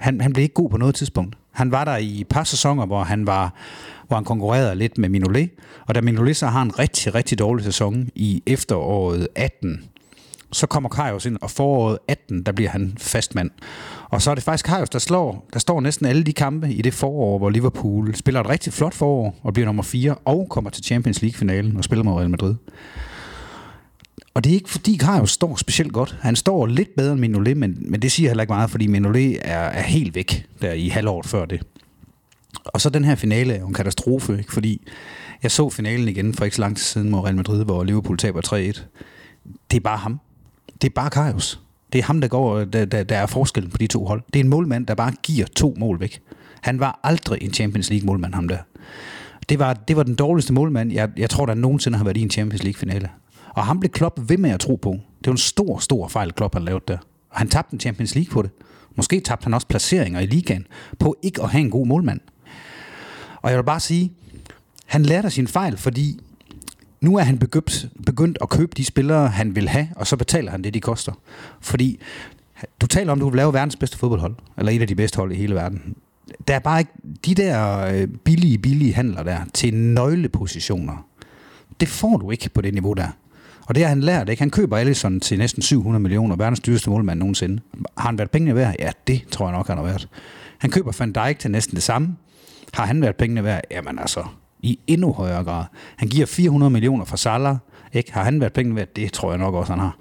Han, han blev ikke god på noget tidspunkt. Han var der i et par sæsoner, hvor han var hvor han konkurrerede lidt med Minolet. Og da Minolet så har en rigtig, rigtig dårlig sæson i efteråret 18, så kommer Kajos ind, og foråret 18, der bliver han fastmand. Og så er det faktisk Kajos, der, slår, der står næsten alle de kampe i det forår, hvor Liverpool spiller et rigtig flot forår, og bliver nummer 4, og kommer til Champions League-finalen og spiller mod Real Madrid. Og det er ikke fordi Karius står specielt godt. Han står lidt bedre end Minolet, men, men det siger heller ikke meget, fordi Minolet er, er helt væk der i halvåret før det. Og så den her finale er jo en katastrofe, ikke? fordi jeg så finalen igen for ikke så lang tid siden mod Real Madrid, hvor Liverpool taber 3-1. Det er bare ham. Det er bare Karius. Det er ham, der, går, der, der, der er forskellen på de to hold. Det er en målmand, der bare giver to mål væk. Han var aldrig en Champions League målmand, ham der. Det var, det var den dårligste målmand, jeg, jeg tror, der nogensinde har været i en Champions League finale. Og han blev Klopp ved med at tro på. Det var en stor, stor fejl, Klopp har lavet der. Og han tabte en Champions League på det. Måske tabte han også placeringer i ligaen på ikke at have en god målmand. Og jeg vil bare sige, han lærte sin fejl, fordi nu er han begyndt, begyndt at købe de spillere, han vil have, og så betaler han det, de koster. Fordi du taler om, at du vil lave verdens bedste fodboldhold, eller et af de bedste hold i hele verden. Der er bare ikke de der øh, billige, billige handler der til nøglepositioner. Det får du ikke på det niveau der. Og det har han lært, ikke? Han køber Allison til næsten 700 millioner, verdens dyreste målmand nogensinde. Har han været pengene værd? Ja, det tror jeg nok, han har været. Han køber Van Dijk til næsten det samme. Har han været pengene værd? Jamen altså, i endnu højere grad. Han giver 400 millioner for Salah. Ikke? Har han været pengene værd? Det tror jeg nok også, han har.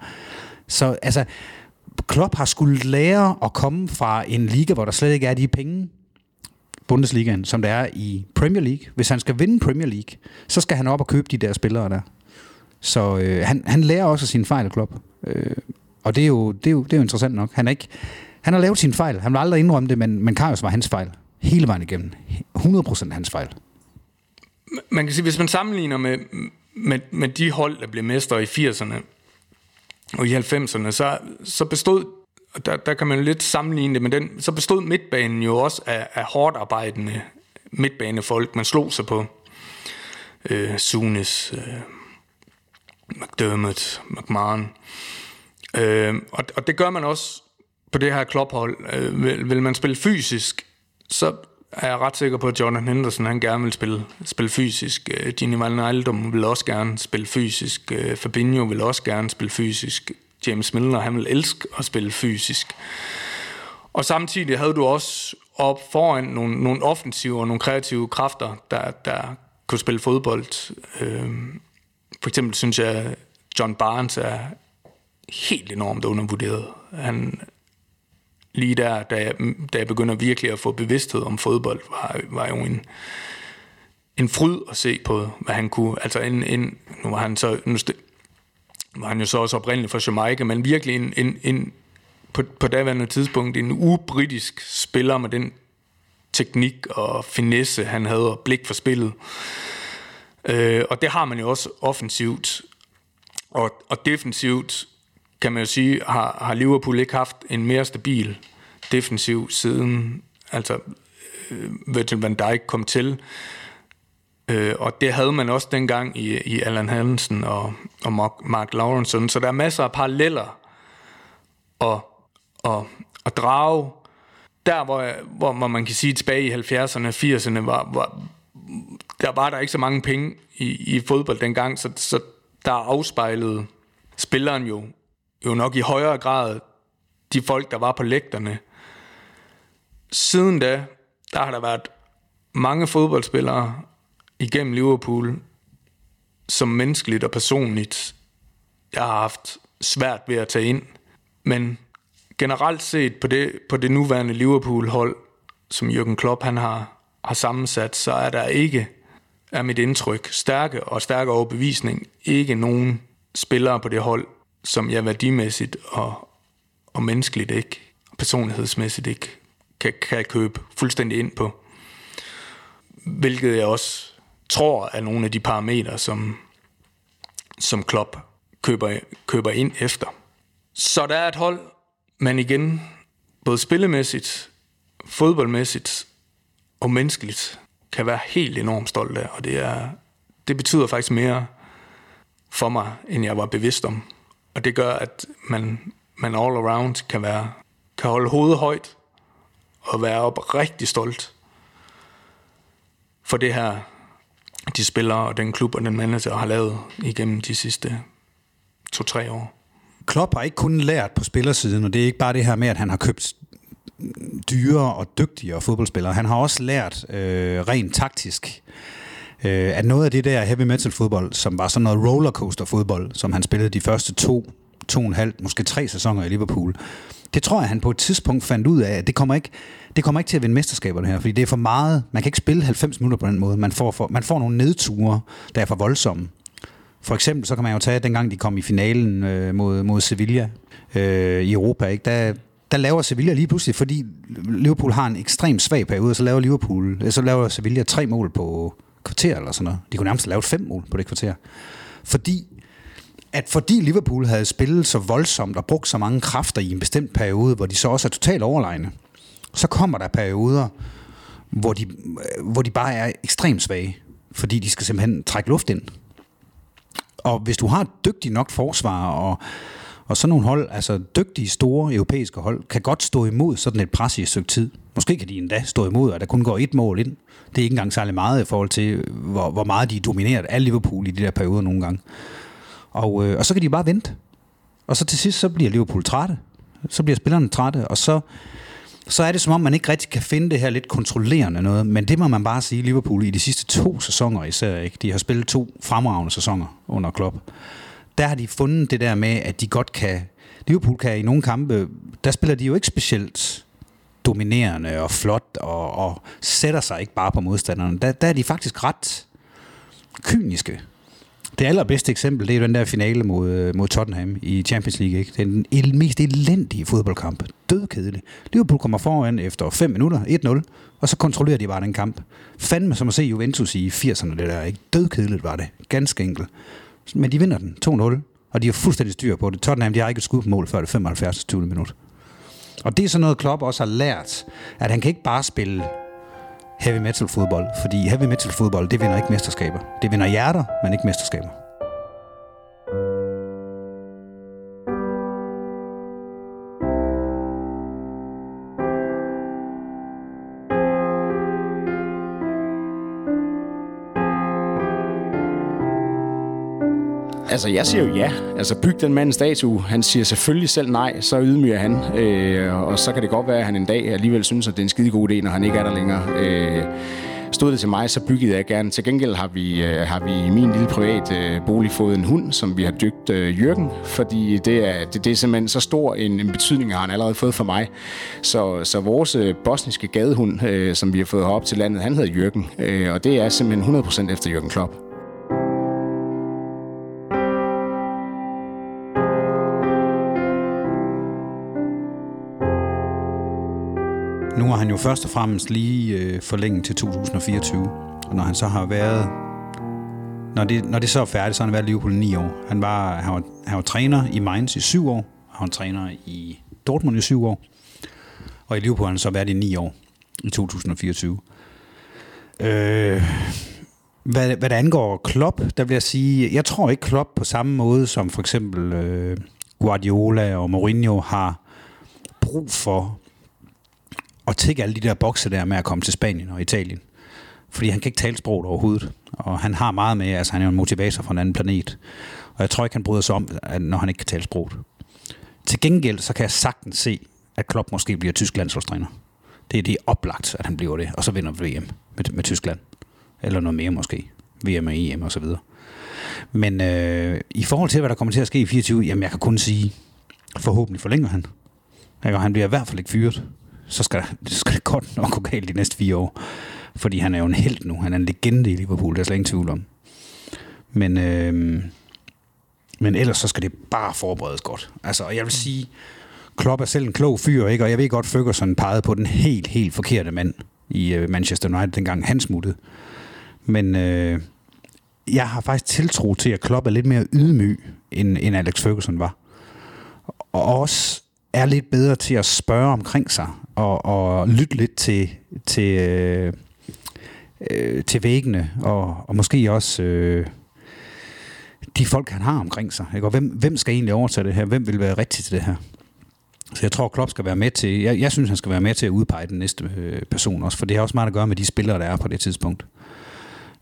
Så altså, Klopp har skulle lære at komme fra en liga, hvor der slet ikke er de penge, Bundesligaen, som der er i Premier League. Hvis han skal vinde Premier League, så skal han op og købe de der spillere der. Så øh, han, han lærer også sin fejl, Klopp. Øh, og det er, jo, det, er jo, det er jo interessant nok. Han, er ikke, han har lavet sin fejl. Han vil aldrig indrømme det, men, men Karius var hans fejl hele vejen igennem. 100% hans fejl. Man kan sige, hvis man sammenligner med, med, med de hold, der blev mestre i 80'erne og i 90'erne, så, så bestod, der, der kan man jo lidt sammenligne det men den, så bestod midtbanen jo også af, af hårdt arbejdende midtbanefolk, man slog sig på. Øh, Sunes, øh, McDermott, McMahon. Øh, og, og det gør man også på det her klophold. Øh, vil, vil man spille fysisk, så er jeg ret sikker på, at Jordan Henderson han gerne vil spille, spille fysisk. Øh, Gini Wijnaldum vil også gerne spille fysisk. Øh, Fabinho vil også gerne spille fysisk. James Milner, han vil elske at spille fysisk. Og samtidig havde du også op foran nogle, nogle offensive og nogle kreative kræfter, der, der kunne spille fodbold. Øh, for eksempel synes jeg, John Barnes er helt enormt undervurderet. Han, lige der, da jeg, da jeg begynder virkelig at få bevidsthed om fodbold, var, var jo en, en fryd at se på, hvad han kunne. Altså en, en nu var han så, nu var han jo så også oprindeligt fra Jamaica, men virkelig en, en, en på, på daværende tidspunkt en ubritisk spiller med den teknik og finesse, han havde, og blik for spillet. Øh, og det har man jo også offensivt. Og, og defensivt kan man jo sige, har, har Liverpool ikke haft en mere stabil defensiv siden, altså øh, Virgil van Dijk kom til. Øh, og det havde man også dengang i, i Allan Hansen og, og Mark, Mark Lawrence. Så der er masser af paralleller at, at, at drage. Der, hvor, hvor, hvor man kan sige tilbage i 70'erne og 80'erne, var, var, der var der ikke så mange penge i, i fodbold dengang, så, så der afspejlede spilleren jo jo nok i højere grad de folk, der var på lægterne. Siden da, der har der været mange fodboldspillere igennem Liverpool, som menneskeligt og personligt, jeg har haft svært ved at tage ind. Men generelt set på det, på det nuværende Liverpool-hold, som Jürgen Klopp han har, har sammensat, så er der ikke, er mit indtryk, stærke og stærke overbevisning, ikke nogen spillere på det hold, som jeg værdimæssigt og, og menneskeligt ikke, og personlighedsmæssigt ikke kan, kan købe fuldstændig ind på. Hvilket jeg også tror er nogle af de parametre, som, som Klopp køber, køber ind efter. Så der er et hold, man igen, både spillemæssigt, fodboldmæssigt og menneskeligt, kan være helt enormt stolt af, og det, er, det betyder faktisk mere for mig, end jeg var bevidst om. Og det gør, at man, man all around kan, være, kan holde hovedet højt og være op rigtig stolt for det her, de spillere og den klub og den manager har lavet igennem de sidste to-tre år. Klopp har ikke kun lært på spillersiden, og det er ikke bare det her med, at han har købt dyre og dygtigere fodboldspillere. Han har også lært øh, rent taktisk, øh, at noget af det der heavy metal fodbold, som var sådan noget rollercoaster fodbold, som han spillede de første to, to og en halv, måske tre sæsoner i Liverpool, det tror jeg, han på et tidspunkt fandt ud af, at det kommer ikke, det kommer ikke til at vinde mesterskaberne her, fordi det er for meget. Man kan ikke spille 90 minutter på den måde. Man får, for, man får nogle nedture, der er for voldsomme. For eksempel så kan man jo tage, dengang de kom i finalen øh, mod, mod Sevilla øh, i Europa, ikke? Der, der laver Sevilla lige pludselig, fordi Liverpool har en ekstrem svag periode, så laver Liverpool, øh, så laver Sevilla tre mål på kvarter eller sådan noget. De kunne nærmest lave fem mål på det kvarter. Fordi at fordi Liverpool havde spillet så voldsomt og brugt så mange kræfter i en bestemt periode, hvor de så også er totalt overlegne, så kommer der perioder, hvor de, øh, hvor de bare er ekstremt svage, fordi de skal simpelthen trække luft ind. Og hvis du har et dygtigt nok forsvar, og, og sådan nogle hold, altså dygtige, store europæiske hold, kan godt stå imod sådan et pres i et stykke tid. Måske kan de endda stå imod, at der kun går et mål ind. Det er ikke engang særlig meget i forhold til, hvor, hvor meget de er domineret af Liverpool i de der perioder nogle gange. Og, øh, og så kan de bare vente. Og så til sidst, så bliver Liverpool trætte. Så bliver spillerne trætte, og så, så er det som om, man ikke rigtig kan finde det her lidt kontrollerende noget. Men det må man bare sige, Liverpool i de sidste to sæsoner især, ikke? de har spillet to fremragende sæsoner under Klopp. Der har de fundet det der med, at de godt kan... Liverpool kan i nogle kampe, der spiller de jo ikke specielt dominerende og flot og, og sætter sig ikke bare på modstanderne. Der, der er de faktisk ret kyniske det allerbedste eksempel, det er den der finale mod, mod Tottenham i Champions League. Ikke? Det er den mest elendige fodboldkamp. Dødkedelig. Liverpool kommer foran efter 5 minutter, 1-0, og så kontrollerer de bare den kamp. Fandme som at se Juventus i 80'erne, det der. Ikke? Dødkedeligt var det. Ganske enkelt. Men de vinder den 2-0, og de har fuldstændig styr på det. Tottenham, de har ikke et skud på mål før det 75. 20. minut. Og det er sådan noget, Klopp også har lært, at han kan ikke bare spille heavy metal fodbold, fordi heavy metal fodbold, det vinder ikke mesterskaber. Det vinder hjerter, men ikke mesterskaber. Altså, jeg siger jo ja. Altså, byg den mand en statue. Han siger selvfølgelig selv nej, så ydmyger han. Øh, og så kan det godt være, at han en dag alligevel synes, at det er en skide god idé, når han ikke er der længere. Øh, stod det til mig, så byggede jeg gerne. Til gengæld har vi, øh, har vi i min lille privat øh, bolig fået en hund, som vi har dygt øh, Jørgen, fordi det er, det, det er simpelthen så stor en, en betydning, har han allerede fået for mig. Så, så vores øh, bosniske gadehund, øh, som vi har fået herop til landet, han hedder Jørgen, øh, og det er simpelthen 100% efter Jørgen Klopp. Først og fremmest lige øh, forlænge til 2024. Og når han så har været... Når det, når det så er færdigt, så har han været i Liverpool i ni år. Han var, han, var, han var træner i Mainz i 7 år. Han var træner i Dortmund i 7 år. Og i Liverpool har han så været i 9 år i 2024. Øh, hvad, hvad det angår Klopp, der vil jeg sige, jeg tror ikke Klopp på samme måde som for eksempel øh, Guardiola og Mourinho har brug for at tække alle de der bokse der med at komme til Spanien og Italien. Fordi han kan ikke tale sproget overhovedet. Og han har meget med, altså han er jo en motivator fra en anden planet. Og jeg tror ikke, han bryder sig om, at når han ikke kan tale sproget. Til gengæld, så kan jeg sagtens se, at Klopp måske bliver tysk landsholdstræner. Det er det oplagt, at han bliver det. Og så vinder VM med, med Tyskland. Eller noget mere måske. VM og EM og så videre. Men øh, i forhold til, hvad der kommer til at ske i 24, jamen jeg kan kun sige, forhåbentlig forlænger han. Og han bliver i hvert fald ikke fyret så skal, det skal det godt nok gå galt de næste fire år. Fordi han er jo en held nu. Han er en legende i Liverpool, der er slet ingen tvivl om. Men, øh, men ellers så skal det bare forberedes godt. Altså, og jeg vil sige, Klopp er selv en klog fyr, ikke? og jeg ved godt, Ferguson pegede på den helt, helt forkerte mand i øh, Manchester United, dengang han smuttede. Men øh, jeg har faktisk tiltro til, at Klopp er lidt mere ydmyg, end, end Alex Ferguson var. Og også er lidt bedre til at spørge omkring sig, og, og lytte lidt til, til, øh, øh, til væggene, og, og måske også øh, de folk, han har omkring sig. Ikke? Og hvem, hvem skal egentlig overtage det her? Hvem vil være rigtig til det her? Så jeg tror, Klopp skal være med til, jeg, jeg synes, han skal være med til at udpege den næste øh, person også, for det har også meget at gøre med de spillere, der er på det tidspunkt.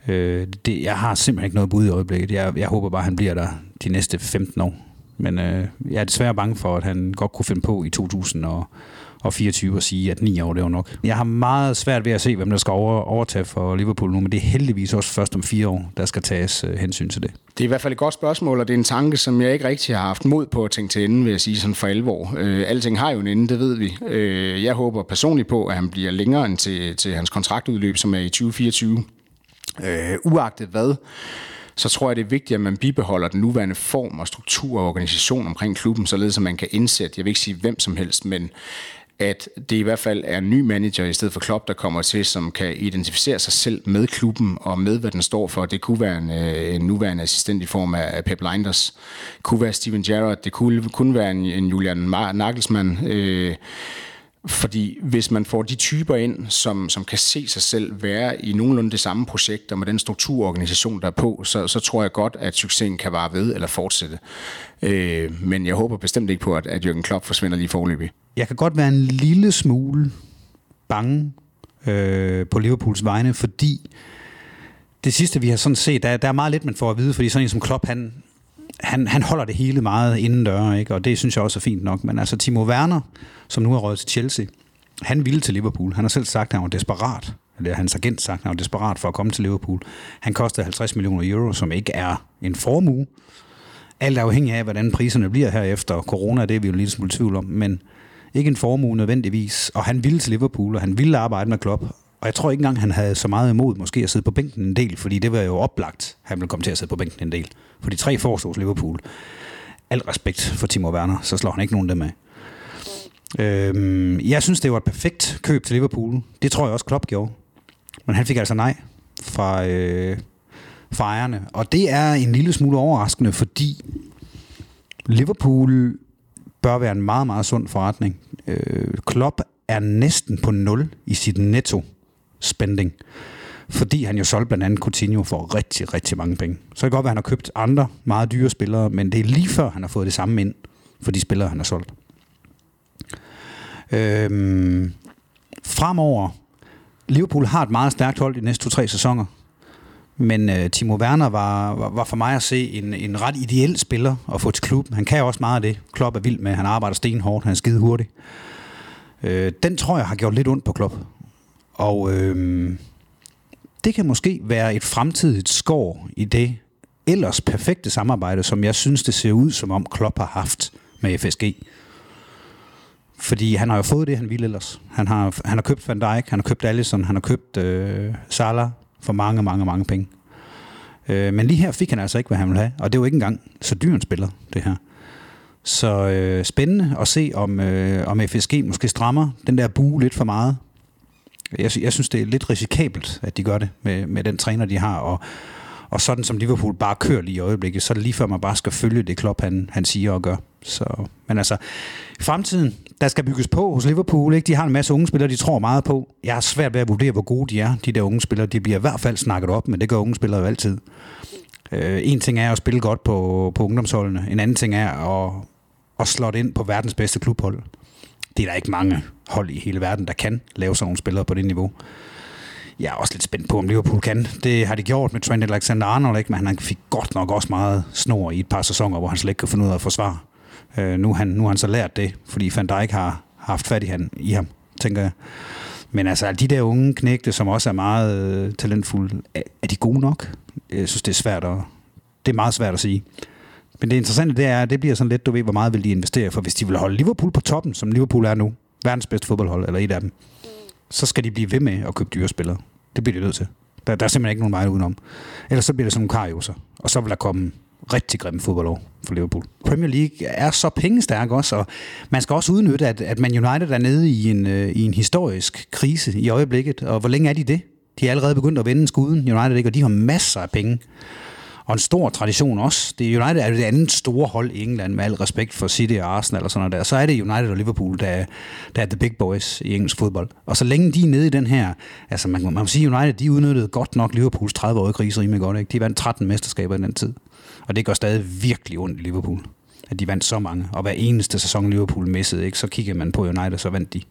Øh, det, jeg har simpelthen ikke noget bud i øjeblikket. Jeg, jeg håber bare, han bliver der de næste 15 år. Men øh, jeg er desværre bange for, at han godt kunne finde på i 2024 at sige, at 9 år det var nok. Jeg har meget svært ved at se, hvem der skal over, overtage for Liverpool nu, men det er heldigvis også først om fire år, der skal tages øh, hensyn til det. Det er i hvert fald et godt spørgsmål, og det er en tanke, som jeg ikke rigtig har haft mod på at tænke til ende, vil jeg sige sådan for alvor. Øh, alting har jo en ende, det ved vi. Øh, jeg håber personligt på, at han bliver længere end til, til hans kontraktudløb, som er i 2024. Øh, uagtet hvad, så tror jeg, det er vigtigt, at man bibeholder den nuværende form og struktur og organisation omkring klubben, således at man kan indsætte, jeg vil ikke sige hvem som helst, men at det i hvert fald er en ny manager i stedet for Klopp, der kommer til, som kan identificere sig selv med klubben og med, hvad den står for. Det kunne være en, øh, en nuværende assistent i form af Pep Linders, det kunne være Steven Gerrard, det kunne, kunne være en, en Julian Nagelsmann, øh, fordi hvis man får de typer ind, som, som kan se sig selv være i nogenlunde det samme projekt, og med den strukturorganisation, der er på, så, så tror jeg godt, at succesen kan vare ved eller fortsætte. Øh, men jeg håber bestemt ikke på, at, at Jürgen Klopp forsvinder lige forløbig. Jeg kan godt være en lille smule bange øh, på Liverpools vegne, fordi det sidste, vi har sådan set, der, der er meget lidt, man får at vide, fordi sådan en som Klopp, han, han, han holder det hele meget indendøre, ikke? og det synes jeg også er fint nok. Men altså Timo Werner, som nu er røget til Chelsea, han ville til Liverpool. Han har selv sagt, at han var desperat. Eller hans agent sagt, at han var desperat for at komme til Liverpool. Han kostede 50 millioner euro, som ikke er en formue. Alt afhængig af, hvordan priserne bliver her efter corona, det er vi jo lidt smule tvivl om, men ikke en formue nødvendigvis. Og han ville til Liverpool, og han ville arbejde med Klopp. Og jeg tror ikke engang, han havde så meget imod måske at sidde på bænken en del, fordi det var jo oplagt, han ville komme til at sidde på bænken en del. For de tre forstås Liverpool. Al respekt for Timo Werner, så slår han ikke nogen dem af. Øhm, jeg synes, det var et perfekt køb til Liverpool. Det tror jeg også Klopp gjorde. Men han fik altså nej fra, øh, fra ejerne. Og det er en lille smule overraskende, fordi Liverpool bør være en meget, meget sund forretning. Øh, Klopp er næsten på nul i sit netto spending. Fordi han jo solgte blandt andet Coutinho for rigtig, rigtig mange penge. Så kan det godt være, at han har købt andre meget dyre spillere, men det er lige før, han har fået det samme ind for de spillere, han har solgt. Øhm, fremover, Liverpool har et meget stærkt hold de næste to-tre sæsoner. Men øh, Timo Werner var, var, var for mig at se en, en ret ideel spiller at få til klubben. Han kan også meget af det. Klopp er vild med. Han arbejder stenhårdt. Han er skide hurtig. Øh, den tror jeg har gjort lidt ondt på Klopp. Og øh, det kan måske være et fremtidigt skår i det ellers perfekte samarbejde, som jeg synes, det ser ud, som om Klopp har haft med FSG. Fordi han har jo fået det, han ville ellers. Han har, han har købt Van Dijk, han har købt Allison, han har købt øh, Salah for mange, mange, mange penge. Øh, men lige her fik han altså ikke, hvad han ville have. Og det var ikke engang så dyr en spiller, det her. Så øh, spændende at se, om, øh, om FSG måske strammer den der bue lidt for meget. Jeg, jeg synes, det er lidt risikabelt, at de gør det med, med den træner, de har. Og, og sådan som Liverpool bare kører lige i øjeblikket, så er det lige før, man bare skal følge det Klopp, han, han siger og gør. Så, men altså, i fremtiden, der skal bygges på hos Liverpool. Ikke? De har en masse unge spillere, de tror meget på. Jeg har svært ved at vurdere, hvor gode de er, de der unge spillere. De bliver i hvert fald snakket op, men det gør unge spillere jo altid. Øh, en ting er at spille godt på, på ungdomsholdene. En anden ting er at, at slå ind på verdens bedste klubhold. Det er der ikke mange hold i hele verden, der kan lave sådan nogle spillere på det niveau. Jeg er også lidt spændt på, om Liverpool kan. Det har de gjort med Trent Alexander-Arnold, ikke? men han fik godt nok også meget snor i et par sæsoner, hvor han slet ikke kunne finde ud af at forsvare. Øh, nu, han, nu har han så lært det, fordi Van Dijk har haft fat i, han, i ham, tænker jeg. Men altså, de der unge knægte, som også er meget øh, talentfulde, er, er de gode nok? Jeg synes, det er svært at, det er meget svært at sige. Men det interessante det er, at det bliver sådan lidt, du ved, hvor meget vil de investere. For hvis de vil holde Liverpool på toppen, som Liverpool er nu, verdens bedste fodboldhold, eller et af dem, så skal de blive ved med at købe dyre spillere. Det bliver de nødt til. Der, der er simpelthen ikke nogen vej udenom. Ellers så bliver det sådan nogle karioser. Og så vil der komme rigtig grimme fodboldår for Liverpool. Premier League er så pengestærk også, og man skal også udnytte, at, at Man United er nede i en, øh, i en historisk krise i øjeblikket. Og hvor længe er de det? De er allerede begyndt at vende skuden, United ikke, og de har masser af penge og en stor tradition også. Det United er det andet store hold i England, med al respekt for City og Arsenal og sådan noget der. Så er det United og Liverpool, der, der er the big boys i engelsk fodbold. Og så længe de er nede i den her, altså man, man må sige, United, de udnyttede godt nok Liverpools 30-årige krise rimelig godt. Ikke? De vandt 13 mesterskaber i den tid. Og det gør stadig virkelig ondt i Liverpool, at de vandt så mange. Og hver eneste sæson Liverpool missede, ikke? så kigger man på United, så vandt de.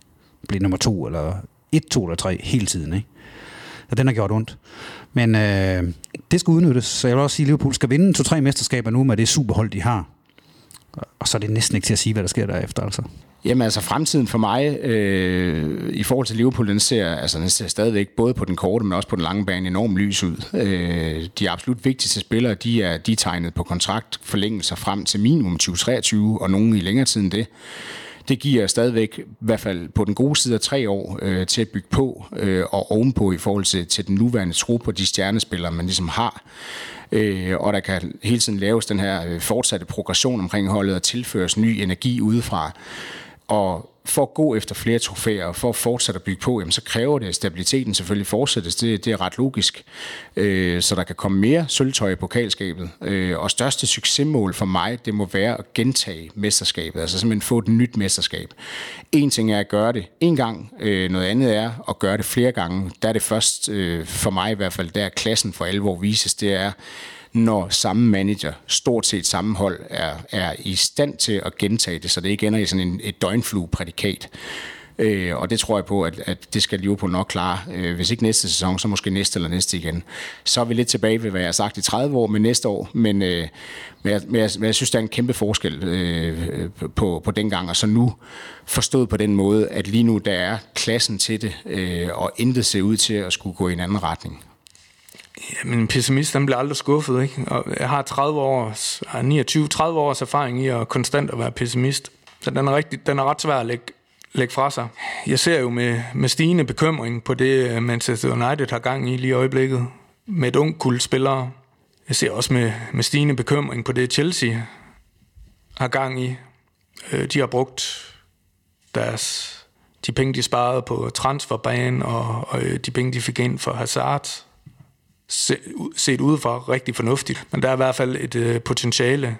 Blev nummer to, eller et, to eller tre hele tiden. Ikke? Og den har gjort ondt. Men øh, det skal udnyttes, så jeg vil også sige, at Liverpool skal vinde to-tre mesterskaber nu med det superhold, de har. Og så er det næsten ikke til at sige, hvad der sker derefter. Altså. Jamen altså fremtiden for mig øh, i forhold til Liverpool, den ser, altså, den ser stadigvæk både på den korte, men også på den lange bane enormt lys ud. Øh, de absolut vigtigste spillere, de er, de er tegnet på kontrakt forlængelser frem til minimum 2023, og nogen i længere tid end det det giver stadigvæk, i hvert fald på den gode side af tre år, øh, til at bygge på øh, og ovenpå i forhold til, til den nuværende tro på de stjernespillere, man ligesom har. Øh, og der kan hele tiden laves den her øh, fortsatte progression omkring holdet og tilføres ny energi udefra. Og for at gå efter flere trofæer og for at fortsætte at bygge på, jamen, så kræver det, at stabiliteten selvfølgelig fortsættes. Det, det er ret logisk. Øh, så der kan komme mere sølvtøj i pokalskabet. Øh, og største succesmål for mig, det må være at gentage mesterskabet. Altså simpelthen få et nyt mesterskab. En ting er at gøre det en gang. Øh, noget andet er at gøre det flere gange. Der er det først, øh, for mig i hvert fald, der klassen for alvor vises, det er, når samme manager, stort set samme hold, er, er i stand til at gentage det, så det ikke ender i sådan en, et døgnflue-prædikat. Øh, og det tror jeg på, at, at det skal Liverpool nok klare. Øh, hvis ikke næste sæson, så måske næste eller næste igen. Så er vi lidt tilbage ved, hvad jeg har sagt i 30 år, men næste år. Men, øh, men, jeg, men, jeg, men jeg synes, der er en kæmpe forskel øh, på, på dengang og så nu forstået på den måde, at lige nu der er klassen til det, øh, og intet ser ud til at skulle gå i en anden retning. Jamen, en pessimist, den bliver aldrig skuffet, ikke? Og jeg har 30 års, ah, 29, 30 års erfaring i at konstant at være pessimist. Så den er, rigtig, den er ret svær at lægge, lægge fra sig. Jeg ser jo med, med stigende bekymring på det, øh, Manchester United har gang i lige i øjeblikket. Med et ung kul spillere. Jeg ser også med, med stigende bekymring på det, Chelsea har gang i. Øh, de har brugt deres, de penge, de sparede på transferbanen, og, og øh, de penge, de fik ind for Hazard, set udefra rigtig fornuftigt. Men der er i hvert fald et øh, potentiale.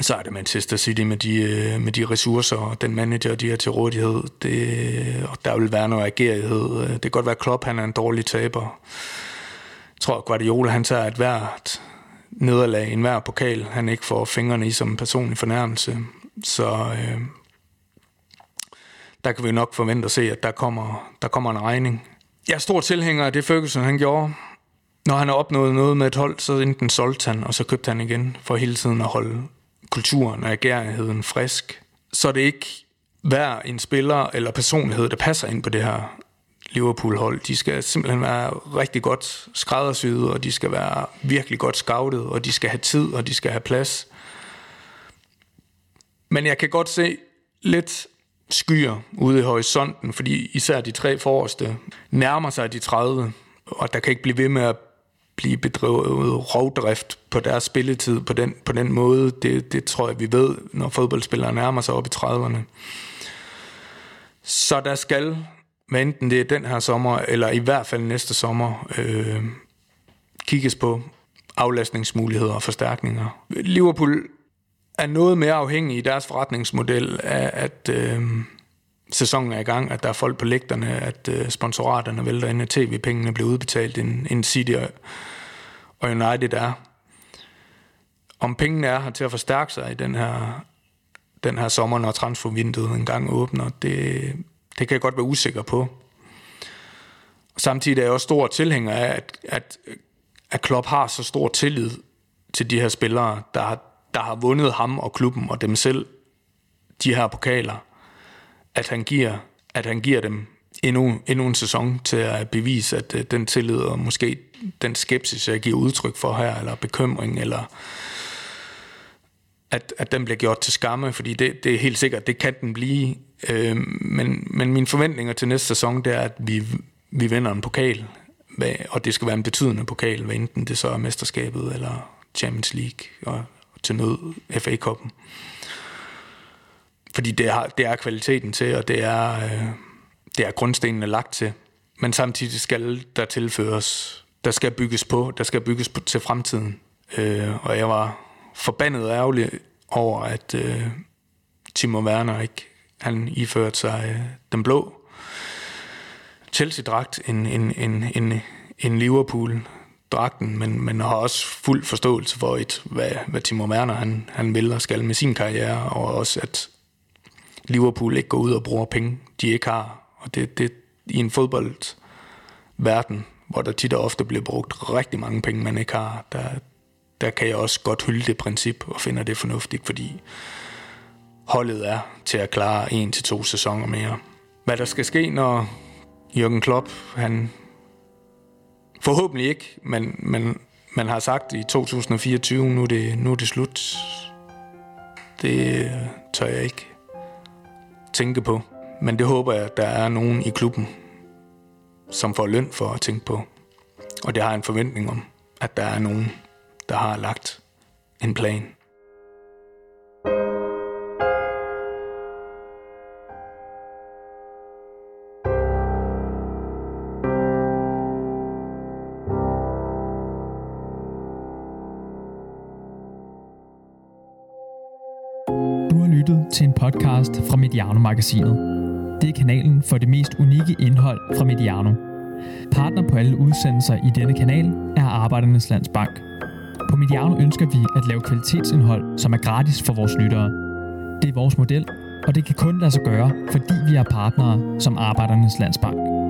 Så er det Manchester City med de, øh, med de ressourcer og den manager, de har til rådighed. Det, øh, og der vil være noget agerighed. Øh, det kan godt være, at Klopp han er en dårlig taber. Jeg tror, at Guardiola han tager et hvert nederlag, en hver pokal, han ikke får fingrene i som en personlig fornærmelse. Så øh, der kan vi nok forvente at se, at der kommer, der kommer en regning. Jeg er stor tilhænger af det, Ferguson han gjorde. Når han har opnået noget med et hold, så enten solgte han, og så købte han igen, for hele tiden at holde kulturen og agerigheden frisk. Så det er ikke hver en spiller eller personlighed, der passer ind på det her Liverpool-hold. De skal simpelthen være rigtig godt skræddersyet, og de skal være virkelig godt scoutet, og de skal have tid, og de skal have plads. Men jeg kan godt se lidt skyer ude i horisonten, fordi især de tre forreste nærmer sig de 30, og der kan ikke blive ved med at blive bedrevet rovdrift på deres spilletid på den, på den måde. Det, det tror jeg, vi ved, når fodboldspillere nærmer sig op i 30'erne. Så der skal, hvad enten det er den her sommer, eller i hvert fald næste sommer, øh, kigges på aflastningsmuligheder og forstærkninger. Liverpool er noget mere afhængige i deres forretningsmodel af, at øh, sæsonen er i gang, at der er folk på lægterne, at øh, sponsoraterne vælter ind, at tv-pengene bliver udbetalt, end, end City og United er. Om pengene er her til at forstærke sig i den her, den her sommer, når transfervinduet engang åbner, det, det kan jeg godt være usikker på. Samtidig er jeg også stor tilhænger af, at, at, at Klopp har så stor tillid til de her spillere, der har der har vundet ham og klubben og dem selv de her pokaler, at han giver, at han giver dem endnu, endnu en sæson til at bevise, at øh, den tillid og måske den skepsis, jeg giver udtryk for her, eller bekymring, eller at, at den bliver gjort til skamme, fordi det, det er helt sikkert, det kan den blive. Øh, men, men mine forventninger til næste sæson, det er, at vi, vi vinder en pokal, og det skal være en betydende pokal, hvad enten det så er mesterskabet eller Champions League og til nød FA-koppen. Fordi det er, det er kvaliteten til, og det er, øh, det er grundstenene lagt til. Men samtidig skal der tilføres, der skal bygges på, der skal bygges på til fremtiden. Øh, og jeg var forbandet ærgerlig over, at øh, Timo Werner ikke han iførte sig øh, den blå Chelsea-dragt, en, en, en, en, en dragten, men, men har også fuld forståelse for, et, hvad, hvad Timo Werner han, han vil og skal med sin karriere, og også at Liverpool ikke går ud og bruger penge, de ikke har. Og det, det i en fodboldverden, hvor der tit og ofte bliver brugt rigtig mange penge, man ikke har, der, der kan jeg også godt hylde det princip og finder det fornuftigt, fordi holdet er til at klare en til to sæsoner mere. Hvad der skal ske, når Jürgen Klopp, han forhåbentlig ikke, men, men man har sagt i 2024, nu er det, nu er det slut. Det tør jeg ikke tænke på. Men det håber jeg, at der er nogen i klubben, som får løn for at tænke på. Og det har jeg en forventning om, at der er nogen, der har lagt en plan. Til en podcast fra Mediano-magasinet. Det er kanalen for det mest unikke indhold fra Mediano. Partner på alle udsendelser i denne kanal er Arbejdernes Landsbank. På Mediano ønsker vi at lave kvalitetsindhold, som er gratis for vores lyttere. Det er vores model, og det kan kun lade sig gøre, fordi vi er partnere som Arbejdernes Landsbank.